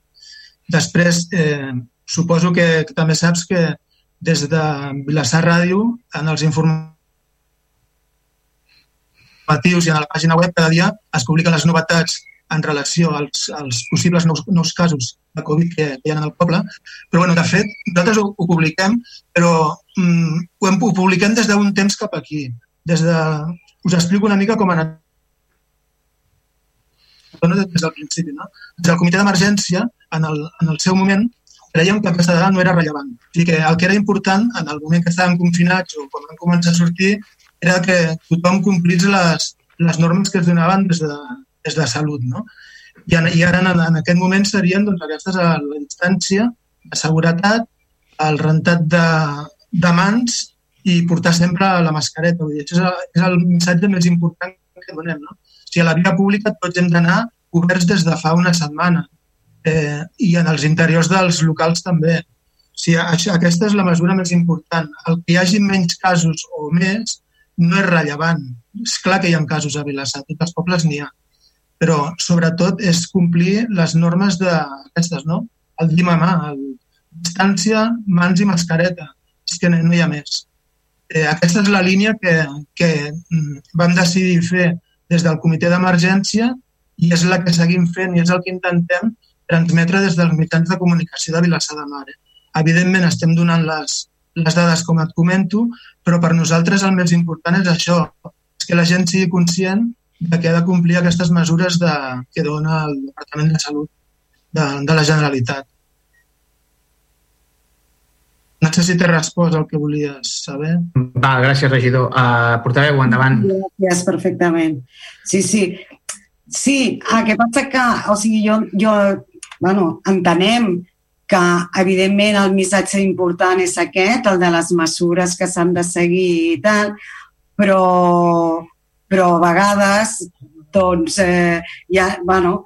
Després, eh, suposo que, que també saps que des de Vilassar Ràdio, en els informatius i a la pàgina web cada dia es publiquen les novetats en relació als, als possibles nous, nous casos de Covid que hi ha en el poble. Però, bueno, de fet, nosaltres ho, ho publiquem, però mm, ho, hem, ho publiquem des d'un temps cap aquí. Des de, us explico una mica com ha anat des del principi. No? Des del comitè d'emergència, en, el, en el seu moment, creiem que aquesta dada no era rellevant. O sigui que el que era important en el moment que estàvem confinats o quan vam començar a sortir era que tothom complís les, les normes que es donaven des de, des de salut. No? I, I ara, en, en aquest moment, serien doncs, aquestes a la distància, de seguretat, el rentat de, de mans i portar sempre la mascareta. Vull dir, això és, és el missatge més important que donem. No? Sigui, a la via pública tots hem d'anar oberts des de fa una setmana eh, i en els interiors dels locals també. O sigui, això, aquesta és la mesura més important. El que hi hagi menys casos o més no és rellevant. És clar que hi ha casos a Vilassar, tots els pobles n'hi ha. Però, sobretot, és complir les normes d'aquestes, no? El llim a mà, el distància, mans i mascareta. És que no hi ha més. Eh, aquesta és la línia que, que mm, vam decidir fer des del comitè d'emergència i és la que seguim fent i és el que intentem transmetre des dels mitjans de comunicació de Vilassar de Mar. Evidentment, estem donant les, les dades com et comento, però per nosaltres el més important és això, és que la gent sigui conscient de que ha de complir aquestes mesures de, que dona el Departament de Salut de, de la Generalitat. No sé si t'he respost al que volies saber. Va, gràcies, regidor. Uh, portaveu, endavant. Gràcies, perfectament. Sí, sí. Sí, el que passa que, o sigui, jo, jo bueno, entenem que evidentment el missatge important és aquest, el de les mesures que s'han de seguir i tal, però, però a vegades doncs, eh, ja, bueno,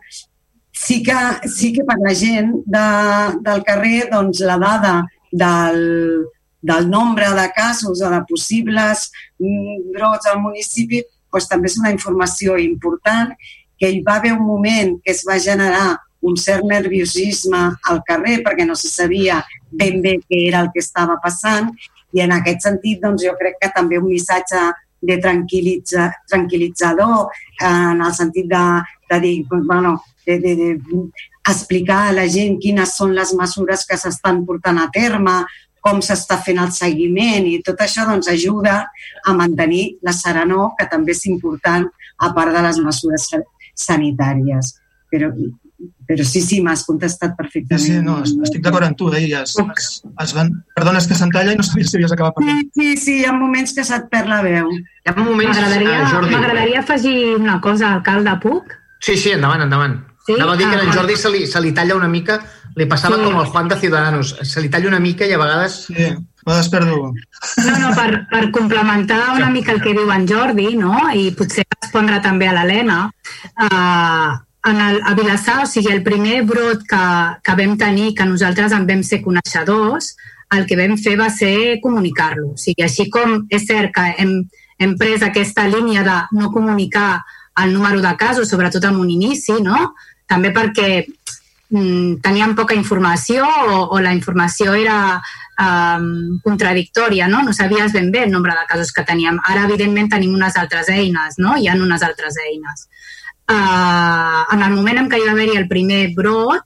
sí que, sí que per la gent de, del carrer doncs, la dada del, del nombre de casos o de possibles mm, brots al municipi doncs, també és una informació important que hi va haver un moment que es va generar un cert nerviosisme al carrer perquè no se sabia ben bé què era el que estava passant i en aquest sentit doncs, jo crec que també un missatge de tranquil·litza, tranquil·litzador en el sentit de, de dir, bueno, de, de, de explicar a la gent quines són les mesures que s'estan portant a terme, com s'està fent el seguiment i tot això doncs, ajuda a mantenir la serenor, que també és important a part de les mesures sanitàries. Però però sí, sí, m'has contestat perfectament. Sí, sí, no, estic d'acord amb tu, eh? Es, es, van... Perdona, és que se'm talla i no sabia si havies acabat parlant. Sí, sí, sí, hi ha moments que se't perd la veu. Hi ha moments... M'agradaria afegir una cosa, alcalde, puc? Sí, sí, endavant, endavant. Sí? Anava a dir que a en ah, Jordi se li, se li talla una mica, li passava sí. com el Juan de Ciudadanos, se li talla una mica i a vegades... Sí, a vegades perdo. No, no, per, per complementar una mica el que diu en Jordi, no? i potser respondre també a l'Helena, uh, en el, a Vilassar, o sigui, el primer brot que, que vam tenir, que nosaltres en vam ser coneixedors, el que vam fer va ser comunicar-lo. O sigui, així com és cert que hem, hem pres aquesta línia de no comunicar el número de casos, sobretot en un inici, no? també perquè mm, teníem poca informació o, o la informació era um, contradictòria, no? no sabies ben bé el nombre de casos que teníem. Ara, evidentment, tenim unes altres eines, no? hi ha unes altres eines. Uh, en el moment en què hi va haver-hi el primer brot,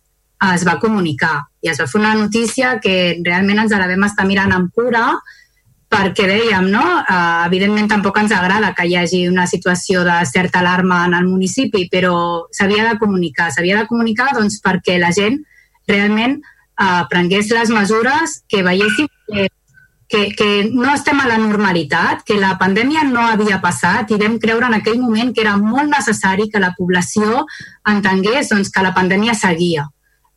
es va comunicar i es va fer una notícia que realment ens la vam estar mirant amb cura perquè dèiem, no? Uh, evidentment tampoc ens agrada que hi hagi una situació de certa alarma en el municipi, però s'havia de comunicar. S'havia de comunicar doncs, perquè la gent realment uh, prengués les mesures que veiéssim que, que, que no estem a la normalitat, que la pandèmia no havia passat i vam creure en aquell moment que era molt necessari que la població entengués doncs, que la pandèmia seguia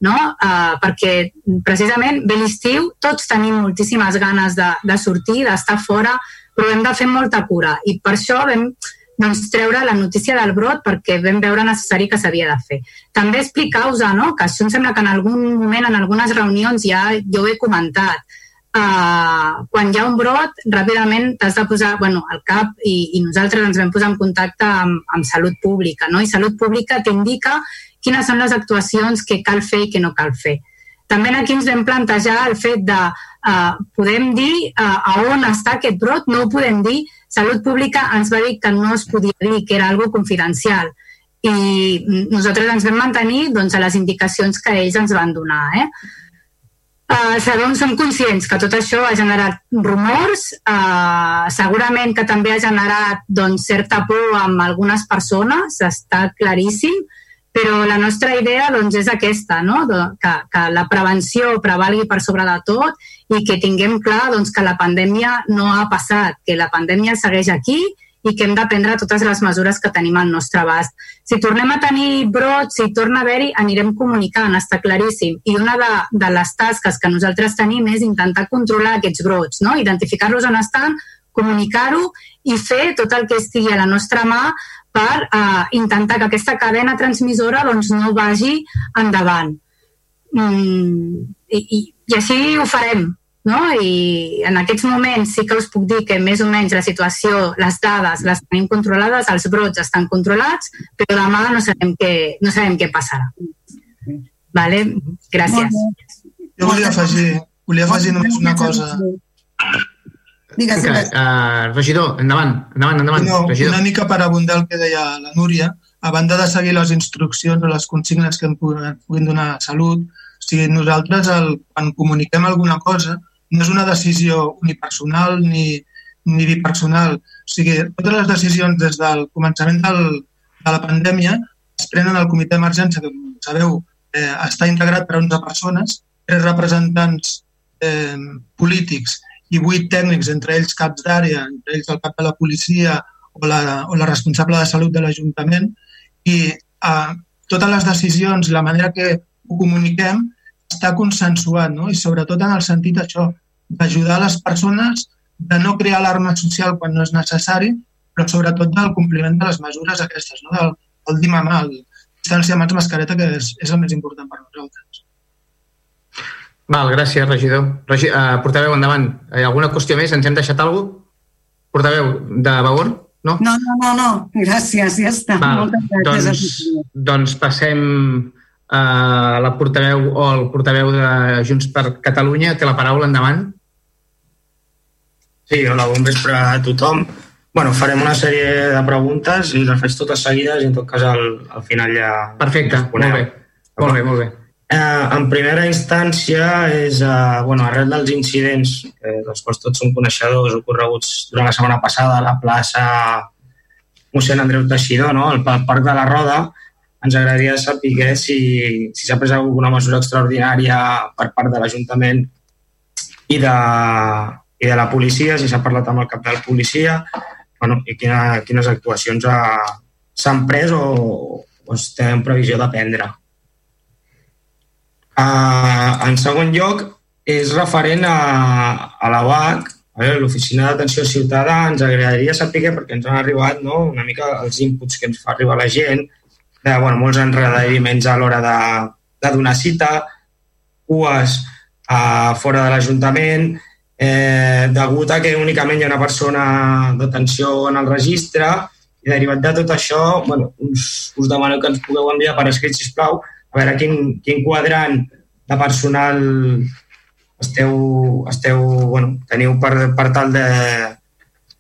no? Uh, perquè precisament ve l'estiu, tots tenim moltíssimes ganes de, de sortir, d'estar fora, però hem de fer molta cura i per això vam doncs, treure la notícia del brot perquè vam veure necessari que s'havia de fer. També explicar-vos, no? que això em sembla que en algun moment, en algunes reunions ja jo ho he comentat, Uh, quan hi ha un brot, ràpidament t'has de posar bueno, al cap i, i nosaltres ens vam posar en contacte amb, amb Salut Pública. No? I Salut Pública t'indica quines són les actuacions que cal fer i que no cal fer. També aquí ens vam plantejar el fet de uh, podem dir uh, a on està aquest brot, no ho podem dir. Salut Pública ens va dir que no es podia dir, que era algo confidencial i nosaltres ens vam mantenir doncs, a les indicacions que ells ens van donar. Eh? Uh, sabem, som conscients que tot això ha generat rumors, uh, segurament que també ha generat doncs, certa por amb algunes persones, està claríssim, però la nostra idea doncs, és aquesta, no? que, que la prevenció prevalgui per sobre de tot i que tinguem clar doncs, que la pandèmia no ha passat, que la pandèmia segueix aquí i que hem de prendre totes les mesures que tenim al nostre abast. Si tornem a tenir brots, si torna a haver-hi, anirem comunicant, està claríssim. I una de, de les tasques que nosaltres tenim és intentar controlar aquests brots, no? identificar-los on estan, comunicar-ho i fer tot el que estigui a la nostra mà per eh, intentar que aquesta cadena transmissora doncs, no vagi endavant. Mm, i, i, I així ho farem. No? I en aquests moments sí que us puc dir que més o menys la situació, les dades les tenim controlades, els brots estan controlats, però demà no sabem què, no sabem què passarà. Vale? Gràcies. Jo volia afegir, volia afegir només una cosa. Digues, digues. Uh, regidor, endavant, endavant, endavant. No, regidor. Una mica per abundar el que deia la Núria, a banda de seguir les instruccions o les consignes que em puguin donar salut, o sigui, nosaltres el, quan comuniquem alguna cosa no és una decisió unipersonal ni, ni bipersonal. O sigui, totes les decisions des del començament del, de la pandèmia es prenen al comitè d'emergència, que, com sabeu, eh, està integrat per 11 persones, tres representants eh, polítics i vuit tècnics, entre ells caps d'àrea, entre ells el cap de la policia o la, o la responsable de salut de l'Ajuntament, i eh, totes les decisions, la manera que ho comuniquem, està consensuat, no? i sobretot en el sentit això, d'ajudar les persones, de no crear alarma social quan no és necessari, però sobretot del compliment de les mesures aquestes, no? del, del dir mamà, el distància mans mascareta, que és, és el més important per nosaltres. Val, gràcies, regidor. Regi uh, portaveu, endavant. Hi ha alguna qüestió més? Ens hem deixat alguna cosa? Portaveu, de Vavor? No? No, no, no, no. Gràcies, ja està. Val, Moltes gràcies. Doncs, doncs passem a la portaveu o el portaveu de Junts per Catalunya. Té la paraula, endavant. Sí, hola, bon vespre a tothom. Bueno, farem una sèrie de preguntes i les faig totes seguides i en tot cas al, al final ja... Perfecte, molt bé. Molt bé, molt bé. Eh, en primera instància és eh, bueno, arrel dels incidents eh, dels quals tots som coneixedors ocorreguts durant la setmana passada a la plaça mossèn Andreu Teixidor, no? al Parc de la Roda, ens agradaria saber si si s'ha pres alguna mesura extraordinària per part de l'Ajuntament i, de, i de la policia, si s'ha parlat amb el cap de la policia, bueno, i quina, quines actuacions s'han pres o, o estem en previsió de prendre. Uh, en segon lloc, és referent a, a la UAC, l'Oficina d'Atenció Ciutadà, ens agradaria saber, perquè ens han arribat no, una mica els inputs que ens fa arribar la gent, de bueno, molts enredaments a l'hora de, de donar cita, cues uh, fora de l'Ajuntament, eh, degut a que únicament hi ha una persona d'atenció en el registre i derivat de tot això, bueno, us, us demano que ens pugueu enviar per escrit, sisplau, a veure quin, quin quadrant de personal esteu, esteu bueno, teniu per, per tal de,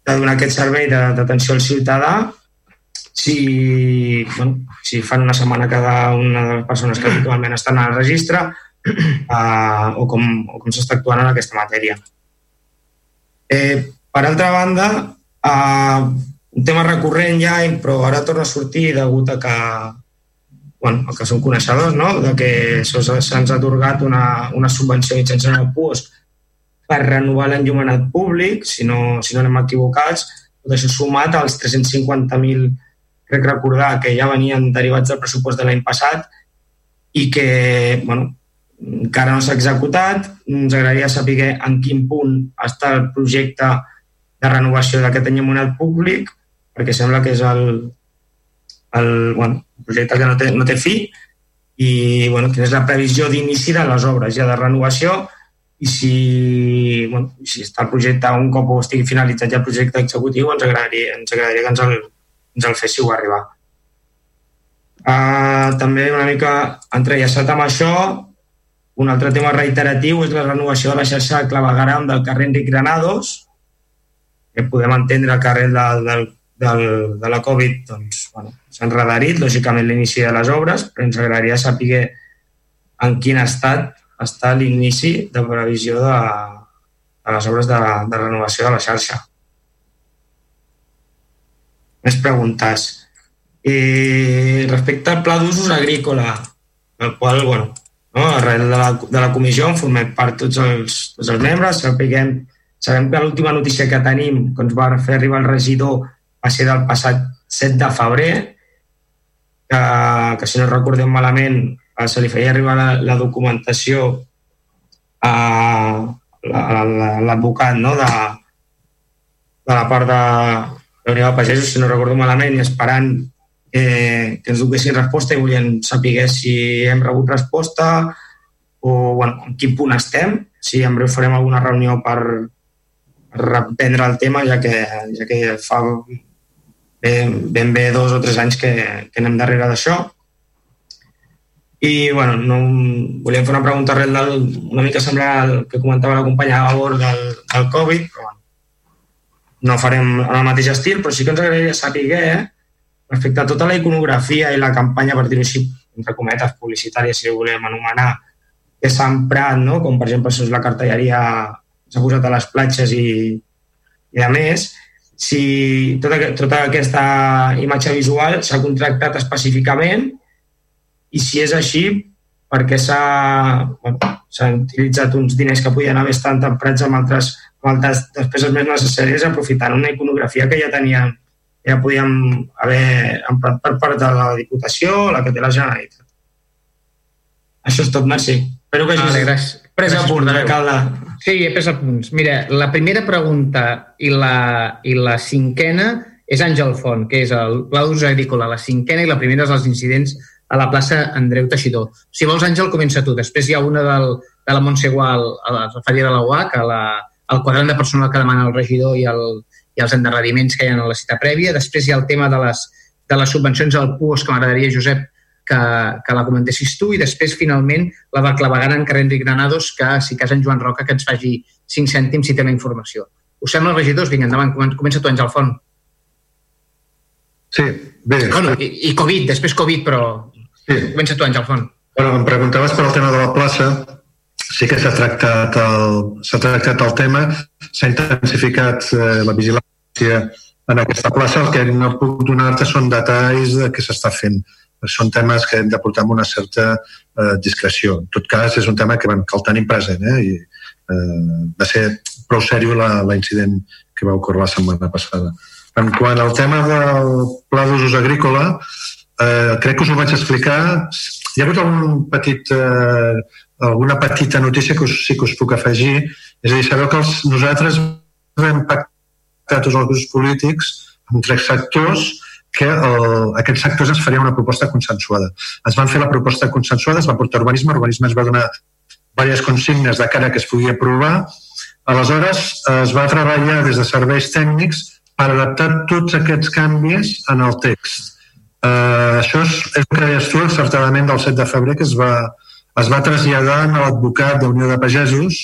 de donar aquest servei d'atenció al ciutadà si, bueno, si fan una setmana cada una de les persones que habitualment estan al registre uh, o com, o com s'està actuant en aquesta matèria. Eh, per altra banda, uh, un tema recurrent ja, però ara torna a sortir degut a que, bueno, que som coneixedors, no? de que se'ns ha atorgat una, una subvenció mitjançant el PUOS per renovar l'enllumenat públic, si no, si no anem equivocats, tot això sumat als 350.000 crec recordar que ja venien derivats del pressupost de l'any passat i que bueno, encara no s'ha executat. Ens agradaria saber en quin punt està el projecte de renovació d'aquest enllamonat públic, perquè sembla que és el, el bueno, projecte que no té, no té fi i bueno, quina és la previsió d'inici de les obres ja de renovació i si, bueno, si està el projecte un cop estigui finalitzat ja el projecte executiu ens agradaria, ens agradaria que ens el, ens el féssiu arribar. Uh, també una mica entrellaçat amb això, un altre tema reiteratiu és la renovació de la xarxa de clavegaram del carrer Enric Granados, que podem entendre el carrer del, del, del, de la Covid doncs, bueno, s'ha enredarit, lògicament, l'inici de les obres, però ens agradaria saber en quin estat està l'inici de previsió de, de les obres de, de renovació de la xarxa. Més preguntes. I respecte al pla d'usos agrícola, el qual, bueno, no, arrel de la, de la comissió en formem part tots els, tots els membres, sapiguem, sabem que l'última notícia que tenim que ens va fer arribar el regidor va ser del passat 7 de febrer, que, que si no recordem malament eh, se li feia arribar la, la documentació a, a l'advocat no, de, de la part de, Unió de Pagesos, si no recordo malament, i esperant eh, que ens donessin resposta i volien saber si hem rebut resposta o bueno, en quin punt estem, si en breu farem alguna reunió per reprendre el tema, ja que, ja que fa ben, ben bé dos o tres anys que, que anem darrere d'això. I, bueno, no, volíem fer una pregunta arrel del, una mica semblar el que comentava la companya a bord del, del Covid, però, bueno, no farem en el mateix estil, però sí que ens agradaria saber eh, respecte a tota la iconografia i la campanya, per dir-ho així, entre cometes, publicitària, si ho volem anomenar, que s'ha emprat, no? com per exemple si la cartelleria s'ha posat a les platges i, i a més, si tota, tota aquesta imatge visual s'ha contractat específicament i si és així, perquè s'ha bueno, utilitzat uns diners que podien haver estat emprats amb altres moltes despeses més necessàries aprofitant una iconografia que ja teníem, ja podíem haver emprat per part de la Diputació, la que té la Generalitat. Això és tot, merci. Espero que hagis vale, pres a punt, alcalde. Sí, he pres apunts. Mira, la primera pregunta i la, i la cinquena és Àngel Font, que és el pla d'ús agrícola, la cinquena i la primera és els incidents a la plaça Andreu Teixidor. Si vols, Àngel, comença tu. Després hi ha una del, de la Montse Gual, a la Feria de la UAC, a la, el quadrant de personal que demana el regidor i, el, i els endarreriments que hi ha en la cita prèvia. Després hi ha el tema de les, de les subvencions al PUOS, que m'agradaria, Josep, que, que la comentessis tu, i després, finalment, la del clavegar en carrer Enric Granados, que si cas en Joan Roca que ens faci 5 cèntims si té la informació. Us sembla, regidors? Vinga, endavant, comença tu, Àngel Font. Sí, bé. Bueno, i, i Covid, després Covid, però sí. comença tu, Àngel Font. Bueno, em preguntaves per el tema de la plaça sí que s'ha tractat, el, tractat el tema, s'ha intensificat eh, la vigilància en aquesta plaça. El que no puc donar-te són detalls de què s'està fent. Són temes que hem de portar amb una certa eh, discreció. En tot cas, és un tema que, bueno, cal tenir present. Eh? I, eh, va ser prou seriós l'incident que va ocórrer la setmana passada. En quant al tema del pla d'usos agrícola, eh, crec que us ho vaig explicar. Hi ha hagut un petit eh, alguna petita notícia que us, sí que us puc afegir. És a dir, sabeu que els, nosaltres vam pactar tots els grups polítics amb tres sectors que el, aquests sectors ens farien una proposta consensuada. Ens van fer la proposta consensuada, es va portar urbanisme, urbanisme es va donar diverses consignes de cara que es podia aprovar. Aleshores, es va treballar des de serveis tècnics per adaptar tots aquests canvis en el text. Uh, això és, és el que deies tu, certament del 7 de febrer, que es va, es va traslladar a l'advocat d'Unió de Pagesos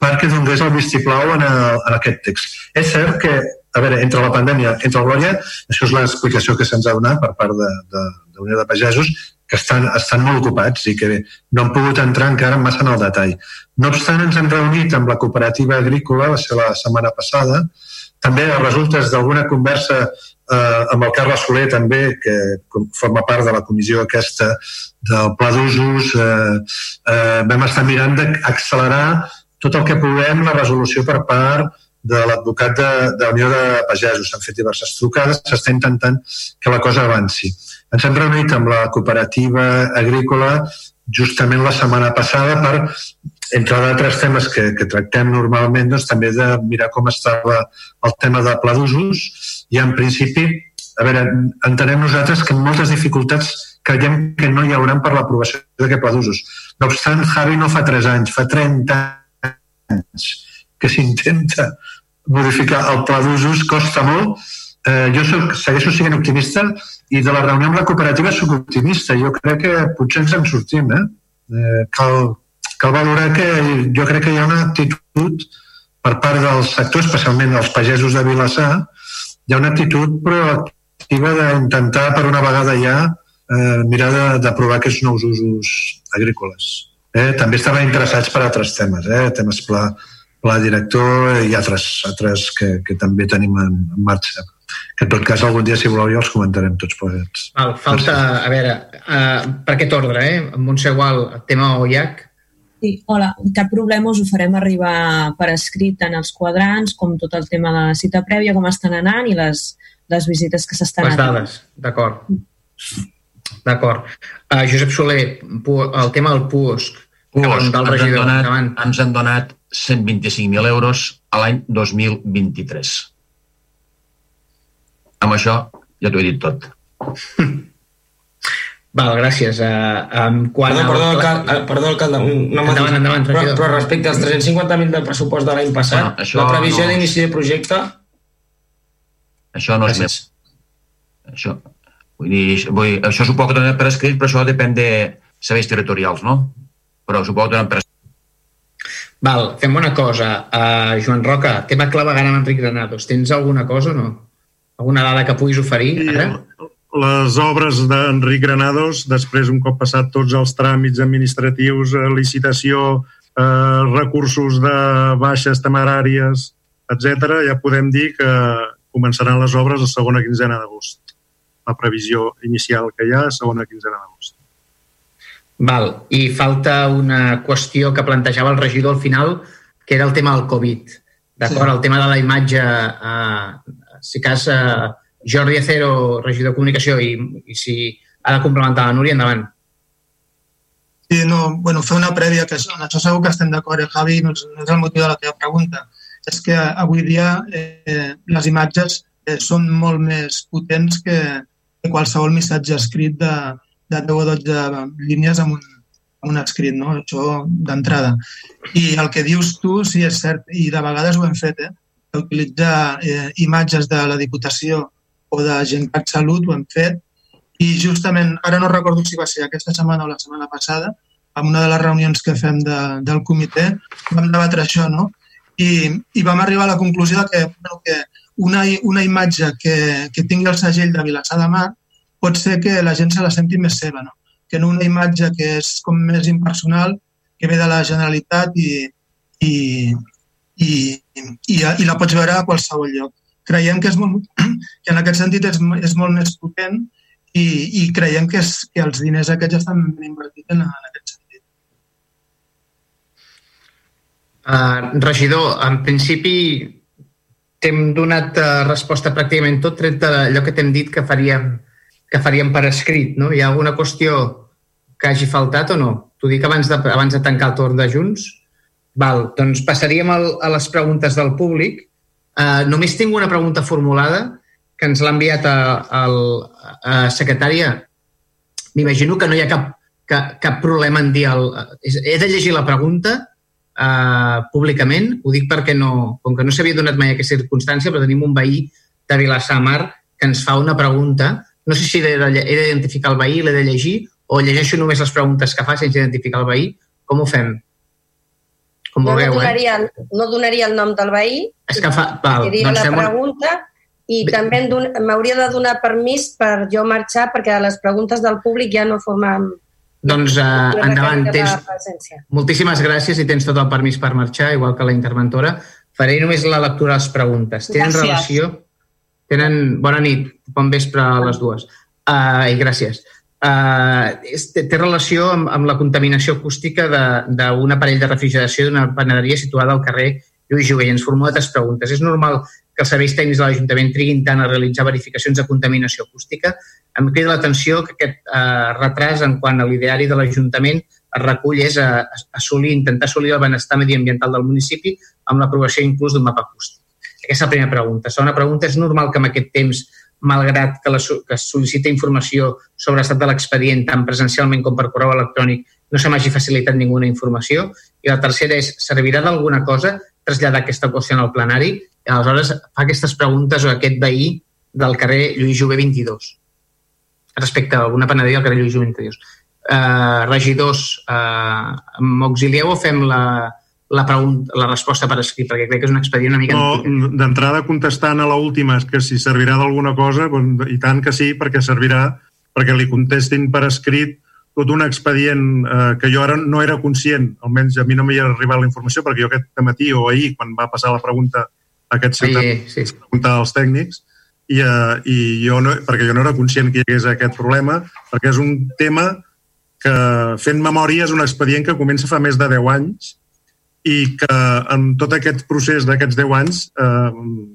perquè donés el vistiplau en, el, en aquest text. És cert que, a veure, entre la pandèmia, entre el Glòria, això és l'explicació que se'ns ha donat per part de, de, d'Unió de Pagesos, que estan, estan molt ocupats i que no han pogut entrar encara massa en el detall. No obstant, ens hem reunit amb la cooperativa agrícola, va ser la setmana passada, també a resultes d'alguna conversa eh, amb el Carles Soler també, que forma part de la comissió aquesta del Pla d'Usos, eh, eh, vam estar mirant d'accelerar tot el que puguem la resolució per part de l'advocat de, de la Unió de Pagesos. S'han fet diverses trucades, s'està intentant que la cosa avanci. Ens hem reunit amb la cooperativa agrícola justament la setmana passada per, entre d'altres temes que, que tractem normalment, doncs, també de mirar com estava el tema de pla d'usos i en principi, a veure, entenem nosaltres que moltes dificultats creiem que no hi hauran per l'aprovació d'aquest pla d'usos. No obstant, Javi no fa 3 anys, fa 30 anys que s'intenta modificar el pla d'usos, costa molt. Eh, jo soc, segueixo sent optimista i de la reunió amb la cooperativa soc optimista. Jo crec que potser ens en sortim. Eh? Eh, cal, cal valorar que jo crec que hi ha una actitud per part del sector, especialment dels pagesos de Vilassar, hi ha una actitud proactiva d'intentar per una vegada ja eh, mirar d'aprovar aquests nous usos agrícoles. Eh? També estaven interessats per altres temes, eh? temes pla, pla director i altres, altres que, que també tenim en, en marxa que en tot cas algun dia, si voleu, ja els comentarem tots plegats. Val, falta, a veure, uh, per aquest ordre, eh? Montse Gual, tema OIAC. Sí, hola, cap problema, us ho farem arribar per escrit en els quadrants, com tot el tema de la cita prèvia, com estan anant i les, les visites que s'estan Les dades, d'acord. D'acord. Uh, Josep Soler, el tema del PUOSC, PUOSC ens, regidor, han donat, ens han donat 125.000 euros a l'any 2023. Amb això ja t'ho he dit tot. Val, gràcies. Uh, um, quan perdó, perdó, alcalde, perdó, alcalde, una endavant, endavant, però, però respecte als 350.000 del pressupost de l'any passat, no, això la previsió no... d'inici de projecte... Això no és més. Això, vull dir, vull, això suposo que donen per escrit, però això depèn de serveis territorials, no? Però suposo que donen per escrit. Val, fem una cosa. Uh, Joan Roca, tema clavagant amb Enric Granados. Tens alguna cosa o no? Alguna dada que puguis oferir ara? Les obres d'Enric Granados, després, un cop passat tots els tràmits administratius, eh, licitació, eh, recursos de baixes temeràries, etc, ja podem dir que començaran les obres a segona quinzena d'agost. La previsió inicial que hi ha, segona quinzena d'agost. Val. I falta una qüestió que plantejava el regidor al final, que era el tema del Covid. D'acord? Sí. El tema de la imatge eh, si cas eh, Jordi Acero, regidor de Comunicació, i, i si ha de complementar la Núria, endavant. Sí, no, bueno, fer una prèvia, que en això segur que estem d'acord, eh, Javi, no és, no és el motiu de la teva pregunta. És que avui dia eh, les imatges eh, són molt més potents que, que qualsevol missatge escrit de, de 10 o 12 línies amb un, amb un escrit, no? això d'entrada. I el que dius tu, sí, és cert, i de vegades ho hem fet, eh? utilitzar eh, imatges de la Diputació o de Gencat Salut, ho hem fet, i justament, ara no recordo si va ser aquesta setmana o la setmana passada, en una de les reunions que fem de, del comitè, vam debatre això, no? I, i vam arribar a la conclusió que, bueno, que una, una imatge que, que tingui el segell de Vilassar de Mar pot ser que la gent se la senti més seva, no? que no una imatge que és com més impersonal, que ve de la Generalitat i, i, i, i, i la pots veure a qualsevol lloc. Creiem que, és molt, que en aquest sentit és, és molt més potent i, i creiem que, és, que els diners aquests estan ben invertits en, en aquest sentit. Uh, regidor, en principi t'hem donat uh, resposta pràcticament tot, tret d'allò que t'hem dit que faríem, que faríem per escrit. No? Hi ha alguna qüestió que hagi faltat o no? T'ho dic abans de, abans de tancar el torn de Junts. Val, doncs passaríem al, a les preguntes del públic. Uh, només tinc una pregunta formulada que ens l'ha enviat a, a, a secretària. M'imagino que no hi ha cap, cap, cap problema en dir... El, he de llegir la pregunta uh, públicament. Ho dic perquè no, com que no s'havia donat mai aquesta circumstància, però tenim un veí de Vilassar Mar que ens fa una pregunta. No sé si he d'identificar el veí, l'he de llegir, o llegeixo només les preguntes que fa sense identificar el veí. Com ho fem? Com jo vulgueu, no eh? donaria, eh? no donaria el nom del veí, és que fa, val, diria doncs la pregunta i Bé. també m'hauria de donar permís per jo marxar perquè les preguntes del públic ja no formen doncs uh, endavant, tens, moltíssimes gràcies i tens tot el permís per marxar, igual que la interventora. Faré només la lectura de les preguntes. Tenen gràcies. relació? Tenen... Bona nit, bon vespre a les dues. Uh, I gràcies. Uh, té, té relació amb, amb la contaminació acústica d'un aparell de refrigeració d'una panaderia situada al carrer Lluís Jové. I ens formula tres preguntes. És normal que els serveis tècnics de l'Ajuntament triguin tant a realitzar verificacions de contaminació acústica. Em crida l'atenció que aquest eh, retras en quant a l'ideari de l'Ajuntament es recull és a, a assolir, intentar assolir el benestar mediambiental del municipi amb l'aprovació inclús d'un mapa acústic. Aquesta primera pregunta. Segona pregunta, és normal que en aquest temps, malgrat que, la, que es sol·licita informació sobre l'estat de l'expedient tant presencialment com per correu electrònic, no se m'hagi facilitat ninguna informació? I la tercera és, servirà d'alguna cosa traslladar aquesta qüestió al plenari i aleshores fa aquestes preguntes o aquest veí del carrer Lluís Jové 22 respecte a alguna panaderia al carrer Lluís Jové 22. Uh, regidors, uh, m'auxilieu o fem la, la, pregunta, la resposta per escrit, perquè crec que és un expedient una mica... No, d'entrada contestant a la última, és que si servirà d'alguna cosa, doncs, i tant que sí, perquè servirà perquè li contestin per escrit tot un expedient eh, que jo ara no era conscient, almenys a mi no m'hi ha arribat la informació, perquè jo aquest matí o ahir, quan va passar la pregunta a aquest centre, sí, sí. preguntar als tècnics, i, eh, i jo no, perquè jo no era conscient que hi hagués aquest problema, perquè és un tema que, fent memòria, és un expedient que comença fa més de 10 anys i que en tot aquest procés d'aquests 10 anys eh,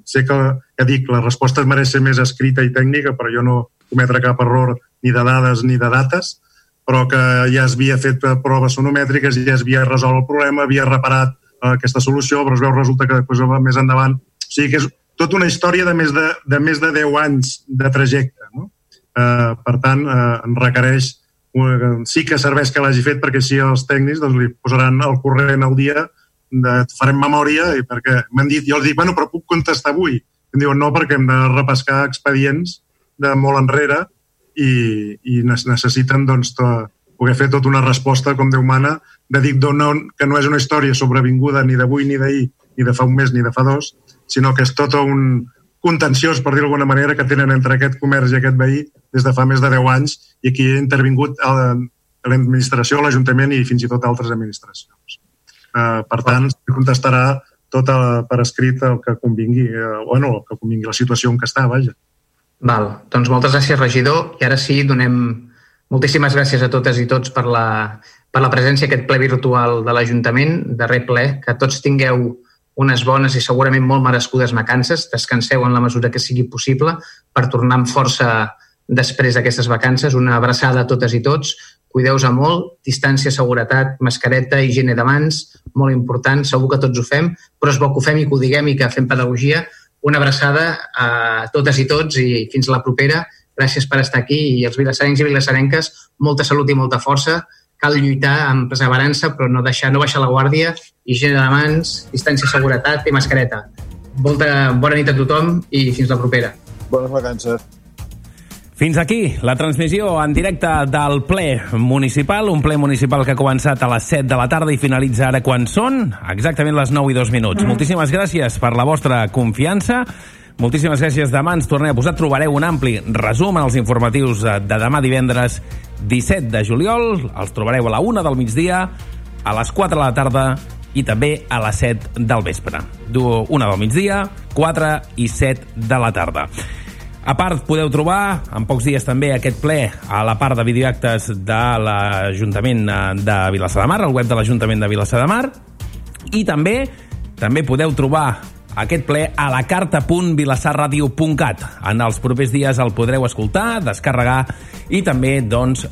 sé que, ja dic, la resposta mereix ser més escrita i tècnica, però jo no cometre cap error ni de dades ni de dates, però que ja es havia fet proves sonomètriques, ja es havia resolt el problema, havia reparat eh, aquesta solució, però es veu resulta que després més endavant... O sigui que és tota una història de més de, de, més de 10 anys de trajecte. No? Eh, per tant, eh, requereix sí que serveix que l'hagi fet perquè si els tècnics doncs, li posaran el corrent al dia de, farem memòria i perquè m'han dit, jo els dic, bueno, però puc contestar avui? Em diuen, no, perquè hem de repescar expedients de molt enrere i, i necessiten doncs, to, poder fer tota una resposta com Déu mana, de dir no, que no és una història sobrevinguda ni d'avui ni d'ahir, ni de fa un mes ni de fa dos, sinó que és tot un contenciós, per dir d'alguna manera, que tenen entre aquest comerç i aquest veí des de fa més de 10 anys i aquí ha intervingut l'administració, l'Ajuntament i fins i tot altres administracions. Uh, per tant, se contestarà tot per escrit el que convingui, uh, bueno, el que convingui la situació en què està, vaja. Val, doncs moltes gràcies, regidor. I ara sí, donem moltíssimes gràcies a totes i tots per la, per la presència aquest ple virtual de l'Ajuntament, darrer ple, que tots tingueu unes bones i segurament molt merescudes vacances, descanseu en la mesura que sigui possible per tornar amb força després d'aquestes vacances. Una abraçada a totes i tots, cuideu-vos molt, distància, seguretat, mascareta, higiene de mans, molt important, segur que tots ho fem, però és bo que ho fem i que ho diguem i que fem pedagogia una abraçada a totes i tots i fins la propera. Gràcies per estar aquí i els vilassarencs i vilassarenques, molta salut i molta força. Cal lluitar amb perseverança, però no deixar, no baixar la guàrdia, higiene de mans, distància, seguretat i mascareta. Molta bona nit a tothom i fins la propera. Bones vacances. Fins aquí la transmissió en directe del ple municipal, un ple municipal que ha començat a les 7 de la tarda i finalitza ara quan són exactament les 9 i 2 minuts. Mm. Moltíssimes gràcies per la vostra confiança. Moltíssimes gràcies. Demà ens tornem a posar. Trobareu un ampli resum en els informatius de demà divendres 17 de juliol. Els trobareu a la 1 del migdia, a les 4 de la tarda i també a les 7 del vespre. 1 del migdia, 4 i 7 de la tarda. A part, podeu trobar en pocs dies també aquest ple a la part de videoactes de l'Ajuntament de Vilassar de Mar, al web de l'Ajuntament de Vilassar de Mar, i també també podeu trobar aquest ple a la carta.vilassarradio.cat. En els propers dies el podreu escoltar, descarregar i també, doncs,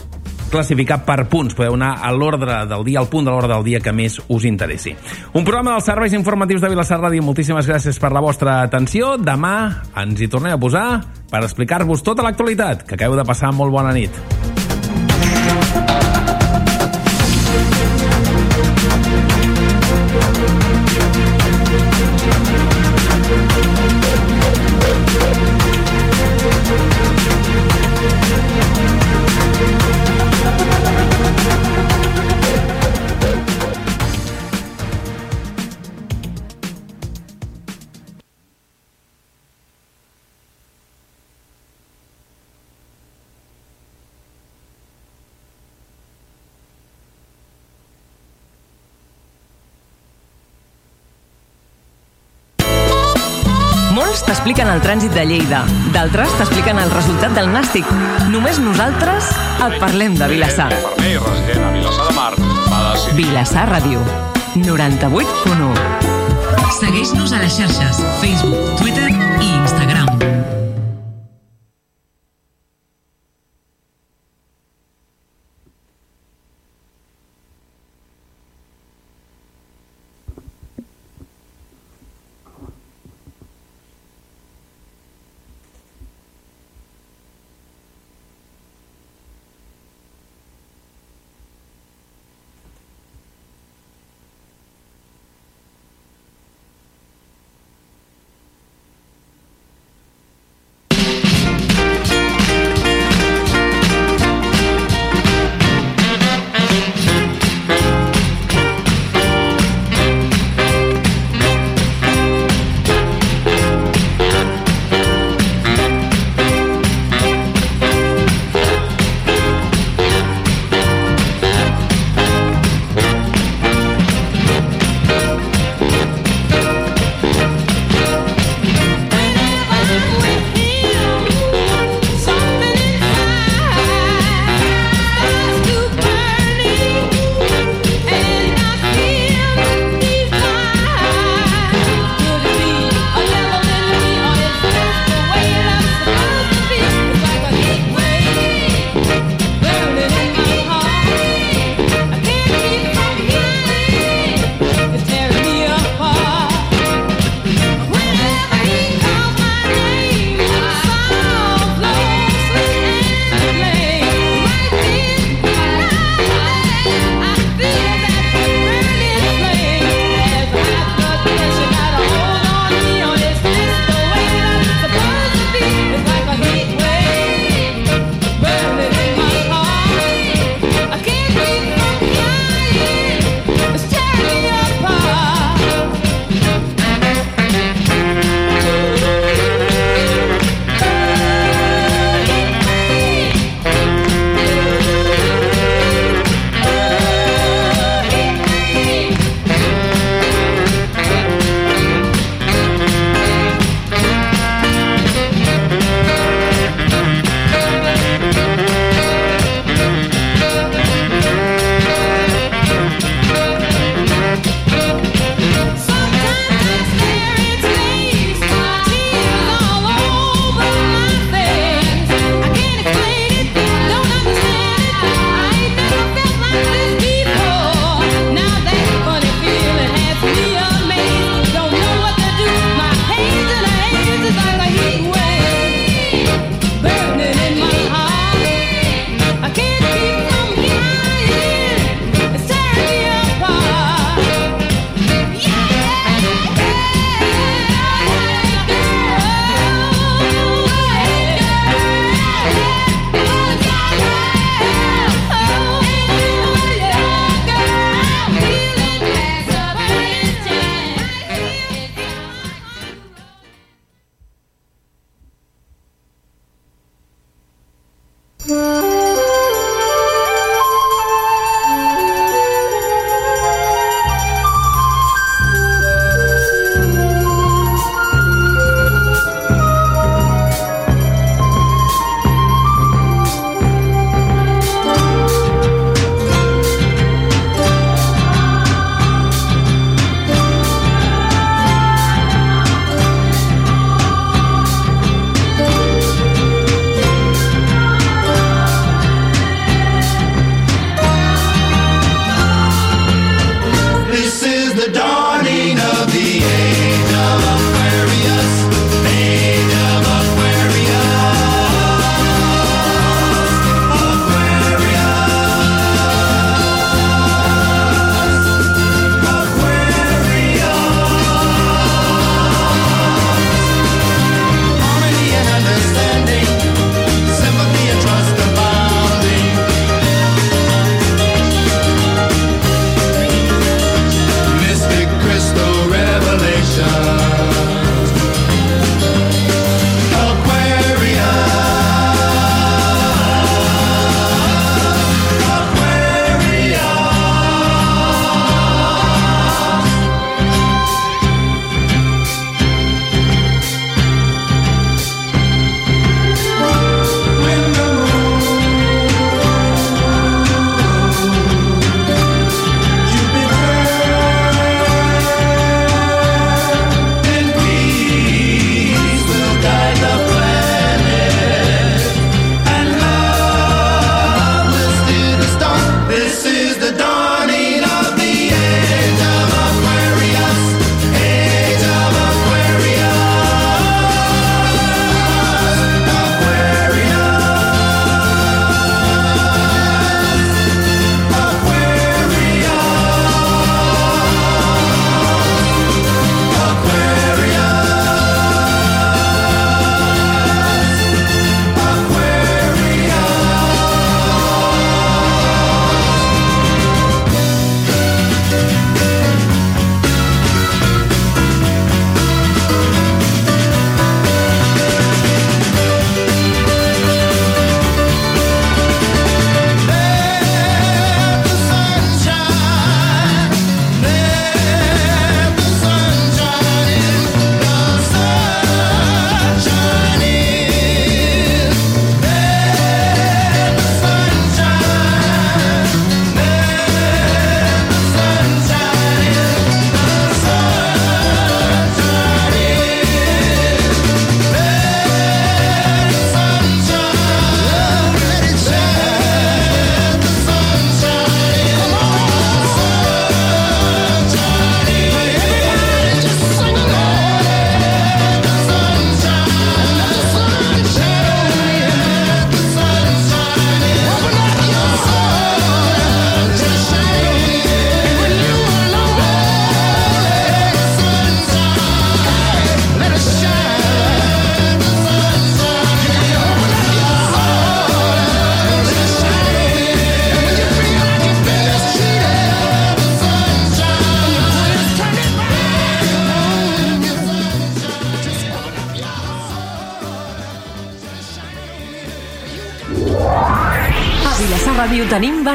classificar per punts. Podeu anar a l'ordre del dia, al punt de l'ordre del dia que més us interessi. Un programa dels serveis informatius de Vilassar Ràdio. Moltíssimes gràcies per la vostra atenció. Demà ens hi tornem a posar per explicar-vos tota l'actualitat. Que acabeu de passar molt bona nit. T'expliquen el trànsit de Lleida, d'altres t'expliquen el resultat del nàstic. Només nosaltres et parlem de Vilassar. Ferrer, resident a Vilassar de Mar, va decidir... Vilassar Ràdio, 98.1. Segueix-nos a les xarxes, Facebook, Twitter i Instagram.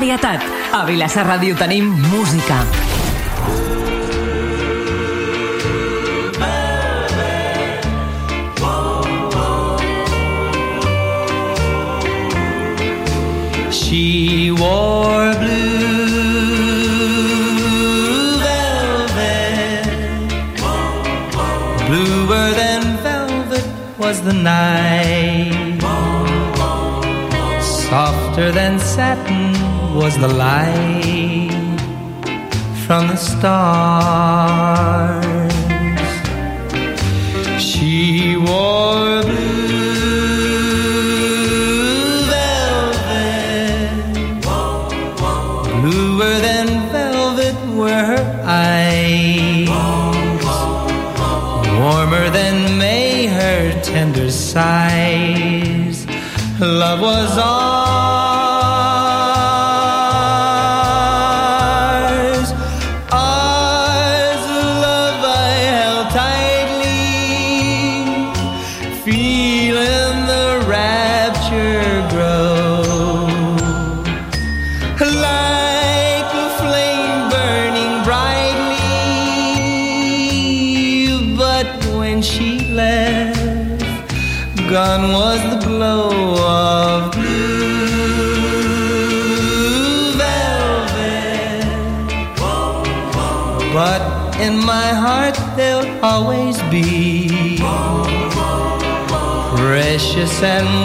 varietat. A Vilassar Ràdio tenim música. She wore blue velvet was the night. Softer than satin was the light from the stars. and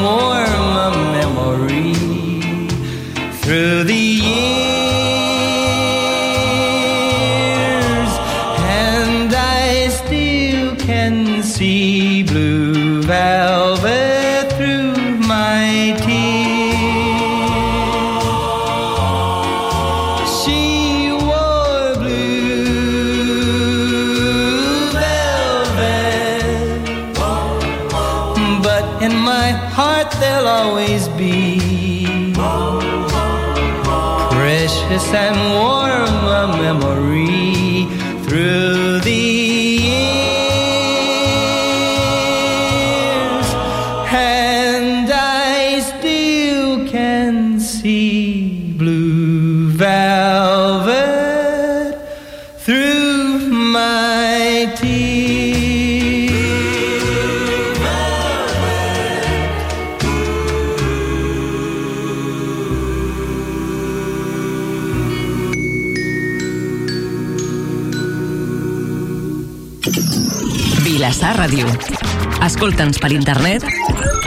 Escolta'ns per internet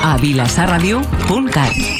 a vilassarradio.cat.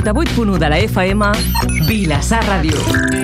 98.1 de la FM, Vilassar Ràdio.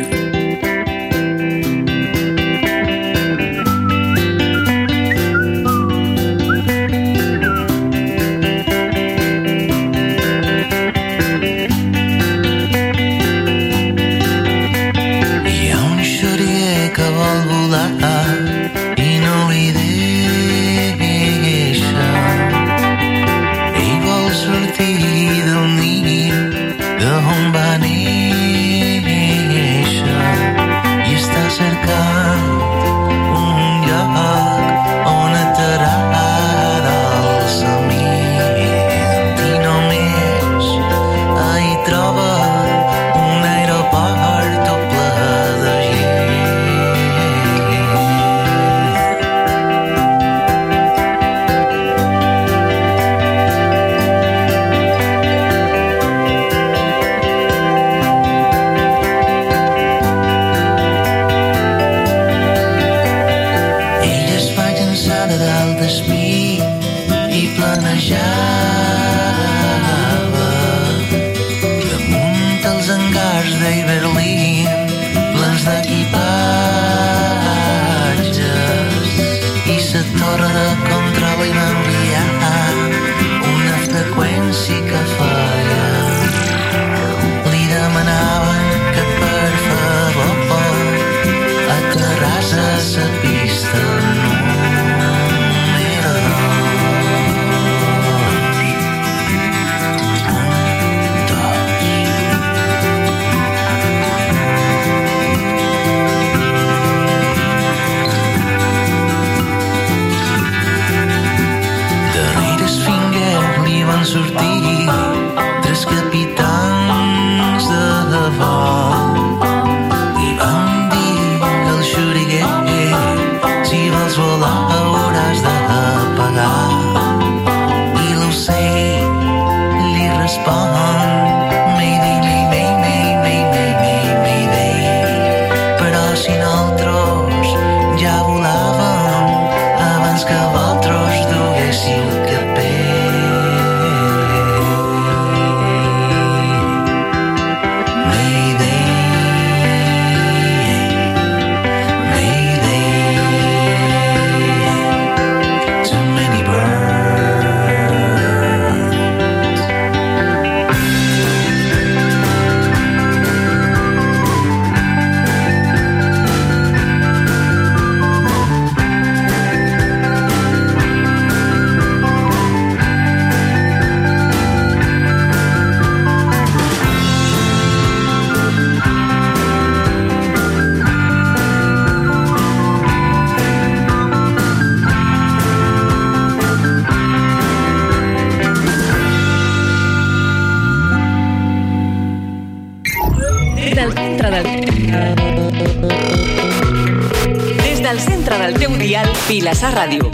Vilassar